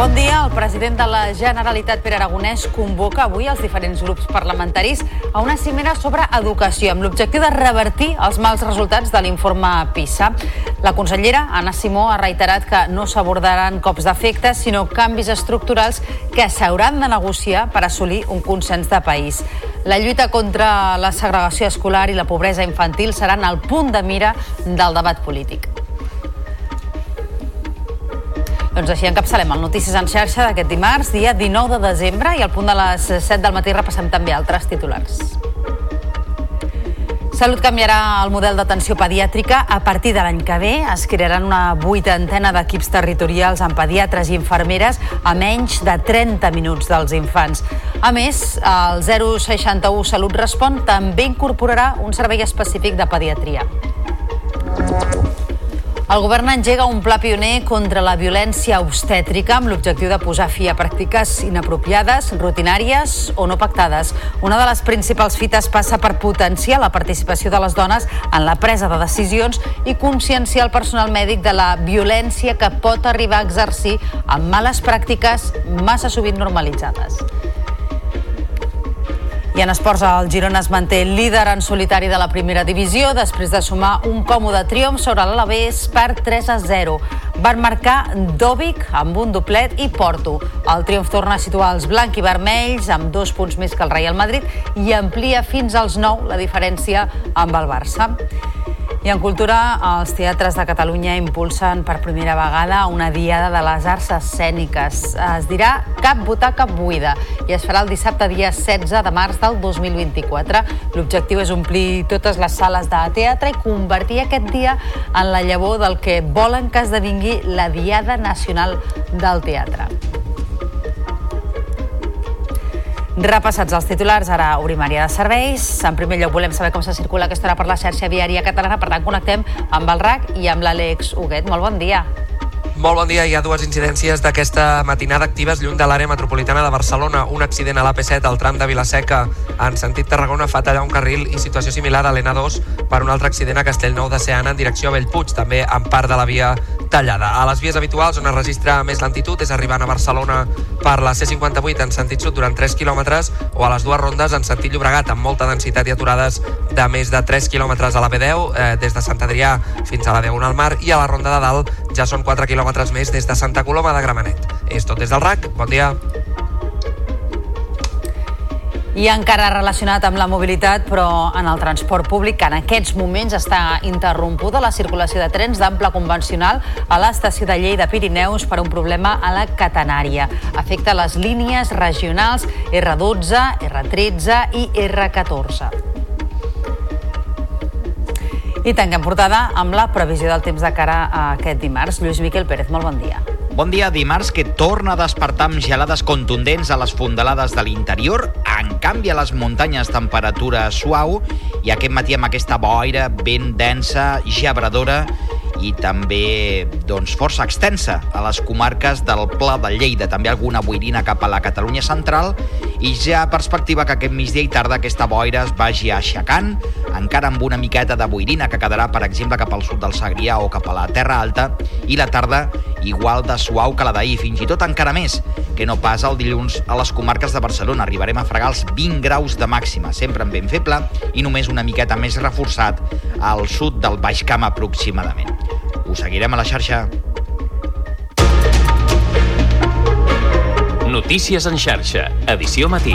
Bon dia. El president de la Generalitat, Pere Aragonès, convoca avui els diferents grups parlamentaris a una cimera sobre educació amb l'objectiu de revertir els mals resultats de l'informe PISA. La consellera, Anna Simó, ha reiterat que no s'abordaran cops d'efecte, sinó canvis estructurals que s'hauran de negociar per assolir un consens de país. La lluita contra la segregació escolar i la pobresa infantil seran el punt de mira del debat polític. Doncs així encapçalem el Notícies en xarxa d'aquest dimarts, dia 19 de desembre, i al punt de les 7 del matí repassem també altres titulars. Salut canviarà el model d'atenció pediàtrica a partir de l'any que ve. Es crearan una vuitantena d'equips territorials amb pediatres i infermeres a menys de 30 minuts dels infants. A més, el 061 Salut Respon també incorporarà un servei específic de pediatria. El govern engega un pla pioner contra la violència obstètrica amb l'objectiu de posar fi a pràctiques inapropiades, rutinàries o no pactades. Una de les principals fites passa per potenciar la participació de les dones en la presa de decisions i conscienciar el personal mèdic de la violència que pot arribar a exercir amb males pràctiques massa sovint normalitzades. I en esports, el Girona es manté líder en solitari de la primera divisió després de sumar un còmode triomf sobre l'Alavés per 3 a 0. Van marcar Dovic amb un doblet i Porto. El triomf torna a situar els blanc i vermells amb dos punts més que el Real Madrid i amplia fins als 9 la diferència amb el Barça. I en cultura, els teatres de Catalunya impulsen per primera vegada una diada de les arts escèniques. Es dirà Cap butaca buida i es farà el dissabte dia 16 de març del 2024. L'objectiu és omplir totes les sales de teatre i convertir aquest dia en la llavor del que volen que esdevingui la Diada Nacional del Teatre. Repassats els titulars, ara obrim àrea de serveis. En primer lloc volem saber com se circula aquesta hora per la xarxa viària catalana, per tant connectem amb el RAC i amb l'Àlex Huguet. Molt bon dia. Molt bon dia. Hi ha dues incidències d'aquesta matinada actives lluny de l'àrea metropolitana de Barcelona. Un accident a l'AP7 al tram de Vilaseca en sentit Tarragona fa tallar un carril i situació similar a l'N2 per un altre accident a Castellnou de Seana en direcció a Bellpuig, també en part de la via tallada. A les vies habituals on es registra més lentitud és arribant a Barcelona per la C58 en sentit sud durant 3 quilòmetres o a les dues rondes en sentit Llobregat amb molta densitat i aturades de més de 3 quilòmetres a la B10 eh, des de Sant Adrià fins a la D1 al mar i a la ronda de dalt ja són 4 quilòmetres més des de Santa Coloma de Gramenet. És tot des del RAC. Bon dia. I encara relacionat amb la mobilitat, però en el transport públic, que en aquests moments està interrompuda la circulació de trens d'ample convencional a l'estació de Lleida Pirineus per un problema a la catenària. Afecta les línies regionals R12, R13 i R14. I tanquem portada amb la previsió del temps de cara a aquest dimarts. Lluís Miquel Pérez, molt bon dia. Bon dia, dimarts que torna a despertar amb gelades contundents a les fondalades de l'interior. En canvi, a les muntanyes temperatura suau i aquest matí amb aquesta boira ben densa, gebradora i també doncs, força extensa a les comarques del Pla de Lleida, també alguna boirina cap a la Catalunya central i ja perspectiva que aquest migdia i tarda aquesta boira es vagi aixecant, encara amb una miqueta de boirina que quedarà, per exemple, cap al sud del Segrià o cap a la Terra Alta, i la tarda igual de suau que la d'ahir, fins i tot encara més, que no pas el dilluns a les comarques de Barcelona. Arribarem a fregar els 20 graus de màxima, sempre en vent feble, i només una miqueta més reforçat al sud del Baix Camp aproximadament. Us seguirem a la xarxa. Notícies en xarxa, edició matí.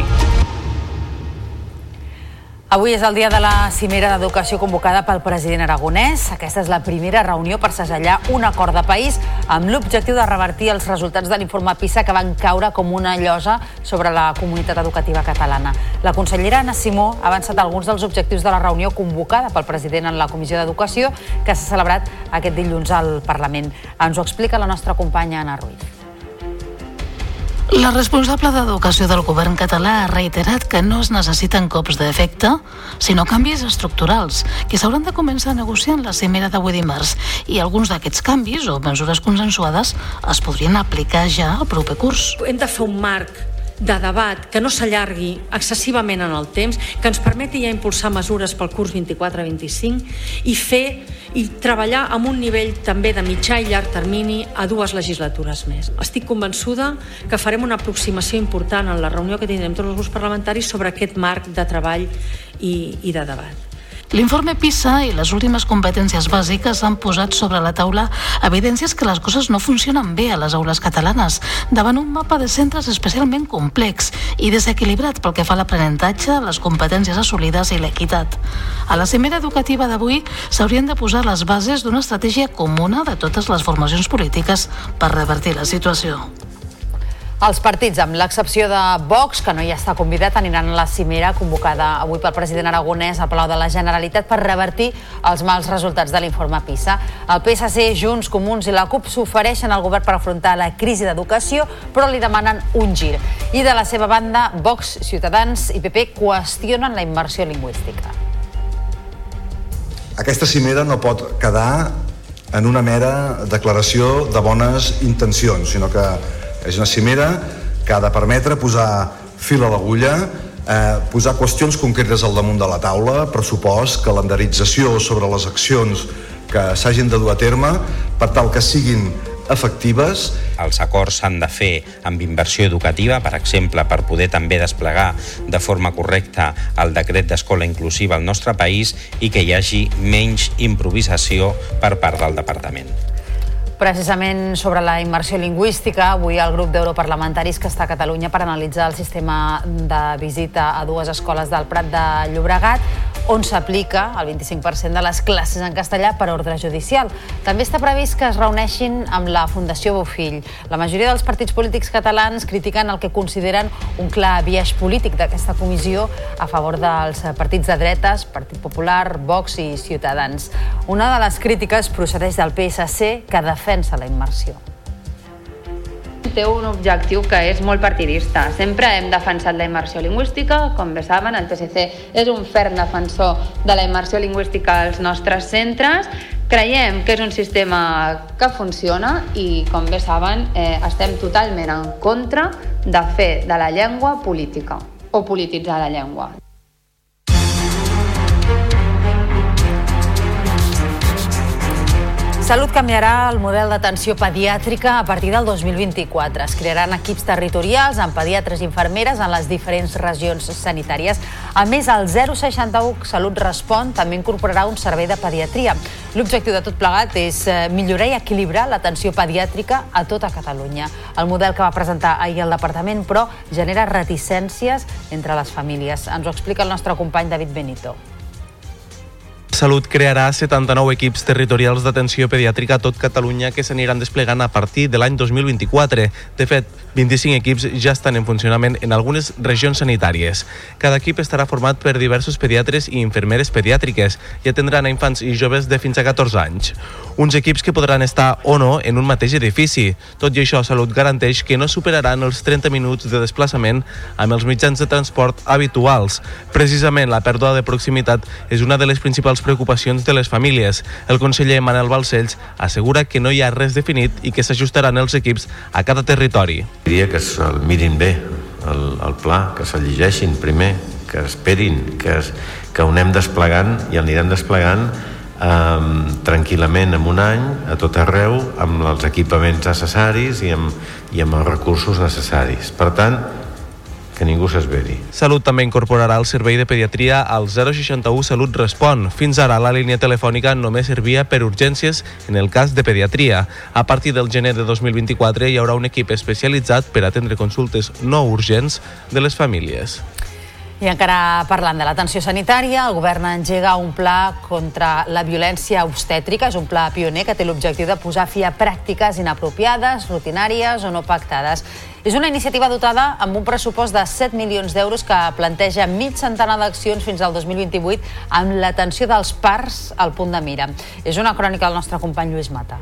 Avui és el dia de la cimera d'educació convocada pel president aragonès. Aquesta és la primera reunió per segellar un acord de país amb l'objectiu de revertir els resultats de l'informe PISA que van caure com una llosa sobre la comunitat educativa catalana. La consellera Anna Simó ha avançat alguns dels objectius de la reunió convocada pel president en la Comissió d'Educació que s'ha celebrat aquest dilluns al Parlament. Ens ho explica la nostra companya Anna Ruiz. La responsable d'Educació del govern català ha reiterat que no es necessiten cops d'efecte, sinó canvis estructurals, que s'hauran de començar a negociar en la cimera d'avui dimarts, i alguns d'aquests canvis o mesures consensuades es podrien aplicar ja al proper curs. Hem de fer un marc de debat que no s'allargui excessivament en el temps, que ens permeti ja impulsar mesures pel curs 24-25 i fer i treballar amb un nivell també de mitjà i llarg termini a dues legislatures més. Estic convençuda que farem una aproximació important en la reunió que tindrem tots els grups parlamentaris sobre aquest marc de treball i, i de debat. L'informe PISA i les últimes competències bàsiques han posat sobre la taula evidències que les coses no funcionen bé a les aules catalanes, davant un mapa de centres especialment complex i desequilibrat pel que fa a l'aprenentatge, les competències assolides i l'equitat. A la cimera educativa d'avui s'haurien de posar les bases d'una estratègia comuna de totes les formacions polítiques per revertir la situació. Els partits, amb l'excepció de Vox, que no hi està convidat, aniran a la cimera convocada avui pel president aragonès al Palau de la Generalitat per revertir els mals resultats de l'informe PISA. El PSC, Junts, Comuns i la CUP s'ofereixen al govern per afrontar la crisi d'educació, però li demanen un gir. I de la seva banda, Vox, Ciutadans i PP qüestionen la immersió lingüística. Aquesta cimera no pot quedar en una mera declaració de bones intencions, sinó que és una cimera que ha de permetre posar fil a l'agulla, eh, posar qüestions concretes al damunt de la taula, pressupost, calendarització sobre les accions que s'hagin de dur a terme per tal que siguin efectives. Els acords s'han de fer amb inversió educativa, per exemple, per poder també desplegar de forma correcta el decret d'escola inclusiva al nostre país i que hi hagi menys improvisació per part del departament. Precisament sobre la immersió lingüística, avui el grup d'europarlamentaris que està a Catalunya per analitzar el sistema de visita a dues escoles del Prat de Llobregat, on s'aplica el 25% de les classes en castellà per ordre judicial. També està previst que es reuneixin amb la Fundació Bofill. La majoria dels partits polítics catalans critiquen el que consideren un clar biaix polític d'aquesta comissió a favor dels partits de dretes, Partit Popular, Vox i Ciutadans. Una de les crítiques procedeix del PSC, que defensa defensa la immersió té un objectiu que és molt partidista. Sempre hem defensat la immersió lingüística, com bé saben, el PSC és un ferm defensor de la immersió lingüística als nostres centres. Creiem que és un sistema que funciona i, com bé saben, eh, estem totalment en contra de fer de la llengua política o polititzar la llengua. Salut canviarà el model d'atenció pediàtrica a partir del 2024. Es crearan equips territorials amb pediatres i infermeres en les diferents regions sanitàries. A més, el 061 Salut Respon també incorporarà un servei de pediatria. L'objectiu de tot plegat és eh, millorar i equilibrar l'atenció pediàtrica a tota Catalunya. El model que va presentar ahir el departament, però, genera reticències entre les famílies. Ens ho explica el nostre company David Benito. Salut crearà 79 equips territorials d'atenció pediàtrica a tot Catalunya que s'aniran desplegant a partir de l'any 2024. De fet, 25 equips ja estan en funcionament en algunes regions sanitàries. Cada equip estarà format per diversos pediatres i infermeres pediàtriques i atendran a infants i joves de fins a 14 anys. Uns equips que podran estar o no en un mateix edifici. Tot i això, Salut garanteix que no superaran els 30 minuts de desplaçament amb els mitjans de transport habituals. Precisament la pèrdua de proximitat és una de les principals preocupacions de les famílies. El conseller Manel Balcells assegura que no hi ha res definit i que s'ajustaran els equips a cada territori. Diria que el mirin bé, el, el pla, que se'l llegeixin primer, que esperin, que, es, que ho anem desplegant i anirem desplegant eh, tranquil·lament en un any a tot arreu amb els equipaments necessaris i amb, i amb els recursos necessaris. Per tant, que ningú s'esveri. Salut també incorporarà el servei de pediatria al 061 Salut Respon. Fins ara la línia telefònica només servia per urgències en el cas de pediatria. A partir del gener de 2024 hi haurà un equip especialitzat per atendre consultes no urgents de les famílies. I encara parlant de l'atenció sanitària, el govern engega un pla contra la violència obstètrica. És un pla pioner que té l'objectiu de posar fi a pràctiques inapropiades, rutinàries o no pactades. És una iniciativa dotada amb un pressupost de 7 milions d'euros que planteja mig centenar d'accions fins al 2028 amb l'atenció dels parts al punt de mira. És una crònica del nostre company Lluís Mata.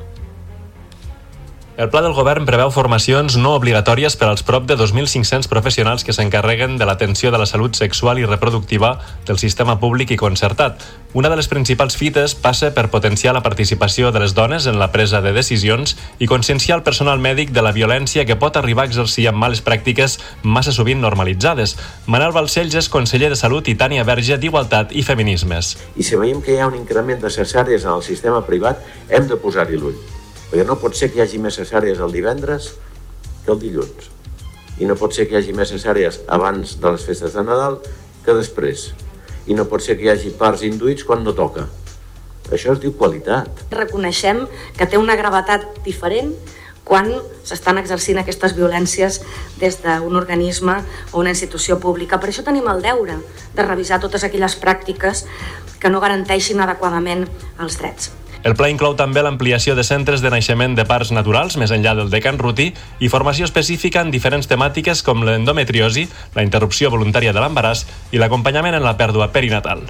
El pla del govern preveu formacions no obligatòries per als prop de 2.500 professionals que s'encarreguen de l'atenció de la salut sexual i reproductiva del sistema públic i concertat. Una de les principals fites passa per potenciar la participació de les dones en la presa de decisions i conscienciar el personal mèdic de la violència que pot arribar a exercir amb males pràctiques massa sovint normalitzades. Manel Balcells és conseller de Salut i Tània Verge d'Igualtat i Feminismes. I si veiem que hi ha un increment de cesàries en el sistema privat, hem de posar-hi l'ull perquè no pot ser que hi hagi més cesàries el divendres que el dilluns. I no pot ser que hi hagi més cesàries abans de les festes de Nadal que després. I no pot ser que hi hagi parts induïts quan no toca. Això es diu qualitat. Reconeixem que té una gravetat diferent quan s'estan exercint aquestes violències des d'un organisme o una institució pública. Per això tenim el deure de revisar totes aquelles pràctiques que no garanteixin adequadament els drets. El pla inclou també l'ampliació de centres de naixement de parts naturals més enllà del de Can Ruti i formació específica en diferents temàtiques com l'endometriosi, la interrupció voluntària de l'embaràs i l'acompanyament en la pèrdua perinatal.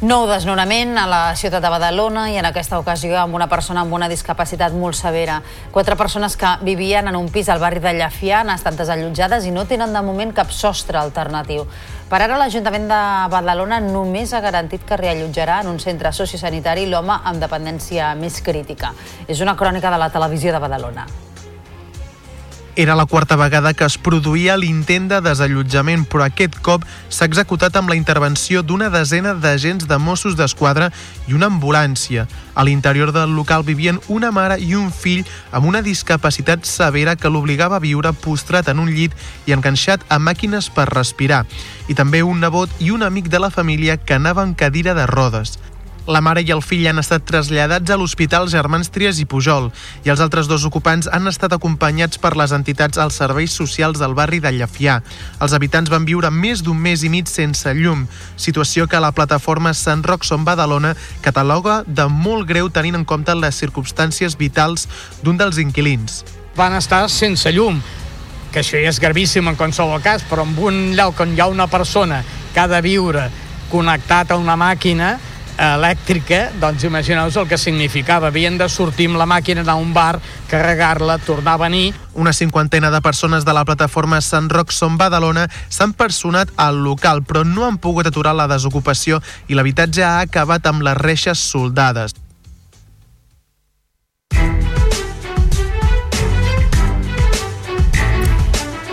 Nou desnonament a la ciutat de Badalona i en aquesta ocasió amb una persona amb una discapacitat molt severa. Quatre persones que vivien en un pis al barri de Llafià han estat desallotjades i no tenen de moment cap sostre alternatiu. Per ara l'Ajuntament de Badalona només ha garantit que reallotjarà en un centre sociosanitari l'home amb dependència més crítica. És una crònica de la televisió de Badalona. Era la quarta vegada que es produïa l'intent de desallotjament, però aquest cop s'ha executat amb la intervenció d'una desena d'agents de Mossos d'Esquadra i una ambulància. A l'interior del local vivien una mare i un fill amb una discapacitat severa que l'obligava a viure postrat en un llit i enganxat a màquines per respirar. I també un nebot i un amic de la família que anava en cadira de rodes. La mare i el fill han estat traslladats a l'Hospital Germans Trias i Pujol i els altres dos ocupants han estat acompanyats per les entitats als serveis socials del barri de Llafià. Els habitants van viure més d'un mes i mig sense llum, situació que la plataforma Sant Roc Som Badalona cataloga de molt greu tenint en compte les circumstàncies vitals d'un dels inquilins. Van estar sense llum, que això ja és gravíssim en qualsevol cas, però en un lloc on hi ha una persona que ha de viure connectat a una màquina, elèctrica, doncs imagineu-vos el que significava. Havien de sortir amb la màquina a un bar, carregar-la, tornar a venir. Una cinquantena de persones de la plataforma Sant Roc Som Badalona s'han personat al local, però no han pogut aturar la desocupació i l'habitatge ha acabat amb les reixes soldades.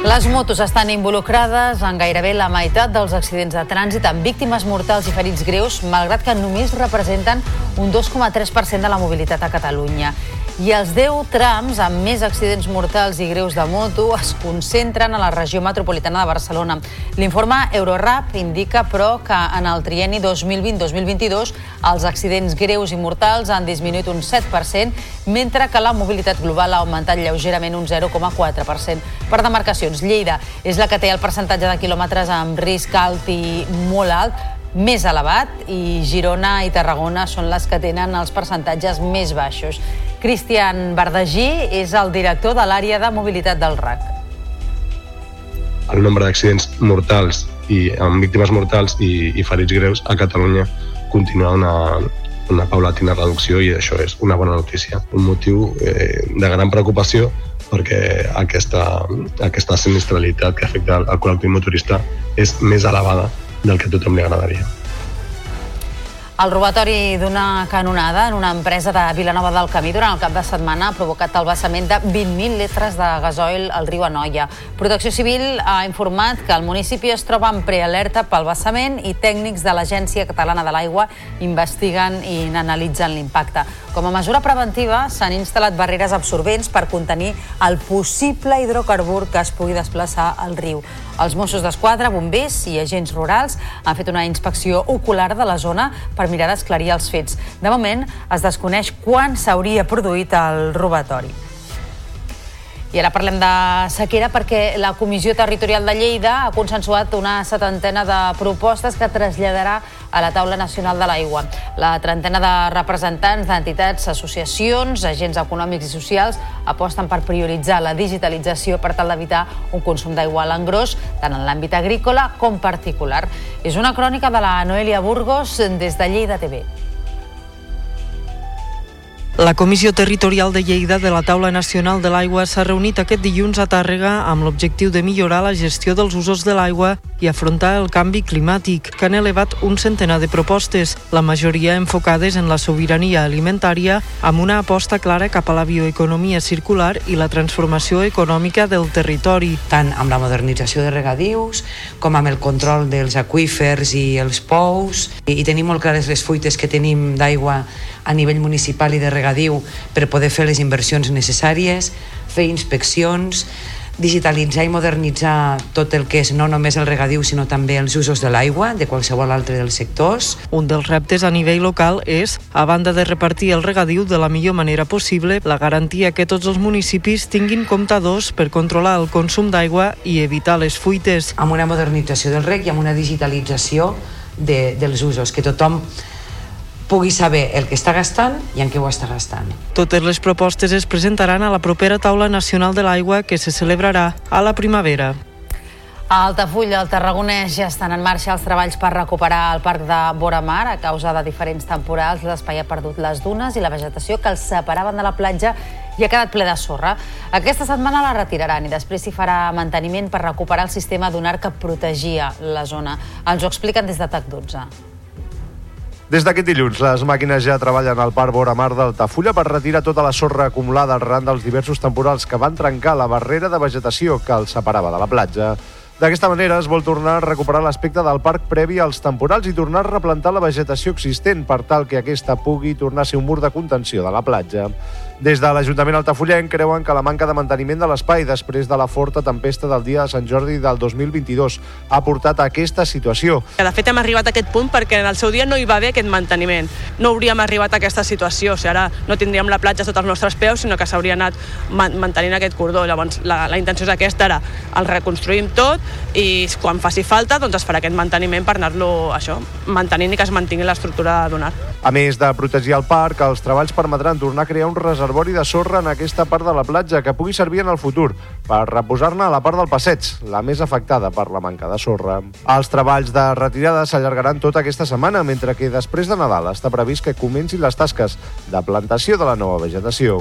Les motos estan involucrades en gairebé la meitat dels accidents de trànsit amb víctimes mortals i ferits greus, malgrat que només representen un 2,3% de la mobilitat a Catalunya i els 10 trams amb més accidents mortals i greus de moto es concentren a la regió metropolitana de Barcelona. L'informe Eurorap indica, però, que en el trienni 2020-2022 els accidents greus i mortals han disminuït un 7%, mentre que la mobilitat global ha augmentat lleugerament un 0,4%. Per demarcacions, Lleida és la que té el percentatge de quilòmetres amb risc alt i molt alt, més elevat i Girona i Tarragona són les que tenen els percentatges més baixos. Cristian Bardagí és el director de l'àrea de mobilitat del RAC. El nombre d'accidents mortals i amb víctimes mortals i, i ferits greus a Catalunya continua una, una paulatina reducció i això és una bona notícia. Un motiu eh, de gran preocupació perquè aquesta, aquesta sinistralitat que afecta al col·lectiu motorista és més elevada del que a tothom li agradaria. El robatori d'una canonada en una empresa de Vilanova del Camí durant el cap de setmana ha provocat el vessament de 20.000 litres de gasoil al riu Anoia. Protecció Civil ha informat que el municipi es troba en prealerta pel vessament i tècnics de l'Agència Catalana de l'Aigua investiguen i n'analitzen l'impacte. Com a mesura preventiva s'han instal·lat barreres absorbents per contenir el possible hidrocarbur que es pugui desplaçar al riu. Els Mossos d'Esquadra, bombers i agents rurals han fet una inspecció ocular de la zona per mirar d'esclarir els fets. De moment, es desconeix quan s'hauria produït el robatori. I ara parlem de sequera perquè la Comissió Territorial de Lleida ha consensuat una setantena de propostes que traslladarà a la Taula Nacional de l'Aigua. La trentena de representants d'entitats, associacions, agents econòmics i socials aposten per prioritzar la digitalització per tal d'evitar un consum d'aigua a l'engròs, tant en l'àmbit agrícola com particular. És una crònica de la Noelia Burgos des de Lleida TV. La Comissió Territorial de Lleida de la Taula Nacional de l'Aigua s'ha reunit aquest dilluns a Tàrrega amb l'objectiu de millorar la gestió dels usos de l'aigua i afrontar el canvi climàtic, que han elevat un centenar de propostes, la majoria enfocades en la sobirania alimentària, amb una aposta clara cap a la bioeconomia circular i la transformació econòmica del territori. Tant amb la modernització de regadius, com amb el control dels aqüífers i els pous, i, i tenim molt clares les fuites que tenim d'aigua a nivell municipal i de regadiu per poder fer les inversions necessàries, fer inspeccions, digitalitzar i modernitzar tot el que és no només el regadiu sinó també els usos de l'aigua de qualsevol altre dels sectors. Un dels reptes a nivell local és, a banda de repartir el regadiu de la millor manera possible, la garantia que tots els municipis tinguin comptadors per controlar el consum d'aigua i evitar les fuites. Amb una modernització del rec i amb una digitalització de, dels usos, que tothom pugui saber el que està gastant i en què ho està gastant. Totes les propostes es presentaran a la propera taula nacional de l'aigua que se celebrarà a la primavera. A Altafulla, al Tarragonès, ja estan en marxa els treballs per recuperar el parc de Boramar. A causa de diferents temporals, l'espai ha perdut les dunes i la vegetació que els separaven de la platja i ha quedat ple de sorra. Aquesta setmana la retiraran i després s'hi farà manteniment per recuperar el sistema dunar que protegia la zona. Ens ho expliquen des de TAC12. Des d'aquest dilluns, les màquines ja treballen al parc Vora Mar d'Altafulla per retirar tota la sorra acumulada arran dels diversos temporals que van trencar la barrera de vegetació que els separava de la platja. D'aquesta manera es vol tornar a recuperar l'aspecte del parc previ als temporals i tornar a replantar la vegetació existent per tal que aquesta pugui tornar a ser un mur de contenció de la platja. Des de l'Ajuntament Altafollenc creuen que la manca de manteniment de l'espai després de la forta tempesta del dia de Sant Jordi del 2022 ha portat a aquesta situació. De fet, hem arribat a aquest punt perquè en el seu dia no hi va haver aquest manteniment. No hauríem arribat a aquesta situació. O sigui, ara no tindríem la platja sota els nostres peus, sinó que s'hauria anat man mantenint aquest cordó. Llavors, la, la intenció és aquesta, ara el reconstruïm tot i quan faci falta doncs es farà aquest manteniment per anar-lo això mantenint i que es mantingui l'estructura donar. A més de protegir el parc, els treballs permetran tornar a crear un reservori de sorra en aquesta part de la platja que pugui servir en el futur per reposar-ne a la part del passeig, la més afectada per la manca de sorra. Els treballs de retirada s'allargaran tota aquesta setmana, mentre que després de Nadal està previst que comencin les tasques de plantació de la nova vegetació.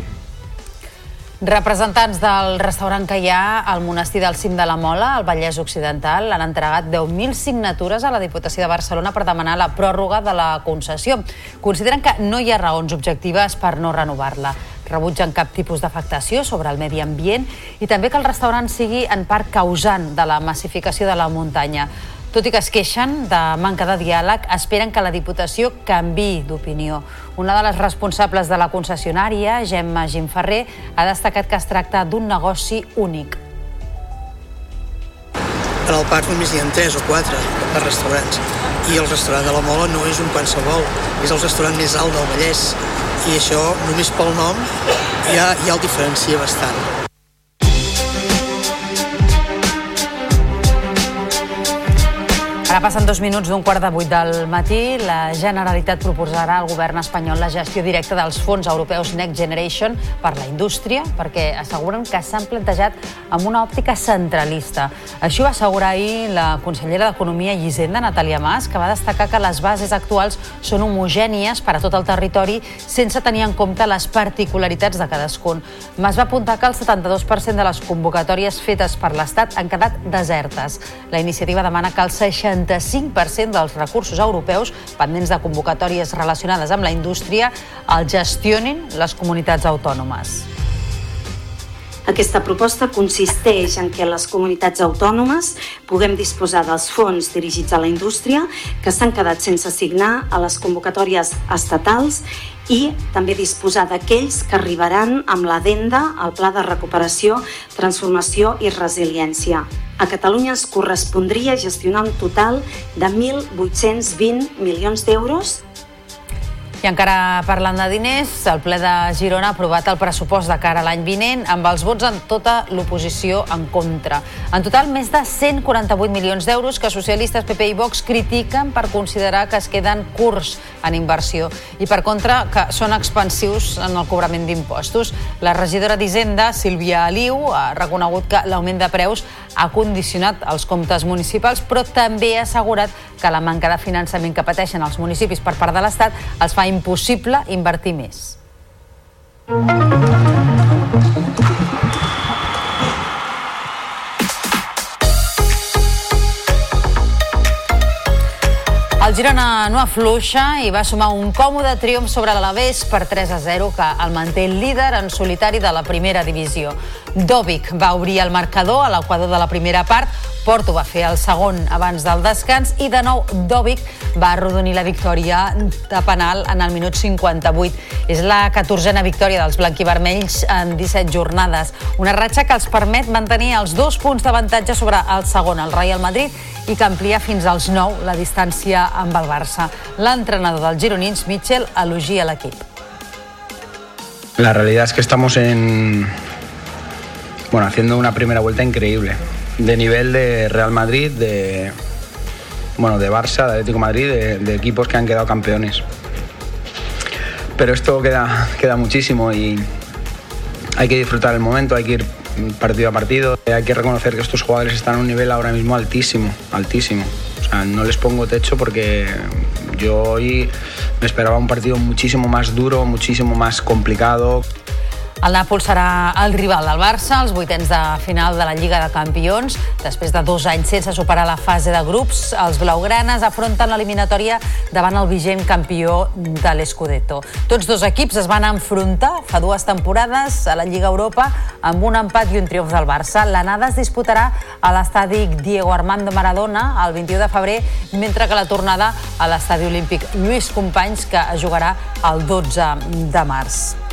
Representants del restaurant que hi ha al monestir del Cim de la Mola, al Vallès Occidental, han entregat 10.000 signatures a la Diputació de Barcelona per demanar la pròrroga de la concessió. Consideren que no hi ha raons objectives per no renovar-la. Rebutgen cap tipus d'afectació sobre el medi ambient i també que el restaurant sigui en part causant de la massificació de la muntanya. Tot i que es queixen de manca de diàleg, esperen que la Diputació canvi d'opinió. Una de les responsables de la concessionària, Gemma Gimferrer, ha destacat que es tracta d'un negoci únic. En el parc només hi ha 3 o 4 de restaurants i el restaurant de la Mola no és un qualsevol, és el restaurant més alt del Vallès i això només pel nom ja, ja el diferencia bastant. Ara passen dos minuts d'un quart de vuit del matí. La Generalitat proposarà al govern espanyol la gestió directa dels fons europeus Next Generation per la indústria, perquè asseguren que s'han plantejat amb una òptica centralista. Així va assegurar ahir la consellera d'Economia i Hisenda, Natàlia Mas, que va destacar que les bases actuals són homogènies per a tot el territori sense tenir en compte les particularitats de cadascun. Mas va apuntar que el 72% de les convocatòries fetes per l'Estat han quedat desertes. La iniciativa demana que el 60 65% dels recursos europeus pendents de convocatòries relacionades amb la indústria el gestionin les comunitats autònomes. Aquesta proposta consisteix en que les comunitats autònomes puguem disposar dels fons dirigits a la indústria que s'han quedat sense assignar a les convocatòries estatals i també disposar d'aquells que arribaran amb l'adenda al Pla de Recuperació, Transformació i Resiliència. A Catalunya es correspondria gestionar un total de 1.820 milions d'euros i encara parlant de diners, el ple de Girona ha aprovat el pressupost de cara a l'any vinent amb els vots en tota l'oposició en contra. En total, més de 148 milions d'euros que socialistes, PP i Vox critiquen per considerar que es queden curts en inversió i, per contra, que són expansius en el cobrament d'impostos. La regidora d'Hisenda, Sílvia Aliu, ha reconegut que l'augment de preus ha condicionat els comptes municipals, però també ha assegurat que la manca de finançament que pateixen els municipis per part de l'Estat els fa impossible invertir més. El Girona no afluixa i va sumar un còmode triomf sobre l'Alavés per 3 a 0 que el manté líder en solitari de la primera divisió. Dovic va obrir el marcador a l'equador de la primera part, Porto va fer el segon abans del descans i de nou Dovic va arrodonir la victòria de penal en el minut 58. És la 14a victòria dels blanquivermells en 17 jornades, una ratxa que els permet mantenir els dos punts d'avantatge sobre el segon, el Real Madrid, i que amplia fins als 9 la distància amb el Barça. L'entrenador dels gironins, Mitchell, elogia l'equip. La realidad es que estamos en, bueno, haciendo una primera vuelta increíble. de nivel de Real Madrid, de, bueno, de Barça, de Atlético Madrid, de, equipos que han quedado campeones. Pero esto queda, queda muchísimo y hay que disfrutar el momento, hay que ir partido a partido. Hay que reconocer que estos jugadores están a un nivel ahora mismo altísimo, altísimo. O sea, no les pongo techo porque yo hoy me esperaba un partido muchísimo más duro, muchísimo más complicado. El Nàpols serà el rival del Barça als vuitens de final de la Lliga de Campions. Després de dos anys sense superar la fase de grups, els blaugranes afronten l'eliminatòria davant el vigent campió de l'Escudetto. Tots dos equips es van enfrontar fa dues temporades a la Lliga Europa amb un empat i un triomf del Barça. L'anada es disputarà a l'estadi Diego Armando Maradona el 21 de febrer, mentre que la tornada a l'estadi olímpic Lluís Companys, que es jugarà el 12 de març.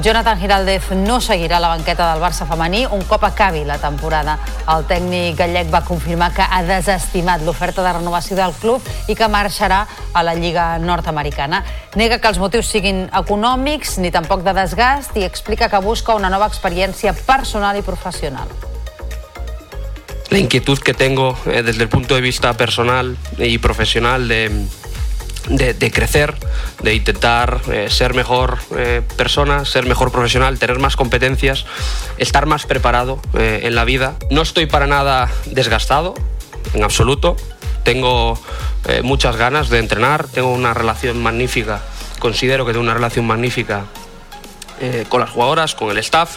Jonathan Giraldez no seguirà la banqueta del Barça femení un cop acabi la temporada. El tècnic gallec va confirmar que ha desestimat l'oferta de renovació del club i que marxarà a la Lliga nord-americana. Nega que els motius siguin econòmics ni tampoc de desgast i explica que busca una nova experiència personal i professional. La inquietud que tengo eh, desde el punto de vista personal y profesional de de, crecer, de intentar eh, ser mejor eh, persona, ser mejor profesional, tener más competencias, estar más preparado eh, en la vida. No estoy para nada desgastado, en absoluto. Tengo muchas ganas de entrenar, tengo una relación magnífica, considero que tengo una relación magnífica con las jugadoras, con el staff,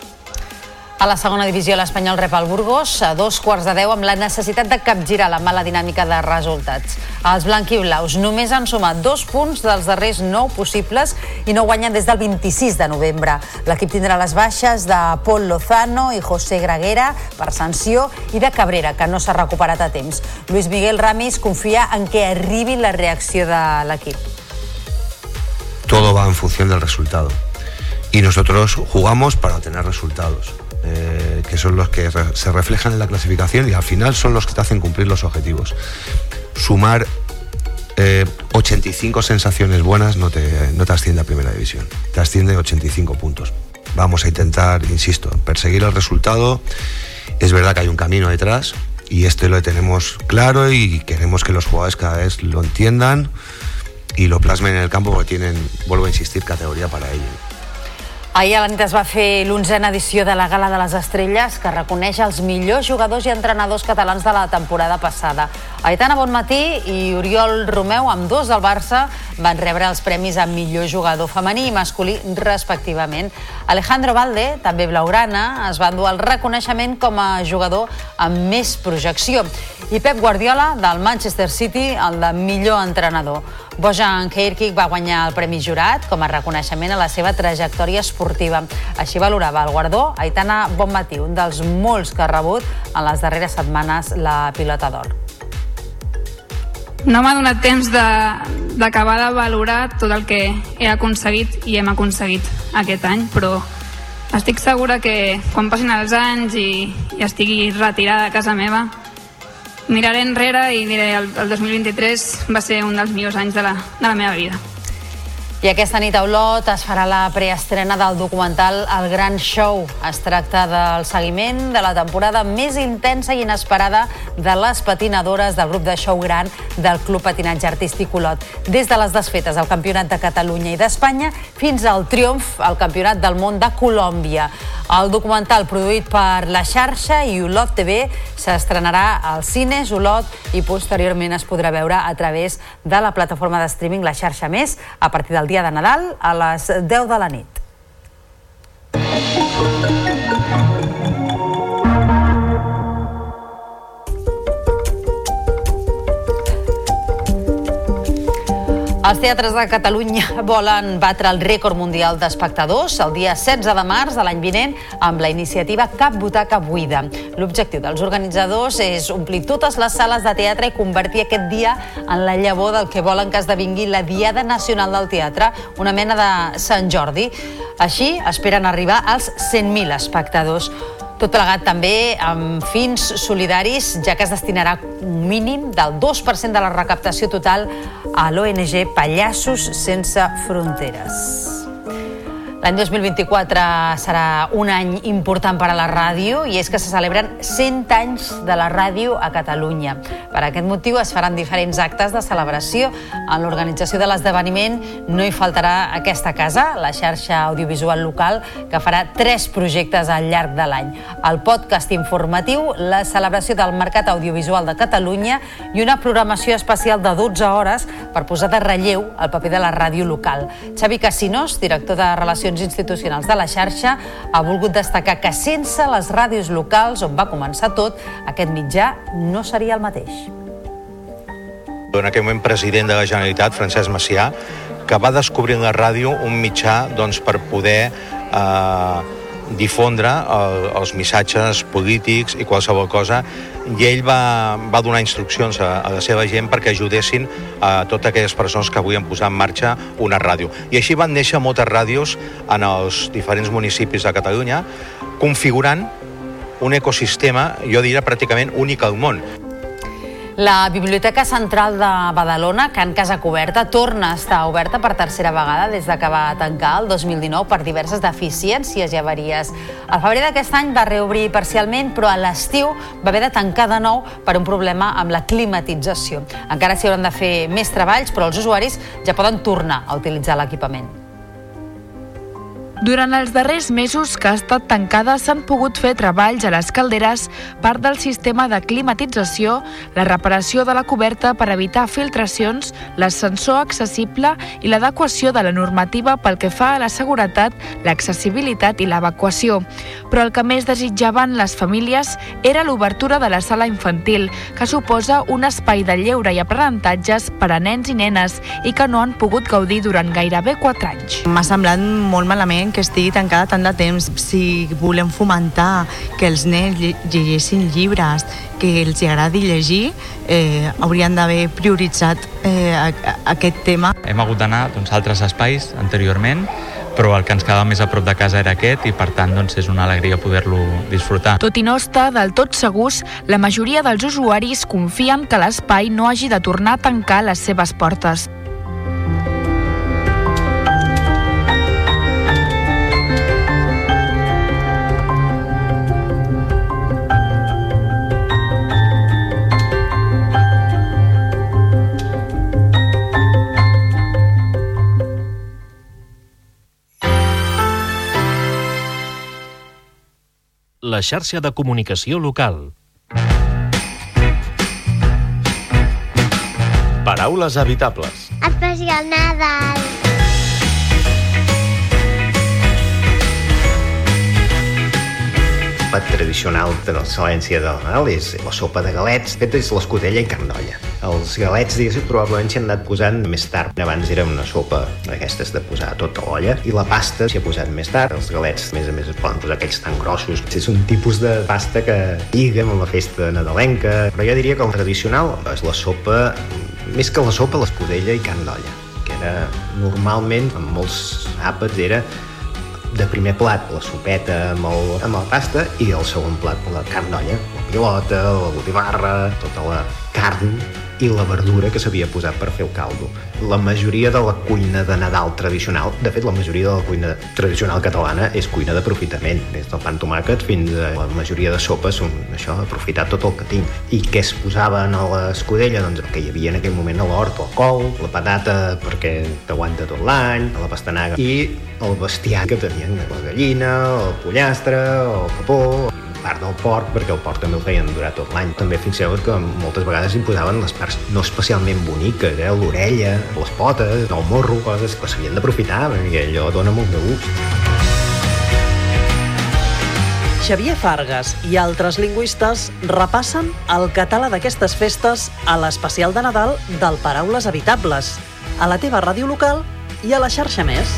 A la segona divisió l'Espanyol rep el Burgos a dos quarts de deu amb la necessitat de capgirar la mala dinàmica de resultats. Els blanquiblaus només han sumat dos punts dels darrers nou possibles i no guanyen des del 26 de novembre. L'equip tindrà les baixes de Pol Lozano i José Graguera per sanció i de Cabrera, que no s'ha recuperat a temps. Luis Miguel Ramis confia en que arribi la reacció de l'equip. todo va en función del resultado. Y nosotros jugamos para obtener resultados, eh, que son los que se reflejan en la clasificación y al final son los que te hacen cumplir los objetivos. Sumar eh, 85 sensaciones buenas no te, no te asciende a primera división, te asciende 85 puntos. Vamos a intentar, insisto, perseguir el resultado. Es verdad que hay un camino detrás y este lo tenemos claro y queremos que los jugadores cada vez lo entiendan y lo plasmen en el campo porque tienen, vuelvo a insistir, categoría para ello. Ahir a la nit es va fer l'onzena edició de la Gala de les Estrelles, que reconeix els millors jugadors i entrenadors catalans de la temporada passada. Aitana Bonmatí i Oriol Romeu, amb dos del Barça, van rebre els premis a millor jugador femení i masculí, respectivament. Alejandro Valde, també blaugrana, es va endur el reconeixement com a jugador amb més projecció. I Pep Guardiola, del Manchester City, el de millor entrenador. Bojan Keirkik va guanyar el Premi Jurat com a reconeixement a la seva trajectòria esportiva. Així valorava el guardó Aitana Bonmatí, un dels molts que ha rebut en les darreres setmanes la pilota d'or. No m'ha donat temps d'acabar de, de valorar tot el que he aconseguit i hem aconseguit aquest any, però estic segura que quan passin els anys i, i estigui retirada a casa meva, miraré enrere i diré el, el 2023 va ser un dels millors anys de la, de la meva vida. I aquesta nit a Olot es farà la preestrena del documental El Gran Show. Es tracta del seguiment de la temporada més intensa i inesperada de les patinadores del grup de show gran del Club Patinatge Artístic Olot. Des de les desfetes al Campionat de Catalunya i d'Espanya fins al triomf al Campionat del Món de Colòmbia. El documental produït per La Xarxa i Olot TV s'estrenarà als cines Olot i posteriorment es podrà veure a través de la plataforma de streaming La Xarxa Més a partir del dia de Nadal a les 10 de la nit. Els teatres de Catalunya volen batre el rècord mundial d'espectadors el dia 16 de març de l'any vinent amb la iniciativa Cap Butaca Buida. L'objectiu dels organitzadors és omplir totes les sales de teatre i convertir aquest dia en la llavor del que volen que esdevingui la Diada Nacional del Teatre, una mena de Sant Jordi. Així esperen arribar als 100.000 espectadors. Tot plegat també amb fins solidaris, ja que es destinarà un mínim del 2% de la recaptació total a l'ONG Pallassos Sense Fronteres. L'any 2024 serà un any important per a la ràdio i és que se celebren 100 anys de la ràdio a Catalunya. Per aquest motiu es faran diferents actes de celebració. En l'organització de l'esdeveniment no hi faltarà aquesta casa, la xarxa audiovisual local, que farà tres projectes al llarg de l'any. El podcast informatiu, la celebració del Mercat Audiovisual de Catalunya i una programació especial de 12 hores per posar de relleu el paper de la ràdio local. Xavi Casinos, director de Relacions Institucionals de la xarxa, ha volgut destacar que sense les ràdios locals, on va començar tot, aquest mitjà no seria el mateix. En aquell moment president de la Generalitat, Francesc Macià, que va descobrir en la ràdio un mitjà doncs, per poder eh, difondre el, els missatges polítics i qualsevol cosa i ell va, va donar instruccions a, a la seva gent perquè ajudessin a totes aquelles persones que volien posar en marxa una ràdio. I així van néixer moltes ràdios en els diferents municipis de Catalunya, configurant un ecosistema, jo diria pràcticament únic al món. La Biblioteca Central de Badalona, Can Casa Coberta, torna a estar oberta per tercera vegada des de que va tancar el 2019 per diverses deficiències i avaries. Al febrer d'aquest any va reobrir parcialment, però a l'estiu va haver de tancar de nou per un problema amb la climatització. Encara s'hi hauran de fer més treballs, però els usuaris ja poden tornar a utilitzar l'equipament. Durant els darrers mesos que ha estat tancada s'han pogut fer treballs a les calderes, part del sistema de climatització, la reparació de la coberta per evitar filtracions, l'ascensor accessible i l'adequació de la normativa pel que fa a la seguretat, l'accessibilitat i l'evacuació. Però el que més desitjaven les famílies era l'obertura de la sala infantil, que suposa un espai de lleure i aprenentatges per a nens i nenes i que no han pogut gaudir durant gairebé 4 anys. M'ha semblat molt malament que estigui tancada tant de temps. Si volem fomentar que els nens llegeixin llibres, que els agradi llegir, eh, haurien d'haver prioritzat eh, aquest tema. Hem hagut d'anar doncs, a altres espais anteriorment, però el que ens quedava més a prop de casa era aquest i per tant doncs, és una alegria poder-lo disfrutar. Tot i no estar del tot segurs, la majoria dels usuaris confien que l'espai no hagi de tornar a tancar les seves portes. La xarxa de comunicació local. Paraules habitables. Especial Nadal. Plat tradicional de la Salència de Nadal és la sopa de galets, feta és l'escudella i carn d'olla. Els galets, diguéssim, probablement s'hi han anat posant més tard. Abans era una sopa d'aquestes de posar tota l'olla i la pasta s'hi ha posat més tard. Els galets, a més a més, es poden posar aquells tan grossos. És un tipus de pasta que lliga amb la festa nadalenca. Però jo diria que el tradicional és la sopa, més que la sopa, l'escudella i carn d'olla que era normalment, en molts àpats, era de primer plat la sopeta amb, el, amb la pasta i el segon plat la carn d'olla, la pilota, la botifarra, tota la carn i la verdura que s'havia posat per fer el caldo. La majoria de la cuina de Nadal tradicional, de fet la majoria de la cuina tradicional catalana és cuina d'aprofitament, des del pan tomàquet fins a la majoria de sopes són això, aprofitar tot el que tinc. I què es posava a l'escudella? Doncs el que hi havia en aquell moment a l'hort, el col, la patata perquè t'aguanta tot l'any, la pastanaga i el bestiar que tenien la gallina, el pollastre, el capó, part del porc, perquè el porc també el feien durar tot l'any. També fixeu que moltes vegades imposaven les parts no especialment boniques, eh? l'orella, les potes, el morro, coses que s'havien d'aprofitar, perquè allò dona molt de gust. Xavier Fargas i altres lingüistes repassen el català d'aquestes festes a l'especial de Nadal del Paraules Habitables, a la teva ràdio local i a la xarxa Més.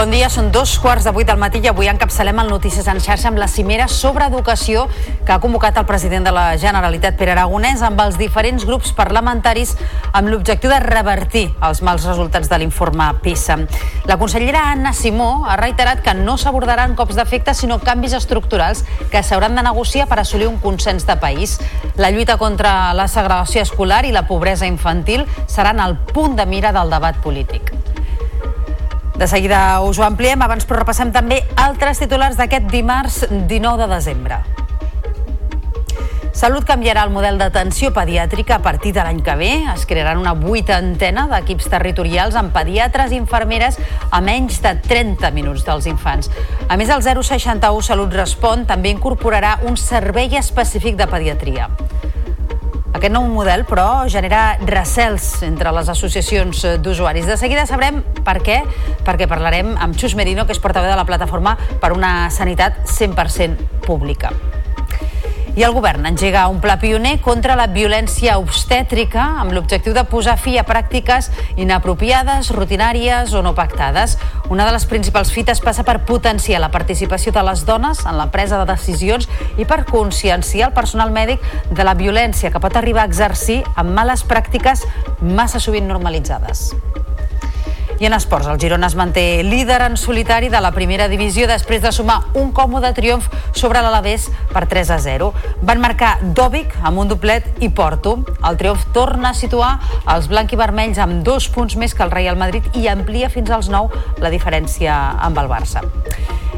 Bon dia, són dos quarts de vuit del matí i avui encapçalem el Notícies en xarxa amb la cimera sobre educació que ha convocat el president de la Generalitat, Pere Aragonès, amb els diferents grups parlamentaris amb l'objectiu de revertir els mals resultats de l'informe PISA. La consellera Anna Simó ha reiterat que no s'abordaran cops d'efecte, sinó canvis estructurals que s'hauran de negociar per assolir un consens de país. La lluita contra la segregació escolar i la pobresa infantil seran el punt de mira del debat polític. De seguida us ho ampliem, abans però repassem també altres titulars d'aquest dimarts 19 de desembre. Salut canviarà el model d'atenció pediàtrica a partir de l'any que ve. Es crearan una vuitantena d'equips territorials amb pediatres i infermeres a menys de 30 minuts dels infants. A més, el 061 Salut Respon també incorporarà un servei específic de pediatria. Aquest nou model, però, genera recels entre les associacions d'usuaris. De seguida sabrem per què, perquè parlarem amb Xus Merino, que és portaveu de la plataforma per una sanitat 100% pública. I el govern engega un pla pioner contra la violència obstètrica amb l'objectiu de posar fi a pràctiques inapropiades, rutinàries o no pactades. Una de les principals fites passa per potenciar la participació de les dones en la presa de decisions i per conscienciar el personal mèdic de la violència que pot arribar a exercir amb males pràctiques massa sovint normalitzades. I en esports, el Girona es manté líder en solitari de la primera divisió després de sumar un còmode triomf sobre l'Alavés per 3 a 0. Van marcar Dovic amb un doblet i Porto. El triomf torna a situar els blanc i vermells amb dos punts més que el Real Madrid i amplia fins als 9 la diferència amb el Barça.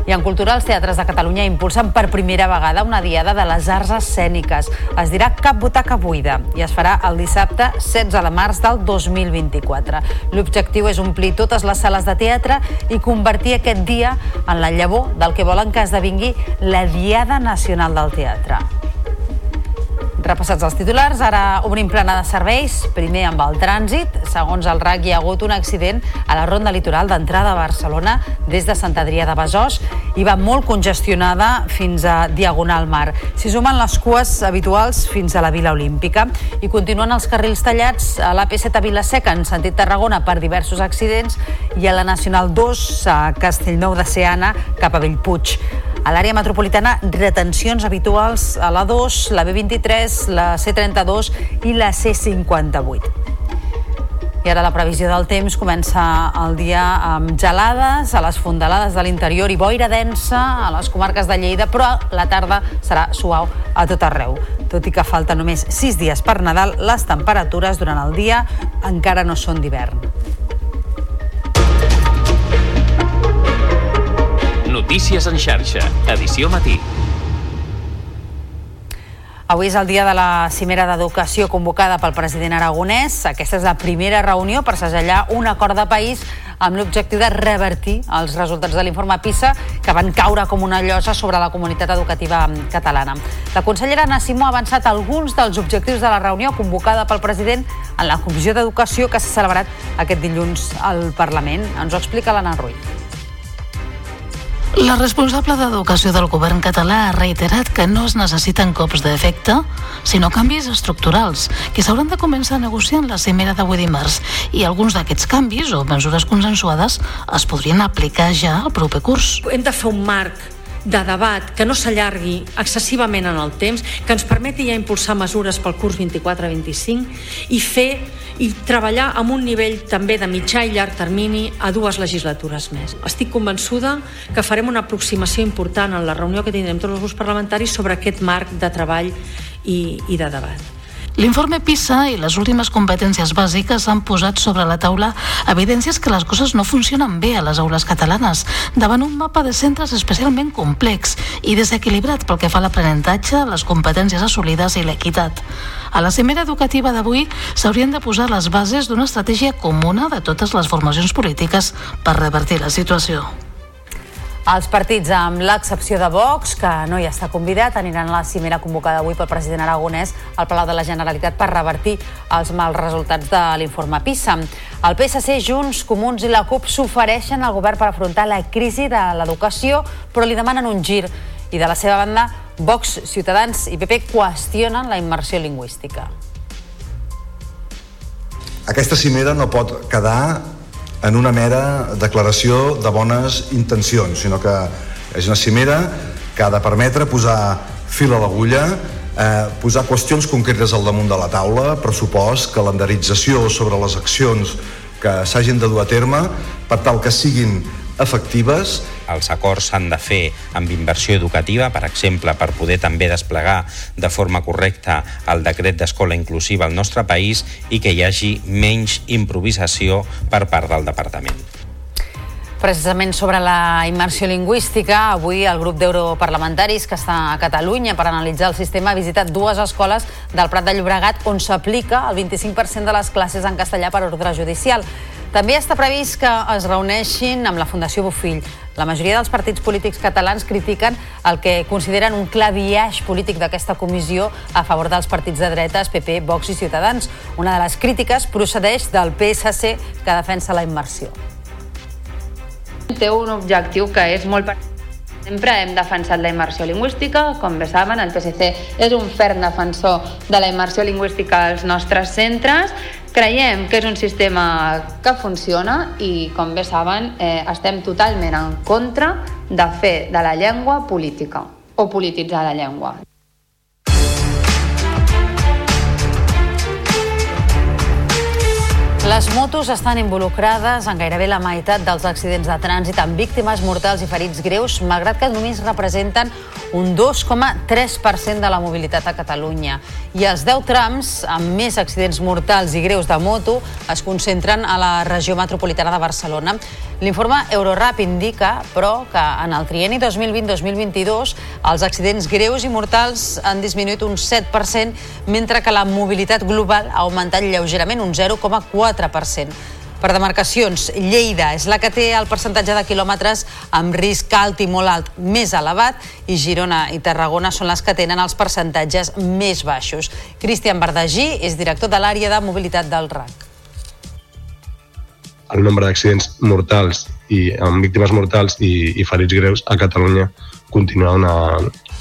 I en cultura, els teatres de Catalunya impulsen per primera vegada una diada de les arts escèniques. Es dirà Cap butaca buida i es farà el dissabte 16 de març del 2024. L'objectiu és omplir totes les sales de teatre i convertir aquest dia en la llavor del que volen que esdevingui la Diada Nacional del Teatre. Repassats els titulars, ara obrim plana de serveis, primer amb el trànsit. Segons el RAC, hi ha hagut un accident a la ronda litoral d'entrada a Barcelona des de Sant Adrià de Besòs i va molt congestionada fins a Diagonal Mar. S'hi sumen les cues habituals fins a la Vila Olímpica i continuen els carrils tallats a l'AP7 a Vilaseca en sentit Tarragona per diversos accidents i a la Nacional 2 a Castellnou de Seana cap a Bellpuig. A l'àrea metropolitana, retencions habituals a la 2, la B23, la C32 i la C58. I ara la previsió del temps comença el dia amb gelades a les fondalades de l'interior i boira densa a les comarques de Lleida, però la tarda serà suau a tot arreu. Tot i que falta només 6 dies per Nadal, les temperatures durant el dia encara no són d'hivern. Notícies en xarxa, edició matí. Avui és el dia de la cimera d'educació convocada pel president aragonès. Aquesta és la primera reunió per segellar un acord de país amb l'objectiu de revertir els resultats de l'informe PISA que van caure com una llosa sobre la comunitat educativa catalana. La consellera Anna Simó ha avançat alguns dels objectius de la reunió convocada pel president en la Comissió d'Educació que s'ha celebrat aquest dilluns al Parlament. Ens ho explica l'Anna Ruiz. La responsable d'Educació del govern català ha reiterat que no es necessiten cops d'efecte, sinó canvis estructurals, que s'hauran de començar a negociar en la cimera d'avui dimarts. I alguns d'aquests canvis o mesures consensuades es podrien aplicar ja al proper curs. Hem de fer un marc de debat que no s'allargui excessivament en el temps, que ens permeti ja impulsar mesures pel curs 24-25 i fer i treballar amb un nivell també de mitjà i llarg termini a dues legislatures més. Estic convençuda que farem una aproximació important en la reunió que tindrem tots els grups parlamentaris sobre aquest marc de treball i, i de debat. L'informe PISA i les últimes competències bàsiques han posat sobre la taula evidències que les coses no funcionen bé a les aules catalanes, davant un mapa de centres especialment complex i desequilibrat pel que fa a l'aprenentatge, les competències assolides i l'equitat. A la cimera educativa d'avui s'haurien de posar les bases d'una estratègia comuna de totes les formacions polítiques per revertir la situació. Els partits, amb l'excepció de Vox, que no hi està convidat, aniran a la cimera convocada avui pel president Aragonès al Palau de la Generalitat per revertir els mals resultats de l'informe PISA. El PSC, Junts, Comuns i la CUP s'ofereixen al govern per afrontar la crisi de l'educació, però li demanen un gir. I de la seva banda, Vox, Ciutadans i PP qüestionen la immersió lingüística. Aquesta cimera no pot quedar en una mera declaració de bones intencions, sinó que és una cimera que ha de permetre posar fil a l'agulla, eh, posar qüestions concretes al damunt de la taula, pressupost, calendarització sobre les accions que s'hagin de dur a terme per tal que siguin efectives. Els acords s'han de fer amb inversió educativa, per exemple, per poder també desplegar de forma correcta el decret d'escola inclusiva al nostre país i que hi hagi menys improvisació per part del departament. Precisament sobre la immersió lingüística, avui el grup d'europarlamentaris que està a Catalunya per analitzar el sistema ha visitat dues escoles del Prat de Llobregat on s'aplica el 25% de les classes en castellà per ordre judicial. També està previst que es reuneixin amb la Fundació Bofill. La majoria dels partits polítics catalans critiquen el que consideren un clar biaix polític d'aquesta comissió a favor dels partits de dretes, PP, Vox i Ciutadans. Una de les crítiques procedeix del PSC que defensa la immersió. Té un objectiu que és molt Sempre hem defensat la immersió lingüística, com bé saben, el PSC és un ferm defensor de la immersió lingüística als nostres centres, Creiem que és un sistema que funciona i, com bé saben, eh, estem totalment en contra de fer de la llengua política o polititzar la llengua. Les motos estan involucrades en gairebé la meitat dels accidents de trànsit amb víctimes mortals i ferits greus, malgrat que només representen un 2,3% de la mobilitat a Catalunya. I els 10 trams amb més accidents mortals i greus de moto es concentren a la regió metropolitana de Barcelona. L'informe Eurorap indica, però, que en el trieni 2020-2022 els accidents greus i mortals han disminuït un 7%, mentre que la mobilitat global ha augmentat lleugerament un 0,4%. Per demarcacions, Lleida és la que té el percentatge de quilòmetres amb risc alt i molt alt més elevat i Girona i Tarragona són les que tenen els percentatges més baixos. Cristian Verdagí és director de l'àrea de mobilitat del RAC. El nombre d'accidents mortals i amb víctimes mortals i, i ferits greus a Catalunya continua una,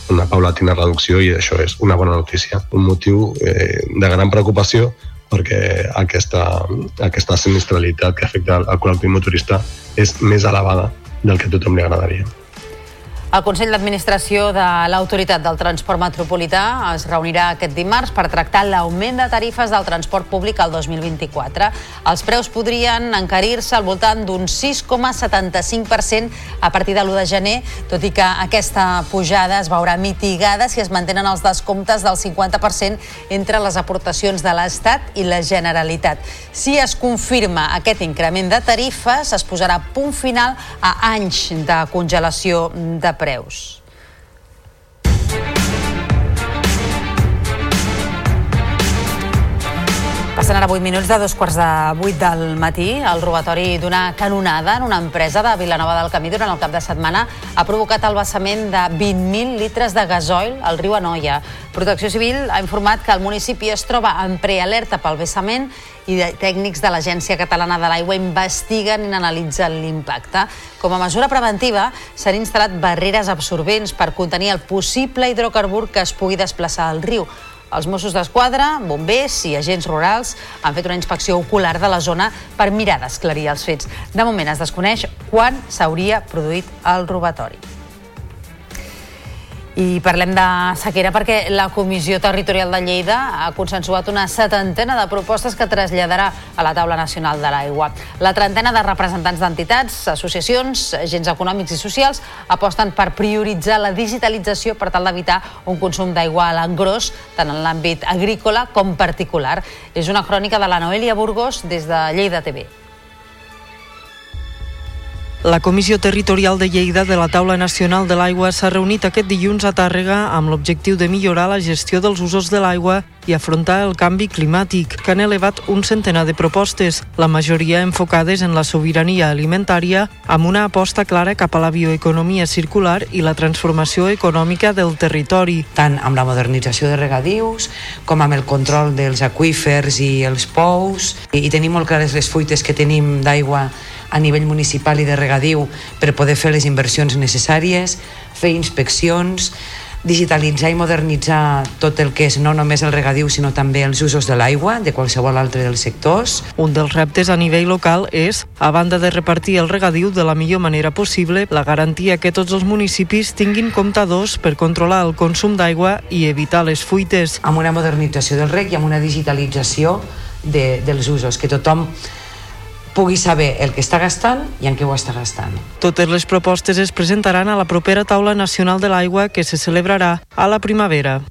una paulatina reducció i això és una bona notícia. Un motiu eh, de gran preocupació perquè aquesta, aquesta sinistralitat que afecta al col·lectiu motorista és més elevada del que a tothom li agradaria. El Consell d'Administració de l'Autoritat del Transport Metropolità es reunirà aquest dimarts per tractar l'augment de tarifes del transport públic al 2024. Els preus podrien encarir-se al voltant d'un 6,75% a partir de l'1 de gener, tot i que aquesta pujada es veurà mitigada si es mantenen els descomptes del 50% entre les aportacions de l'Estat i la Generalitat. Si es confirma aquest increment de tarifes, es posarà punt final a anys de congelació de preus. Passen ara 8 minuts de dos quarts de 8 del matí. El robatori d'una canonada en una empresa de Vilanova del Camí durant el cap de setmana ha provocat el vessament de 20.000 litres de gasoil al riu Anoia. Protecció Civil ha informat que el municipi es troba en prealerta pel vessament i tècnics de l'Agència Catalana de l'Aigua investiguen i analitzen l'impacte. Com a mesura preventiva, s'han instal·lat barreres absorbents per contenir el possible hidrocarbur que es pugui desplaçar al riu. Els Mossos d'Esquadra, bombers i agents rurals han fet una inspecció ocular de la zona per mirar d'esclarir els fets. De moment es desconeix quan s'hauria produït el robatori. I parlem de sequera perquè la Comissió Territorial de Lleida ha consensuat una setantena de propostes que traslladarà a la taula nacional de l'aigua. La trentena de representants d'entitats, associacions, agents econòmics i socials aposten per prioritzar la digitalització per tal d'evitar un consum d'aigua a l'engròs, tant en l'àmbit agrícola com particular. És una crònica de la Noelia Burgos des de Lleida TV. La Comissió Territorial de Lleida de la Taula Nacional de l'Aigua s'ha reunit aquest dilluns a Tàrrega amb l'objectiu de millorar la gestió dels usos de l'aigua i afrontar el canvi climàtic, que han elevat un centenar de propostes, la majoria enfocades en la sobirania alimentària, amb una aposta clara cap a la bioeconomia circular i la transformació econòmica del territori. Tant amb la modernització de regadius, com amb el control dels aqüífers i els pous, i, i tenim molt clares les fuites que tenim d'aigua a nivell municipal i de regadiu per poder fer les inversions necessàries, fer inspeccions, digitalitzar i modernitzar tot el que és no només el regadiu sinó també els usos de l'aigua de qualsevol altre dels sectors. Un dels reptes a nivell local és, a banda de repartir el regadiu de la millor manera possible, la garantia que tots els municipis tinguin comptadors per controlar el consum d'aigua i evitar les fuites. Amb una modernització del rec i amb una digitalització de, dels usos, que tothom pugui saber el que està gastant i en què ho està gastant. Totes les propostes es presentaran a la propera taula nacional de l'aigua que se celebrarà a la primavera.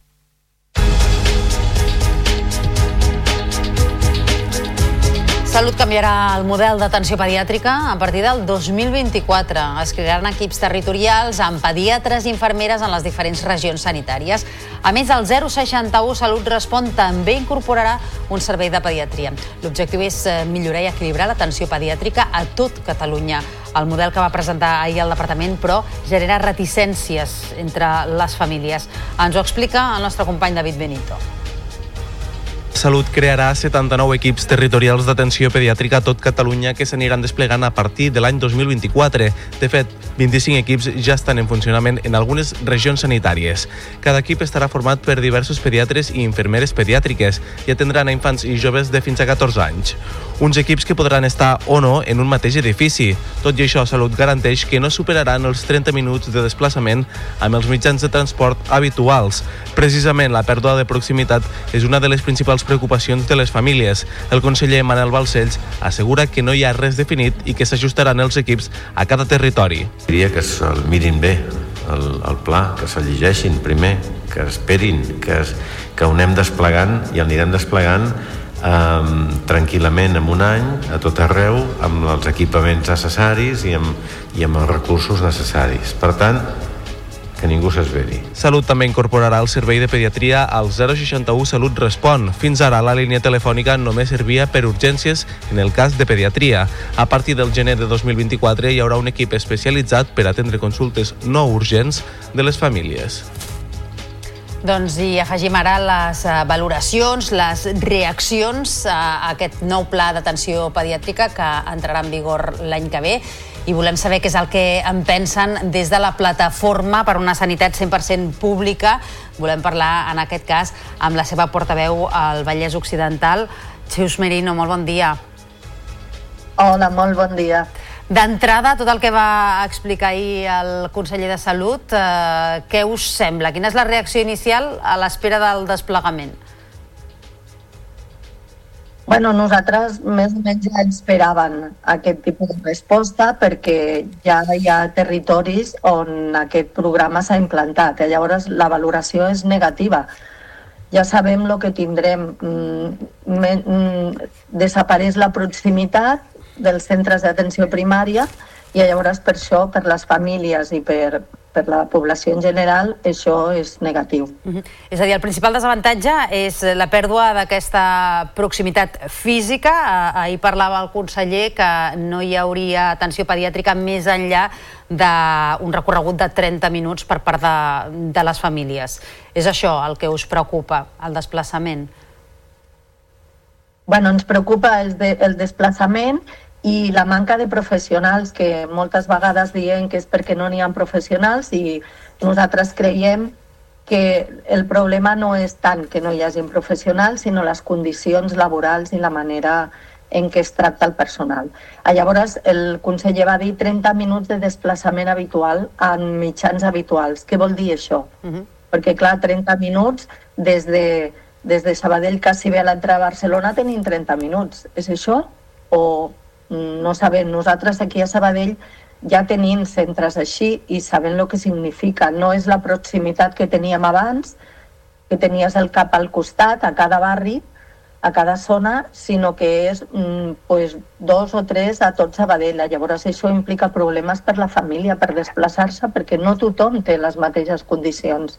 Salut canviarà el model d'atenció pediàtrica a partir del 2024. Es crearan equips territorials amb pediatres i infermeres en les diferents regions sanitàries. A més, el 061 Salut Respon també incorporarà un servei de pediatria. L'objectiu és eh, millorar i equilibrar l'atenció pediàtrica a tot Catalunya. El model que va presentar ahir el departament, però, genera reticències entre les famílies. Ens ho explica el nostre company David Benito. Salut crearà 79 equips territorials d'atenció pediàtrica a tot Catalunya que s'aniran desplegant a partir de l'any 2024. De fet, 25 equips ja estan en funcionament en algunes regions sanitàries. Cada equip estarà format per diversos pediatres i infermeres pediàtriques i atendran a infants i joves de fins a 14 anys. Uns equips que podran estar o no en un mateix edifici. Tot i això, Salut garanteix que no superaran els 30 minuts de desplaçament amb els mitjans de transport habituals. Precisament la pèrdua de proximitat és una de les principals preocupacions de les famílies. El conseller Manel Balcells assegura que no hi ha res definit i que s'ajustaran els equips a cada territori. Diria que el mirin bé, el, el pla, que se'l llegeixin primer, que esperin, que, es, que ho anem desplegant i el anirem desplegant um, tranquil·lament en un any a tot arreu amb els equipaments necessaris i amb, i amb els recursos necessaris. Per tant, que ningú s'esveri. Salut també incorporarà el servei de pediatria al 061 Salut Respon. Fins ara la línia telefònica només servia per urgències en el cas de pediatria. A partir del gener de 2024 hi haurà un equip especialitzat per atendre consultes no urgents de les famílies. Doncs hi afegim ara les eh, valoracions, les reaccions a aquest nou pla d'atenció pediàtrica que entrarà en vigor l'any que ve i volem saber què és el que en pensen des de la plataforma per una sanitat 100% pública. Volem parlar, en aquest cas, amb la seva portaveu al Vallès Occidental, Xeus Merino. Molt bon dia. Hola, molt bon dia. D'entrada, tot el que va explicar ahir el conseller de Salut, eh, què us sembla? Quina és la reacció inicial a l'espera del desplegament? Bueno, nosaltres més o menys ja esperàvem aquest tipus de resposta perquè ja hi ha territoris on aquest programa s'ha implantat i eh? llavors la valoració és negativa. Ja sabem el que tindrem. Mm, mm, desapareix la proximitat dels centres d'atenció primària i llavors per això, per les famílies i per, per la població en general, això és negatiu. Uh -huh. És a dir, el principal desavantatge és la pèrdua d'aquesta proximitat física. Ahir parlava el conseller que no hi hauria atenció pediàtrica més enllà d'un recorregut de 30 minuts per part de, de les famílies. És això el que us preocupa, el desplaçament? Bueno, ens preocupa el, de, el desplaçament i la manca de professionals, que moltes vegades diem que és perquè no n'hi ha professionals i nosaltres creiem que el problema no és tant que no hi hagin professionals, sinó les condicions laborals i la manera en què es tracta el personal. Llavors, el conseller va dir 30 minuts de desplaçament habitual en mitjans habituals. Què vol dir això? Uh -huh. Perquè, clar, 30 minuts des de, des de Sabadell quasi bé a l'entrada a Barcelona tenim 30 minuts. És això? O no sabem. Nosaltres aquí a Sabadell ja tenim centres així i sabem el que significa. No és la proximitat que teníem abans, que tenies el cap al costat, a cada barri, a cada zona, sinó que és mm, pues, dos o tres a tot Sabadell. Llavors això implica problemes per la família, per desplaçar-se, perquè no tothom té les mateixes condicions.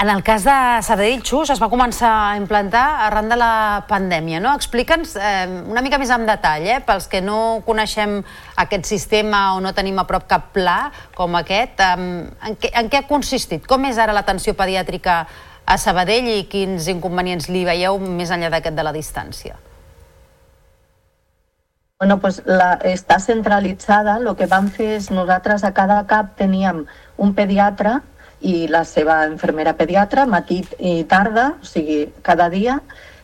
En el cas de Sabadell, Xus, es va començar a implantar arran de la pandèmia. No? Explica'ns eh, una mica més en detall, eh, pels que no coneixem aquest sistema o no tenim a prop cap pla com aquest, eh, en, què, en què ha consistit? Com és ara l'atenció pediàtrica a Sabadell i quins inconvenients li veieu més enllà d'aquest de la distància? Bueno, pues la, està centralitzada. El que vam fer és nosaltres a cada cap teníem un pediatre i la seva infermera pediatra, matí i tarda, o sigui, cada dia,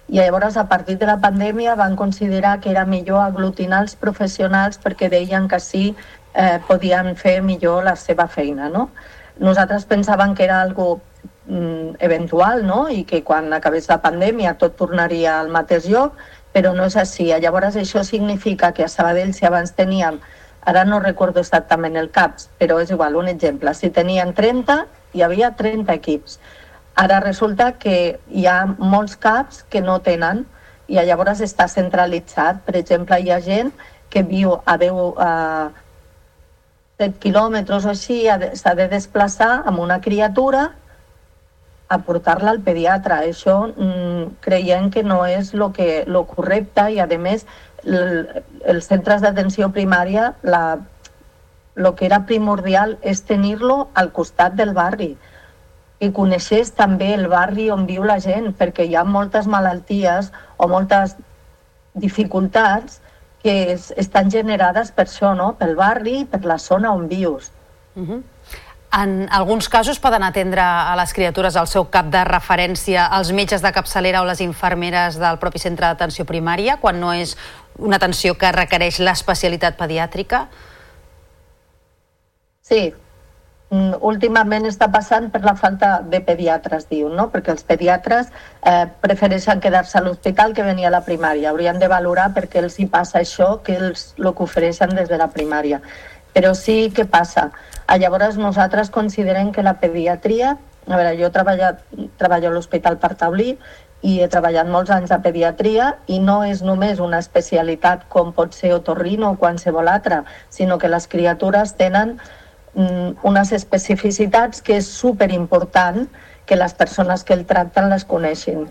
i llavors a partir de la pandèmia van considerar que era millor aglutinar els professionals perquè deien que sí eh, podien fer millor la seva feina. No? Nosaltres pensàvem que era algo mm, eventual no? i que quan acabés la pandèmia tot tornaria al mateix lloc, però no és així. Llavors això significa que a Sabadell, si abans teníem, ara no recordo exactament el CAPS, però és igual, un exemple, si tenien 30, hi havia 30 equips. Ara resulta que hi ha molts CAPs que no tenen i llavors està centralitzat. Per exemple, hi ha gent que viu a 10, a 7 quilòmetres o així, s'ha de desplaçar amb una criatura a portar-la al pediatre. Això mm, creiem que no és lo, que, lo correcte i, a més, el, els centres d'atenció primària, la, lo que era primordial és tenir-lo al costat del barri i coneixés també el barri on viu la gent, perquè hi ha moltes malalties o moltes dificultats que es, estan generades per això, no? pel barri per la zona on vius. Uh -huh. En alguns casos poden atendre a les criatures al seu cap de referència els metges de capçalera o les infermeres del propi centre d'atenció primària, quan no és una atenció que requereix l'especialitat pediàtrica? Sí, mm, últimament està passant per la falta de pediatres, diu, no? perquè els pediatres eh, prefereixen quedar-se a l'hospital que venir a la primària. Haurien de valorar perquè els hi passa això que els el que ofereixen des de la primària. Però sí que passa. Ah, llavors nosaltres considerem que la pediatria, a veure, jo treballat, treballo a l'Hospital Taulí i he treballat molts anys a pediatria i no és només una especialitat com pot ser otorrino o qualsevol altra, sinó que les criatures tenen unes especificitats que és superimportant que les persones que el tracten les coneixin.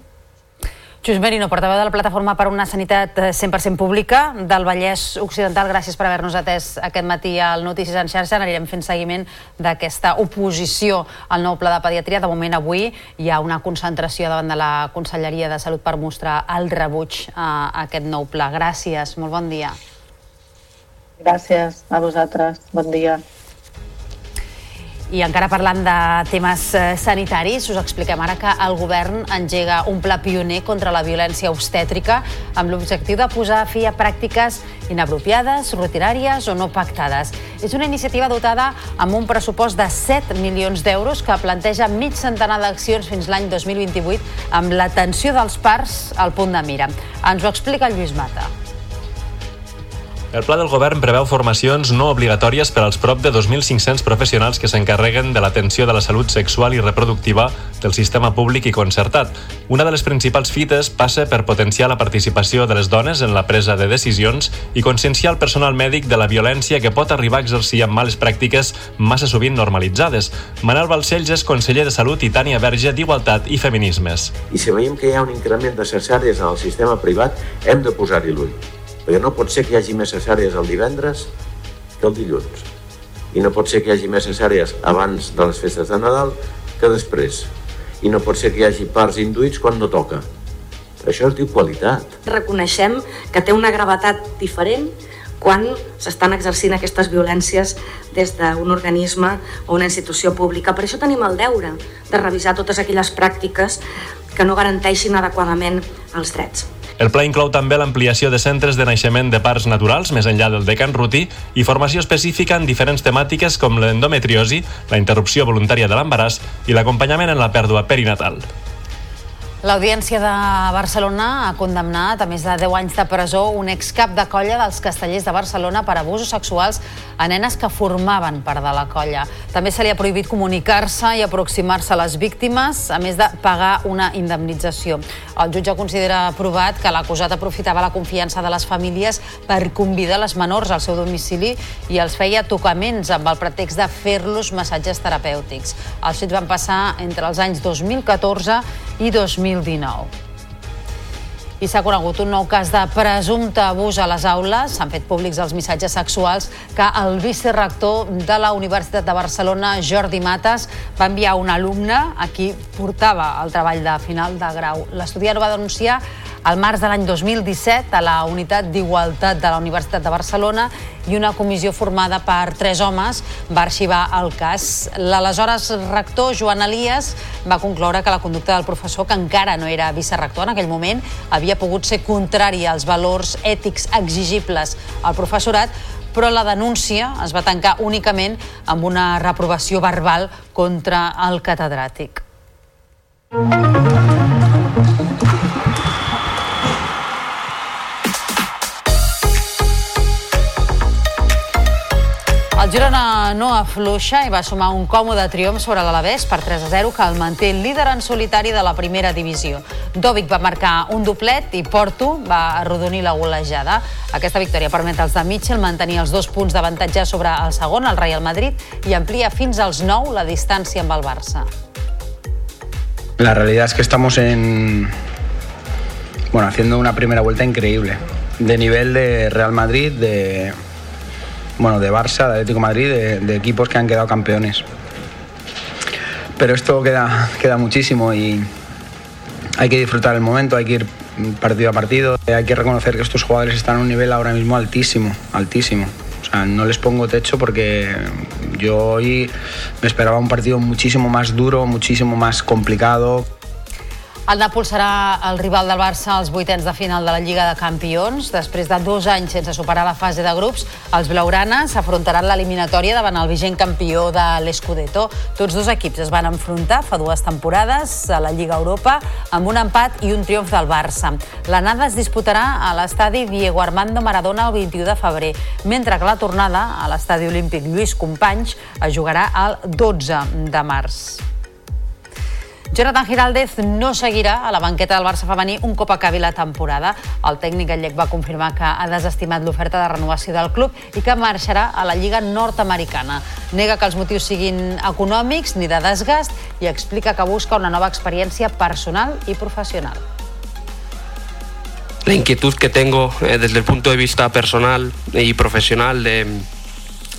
Xus Merino, portaveu de la Plataforma per una Sanitat 100% eh, Pública del Vallès Occidental, gràcies per haver-nos atès aquest matí al Notícies en xarxa. Anirem fent seguiment d'aquesta oposició al nou pla de pediatria. De moment, avui hi ha una concentració davant de la Conselleria de Salut per mostrar el rebuig a aquest nou pla. Gràcies, molt bon dia. Gràcies a vosaltres. Bon dia. I encara parlant de temes eh, sanitaris, us expliquem ara que el govern engega un pla pioner contra la violència obstètrica amb l'objectiu de posar fi a pràctiques inapropiades, rutinàries o no pactades. És una iniciativa dotada amb un pressupost de 7 milions d'euros que planteja mig centenar d'accions fins l'any 2028 amb l'atenció dels parts al punt de mira. Ens ho explica el Lluís Mata. El pla del govern preveu formacions no obligatòries per als prop de 2.500 professionals que s'encarreguen de l'atenció de la salut sexual i reproductiva del sistema públic i concertat. Una de les principals fites passa per potenciar la participació de les dones en la presa de decisions i conscienciar el personal mèdic de la violència que pot arribar a exercir amb males pràctiques massa sovint normalitzades. Manel Balcells és conseller de Salut i Tània Verge d'Igualtat i Feminismes. I si veiem que hi ha un increment de cesàries en el sistema privat, hem de posar-hi l'ull perquè no pot ser que hi hagi més cesàries el divendres que el dilluns. I no pot ser que hi hagi més cesàries abans de les festes de Nadal que després. I no pot ser que hi hagi parts induïts quan no toca. Això es diu qualitat. Reconeixem que té una gravetat diferent quan s'estan exercint aquestes violències des d'un organisme o una institució pública. Per això tenim el deure de revisar totes aquelles pràctiques que no garanteixin adequadament els drets. El pla inclou també l'ampliació de centres de naixement de parts naturals més enllà del de Can Ruti i formació específica en diferents temàtiques com l'endometriosi, la interrupció voluntària de l'embaràs i l'acompanyament en la pèrdua perinatal. L'Audiència de Barcelona ha condemnat a més de 10 anys de presó un excap de colla dels castellers de Barcelona per abusos sexuals a nenes que formaven part de la colla. També se li ha prohibit comunicar-se i aproximar-se a les víctimes, a més de pagar una indemnització. El jutge considera provat que l'acusat aprofitava la confiança de les famílies per convidar les menors al seu domicili i els feia tocaments amb el pretext de fer-los massatges terapèutics. Els fets van passar entre els anys 2014 i 2019. I s'ha conegut un nou cas de presumpte abús a les aules. S'han fet públics els missatges sexuals que el vicerrector de la Universitat de Barcelona, Jordi Mates, va enviar a un alumne a qui portava el treball de final de grau. L'estudiant va denunciar al març de l'any 2017 a la Unitat d'Igualtat de la Universitat de Barcelona i una comissió formada per tres homes va arxivar el cas. L'aleshores rector, Joan Elias, va concloure que la conducta del professor, que encara no era vicerrector en aquell moment, havia pogut ser contrària als valors ètics exigibles al professorat, però la denúncia es va tancar únicament amb una reprovació verbal contra el catedràtic. El no afluixa i va sumar un còmode triomf sobre l'Alavés per 3 a 0 que el manté líder en solitari de la primera divisió. Dovic va marcar un doblet i Porto va arrodonir la golejada. Aquesta victòria permet als de Mitchell mantenir els dos punts d'avantatge sobre el segon, el Real Madrid, i amplia fins als 9 la distància amb el Barça. La realidad es que estamos en. Bueno, haciendo una primera vuelta increíble. De nivel de Real Madrid, de, bueno, de Barça, de Atlético Madrid, de, de, equipos que han quedado campeones. Pero esto queda, queda muchísimo y hay que disfrutar el momento, hay que ir partido a partido. Hay que reconocer que estos jugadores están a un nivel ahora mismo altísimo, altísimo. O sea, no les pongo techo porque yo hoy me esperaba un partido muchísimo más duro, muchísimo más complicado. El Nàpols serà el rival del Barça als vuitens de final de la Lliga de Campions. Després de dos anys sense superar la fase de grups, els blaugranes afrontaran l'eliminatòria davant el vigent campió de l'Escudeto. Tots dos equips es van enfrontar fa dues temporades a la Lliga Europa amb un empat i un triomf del Barça. L'anada es disputarà a l'estadi Diego Armando Maradona el 21 de febrer, mentre que la tornada a l'estadi olímpic Lluís Companys es jugarà el 12 de març. Jonathan Giraldez no seguirà a la banqueta del Barça femení un cop acabi la temporada. El tècnic gallec va confirmar que ha desestimat l'oferta de renovació del club i que marxarà a la Lliga nord-americana. Nega que els motius siguin econòmics ni de desgast i explica que busca una nova experiència personal i professional. La inquietud que tengo eh, desde el punto de vista personal y profesional de,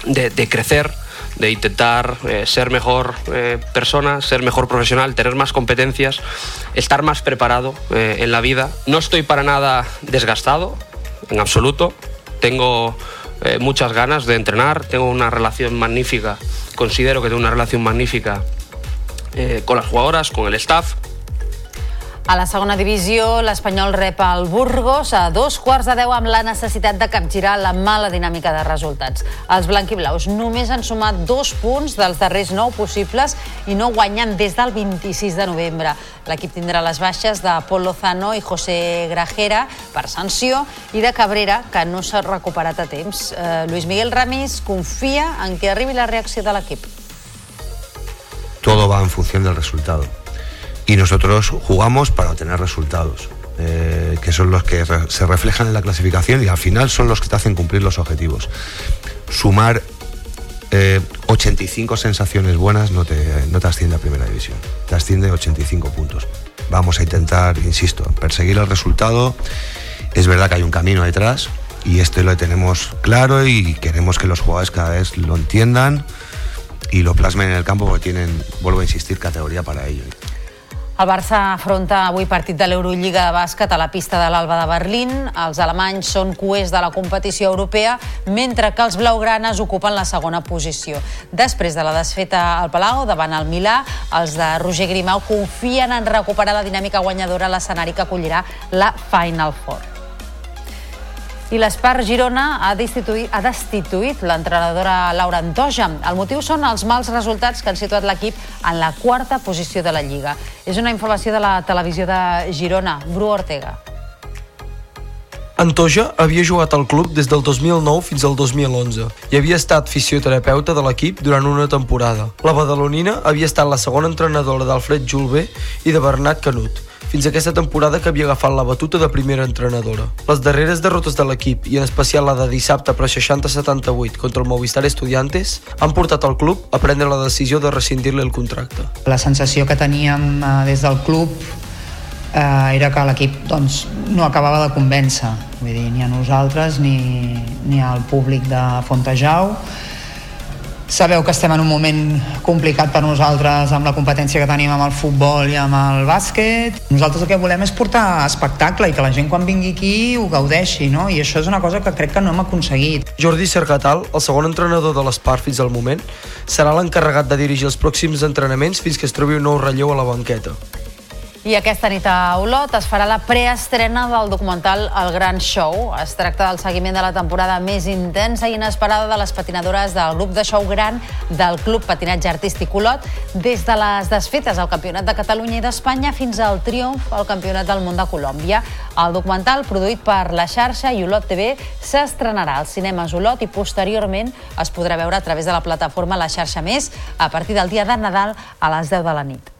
de, de crecer de intentar eh, ser mejor eh, persona, ser mejor profesional, tener más competencias, estar más preparado eh, en la vida. No estoy para nada desgastado, en absoluto. Tengo muchas ganas de entrenar, tengo una relación magnífica, considero que tengo una relación magnífica con las jugadoras, con el staff. A la segona divisió, l'Espanyol rep el Burgos a dos quarts de deu amb la necessitat de capgirar la mala dinàmica de resultats. Els blanquiblaus només han sumat dos punts dels darrers nou possibles i no guanyen des del 26 de novembre. L'equip tindrà les baixes de Pol Lozano i José Grajera per sanció i de Cabrera, que no s'ha recuperat a temps. Eh, Luis Miguel Ramis confia en que arribi la reacció de l'equip. Todo va en función del resultado. Y nosotros jugamos para obtener resultados, eh, que son los que se reflejan en la clasificación y al final son los que te hacen cumplir los objetivos. Sumar eh, 85 sensaciones buenas no te, no te asciende a primera división, te asciende 85 puntos. Vamos a intentar, insisto, perseguir el resultado. Es verdad que hay un camino detrás y este lo tenemos claro y queremos que los jugadores cada vez lo entiendan y lo plasmen en el campo porque tienen, vuelvo a insistir, categoría para ello. El Barça afronta avui partit de l'Eurolliga de bàsquet a la pista de l'Alba de Berlín. Els alemanys són coers de la competició europea, mentre que els blaugranes ocupen la segona posició. Després de la desfeta al Palau davant el Milà, els de Roger Grimau confien en recuperar la dinàmica guanyadora a l'escenari que acollirà la Final Four. I l'Espar Girona ha destituït, ha destituït l'entrenadora Laura Antoja. El motiu són els mals resultats que han situat l'equip en la quarta posició de la Lliga. És una informació de la televisió de Girona. Bru Ortega. Antoja havia jugat al club des del 2009 fins al 2011 i havia estat fisioterapeuta de l'equip durant una temporada. La badalonina havia estat la segona entrenadora d'Alfred Julve i de Bernat Canut fins aquesta temporada que havia agafat la batuta de primera entrenadora. Les darreres derrotes de l'equip, i en especial la de dissabte per 60-78 contra el Movistar Estudiantes, han portat al club a prendre la decisió de rescindir-li el contracte. La sensació que teníem eh, des del club eh, era que l'equip doncs, no acabava de convèncer, vull dir, ni a nosaltres ni, ni al públic de Fontejau Sabeu que estem en un moment complicat per nosaltres amb la competència que tenim amb el futbol i amb el bàsquet. Nosaltres el que volem és portar espectacle i que la gent quan vingui aquí ho gaudeixi, no? I això és una cosa que crec que no hem aconseguit. Jordi Cercatal, el segon entrenador de l'Espar fins al moment, serà l'encarregat de dirigir els pròxims entrenaments fins que es trobi un nou relleu a la banqueta. I aquesta nit a Olot es farà la preestrena del documental El Gran Show. Es tracta del seguiment de la temporada més intensa i inesperada de les patinadores del grup de show gran del Club Patinatge Artístic Olot, des de les desfetes al Campionat de Catalunya i d'Espanya fins al triomf al Campionat del Món de Colòmbia. El documental, produït per la xarxa i Olot TV, s'estrenarà als cinemes Olot i posteriorment es podrà veure a través de la plataforma La Xarxa Més a partir del dia de Nadal a les 10 de la nit.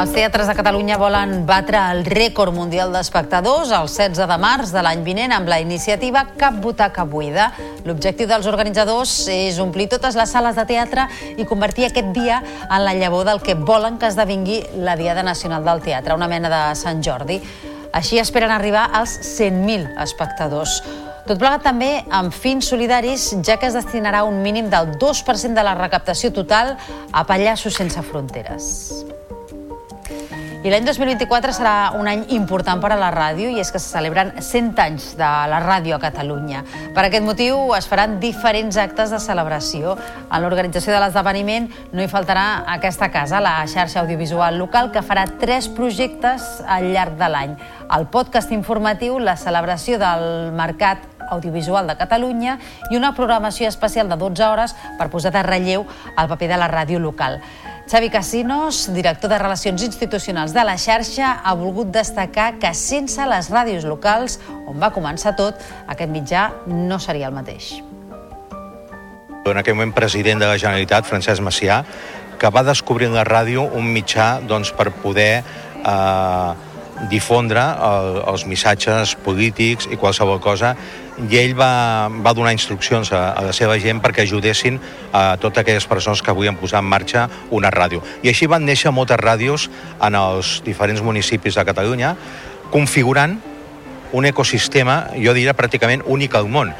Els teatres de Catalunya volen batre el rècord mundial d'espectadors el 16 de març de l'any vinent amb la iniciativa Cap butaca buida. L'objectiu dels organitzadors és omplir totes les sales de teatre i convertir aquest dia en la llavor del que volen que esdevingui la Diada Nacional del Teatre, una mena de Sant Jordi. Així esperen arribar als 100.000 espectadors. Tot plegat també amb fins solidaris, ja que es destinarà un mínim del 2% de la recaptació total a Pallassos sense fronteres. I l'any 2024 serà un any important per a la ràdio i és que se celebren 100 anys de la ràdio a Catalunya. Per aquest motiu es faran diferents actes de celebració. En l'organització de l'esdeveniment no hi faltarà aquesta casa, la xarxa audiovisual local, que farà tres projectes al llarg de l'any. El podcast informatiu, la celebració del mercat audiovisual de Catalunya i una programació especial de 12 hores per posar de relleu el paper de la ràdio local. Xavi Casinos, director de Relacions Institucionals de la xarxa, ha volgut destacar que sense les ràdios locals, on va començar tot, aquest mitjà no seria el mateix. En aquell moment president de la Generalitat, Francesc Macià, que va descobrir en la ràdio un mitjà doncs, per poder eh, difondre el, els missatges polítics i qualsevol cosa i ell va, va donar instruccions a, a la seva gent perquè ajudessin a totes aquelles persones que volien posar en marxa una ràdio. I així van néixer moltes ràdios en els diferents municipis de Catalunya, configurant un ecosistema, jo diria, pràcticament únic al món.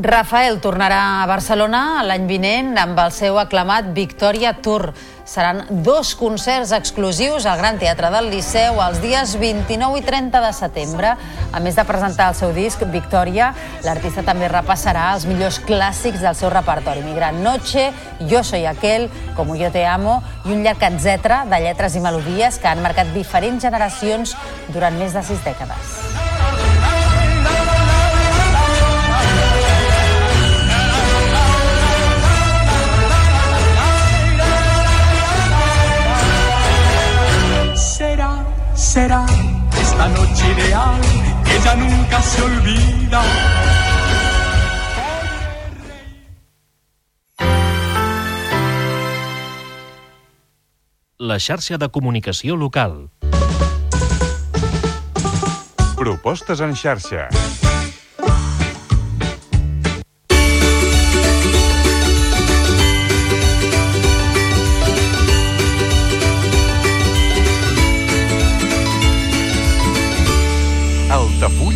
Rafael tornarà a Barcelona l'any vinent amb el seu aclamat Victoria Tour. Seran dos concerts exclusius al Gran Teatre del Liceu els dies 29 i 30 de setembre. A més de presentar el seu disc Victoria, l'artista també repassarà els millors clàssics del seu repertori. Migrant Noche, Yo soy aquel, Como yo te amo i un llarg etcètera de lletres i melodies que han marcat diferents generacions durant més de sis dècades. Será esta noche ideal que ya nunca se olvida. La xarxa de comunicació local. Propostes en xarxa.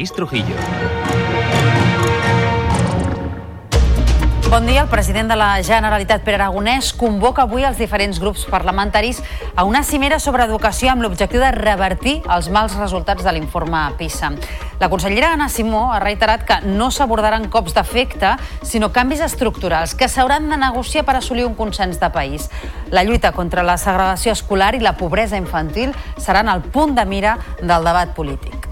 Amb Taís Trujillo. Bon dia. El president de la Generalitat, Pere Aragonès, convoca avui els diferents grups parlamentaris a una cimera sobre educació amb l'objectiu de revertir els mals resultats de l'informe PISA. La consellera Anna Simó ha reiterat que no s'abordaran cops d'efecte, sinó canvis estructurals que s'hauran de negociar per assolir un consens de país. La lluita contra la segregació escolar i la pobresa infantil seran el punt de mira del debat polític.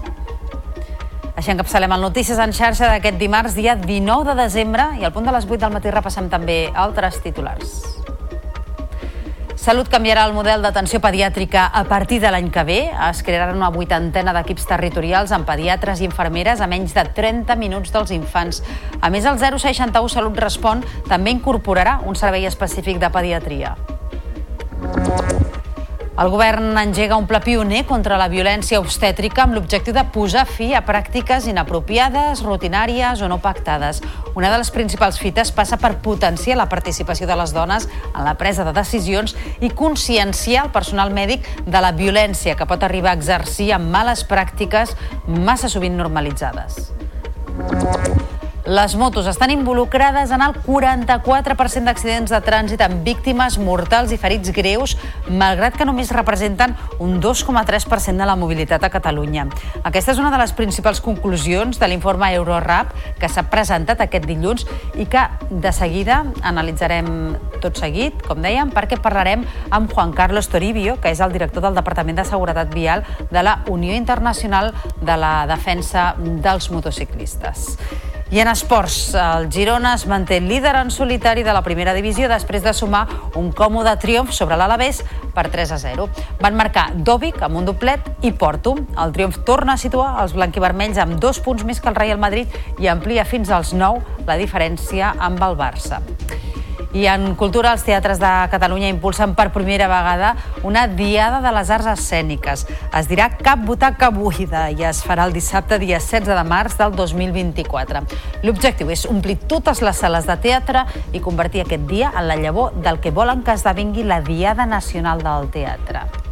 Així encapçalem el Notícies en xarxa d'aquest dimarts, dia 19 de desembre, i al punt de les 8 del matí repassem també altres titulars. Salut canviarà el model d'atenció pediàtrica a partir de l'any que ve. Es crearan una vuitantena d'equips territorials amb pediatres i infermeres a menys de 30 minuts dels infants. A més, el 061 Salut Respon també incorporarà un servei específic de pediatria. El govern engega un pla pioner contra la violència obstètrica amb l'objectiu de posar fi a pràctiques inapropiades, rutinàries o no pactades. Una de les principals fites passa per potenciar la participació de les dones en la presa de decisions i conscienciar el personal mèdic de la violència que pot arribar a exercir amb males pràctiques massa sovint normalitzades. Les motos estan involucrades en el 44% d'accidents de trànsit amb víctimes mortals i ferits greus, malgrat que només representen un 2,3% de la mobilitat a Catalunya. Aquesta és una de les principals conclusions de l'informe Eurorap que s'ha presentat aquest dilluns i que de seguida analitzarem tot seguit, com dèiem, perquè parlarem amb Juan Carlos Toribio, que és el director del Departament de Seguretat Vial de la Unió Internacional de la Defensa dels Motociclistes. I en esports, el Girona es manté líder en solitari de la primera divisió després de sumar un còmode triomf sobre l'Alavés per 3 a 0. Van marcar Dovic amb un doblet i Porto. El triomf torna a situar els blanquivermells amb dos punts més que el Real Madrid i amplia fins als 9 la diferència amb el Barça. I en cultura, els teatres de Catalunya impulsen per primera vegada una diada de les arts escèniques. Es dirà Cap butaca buida i es farà el dissabte, dia 16 de març del 2024. L'objectiu és omplir totes les sales de teatre i convertir aquest dia en la llavor del que volen que esdevingui la Diada Nacional del Teatre.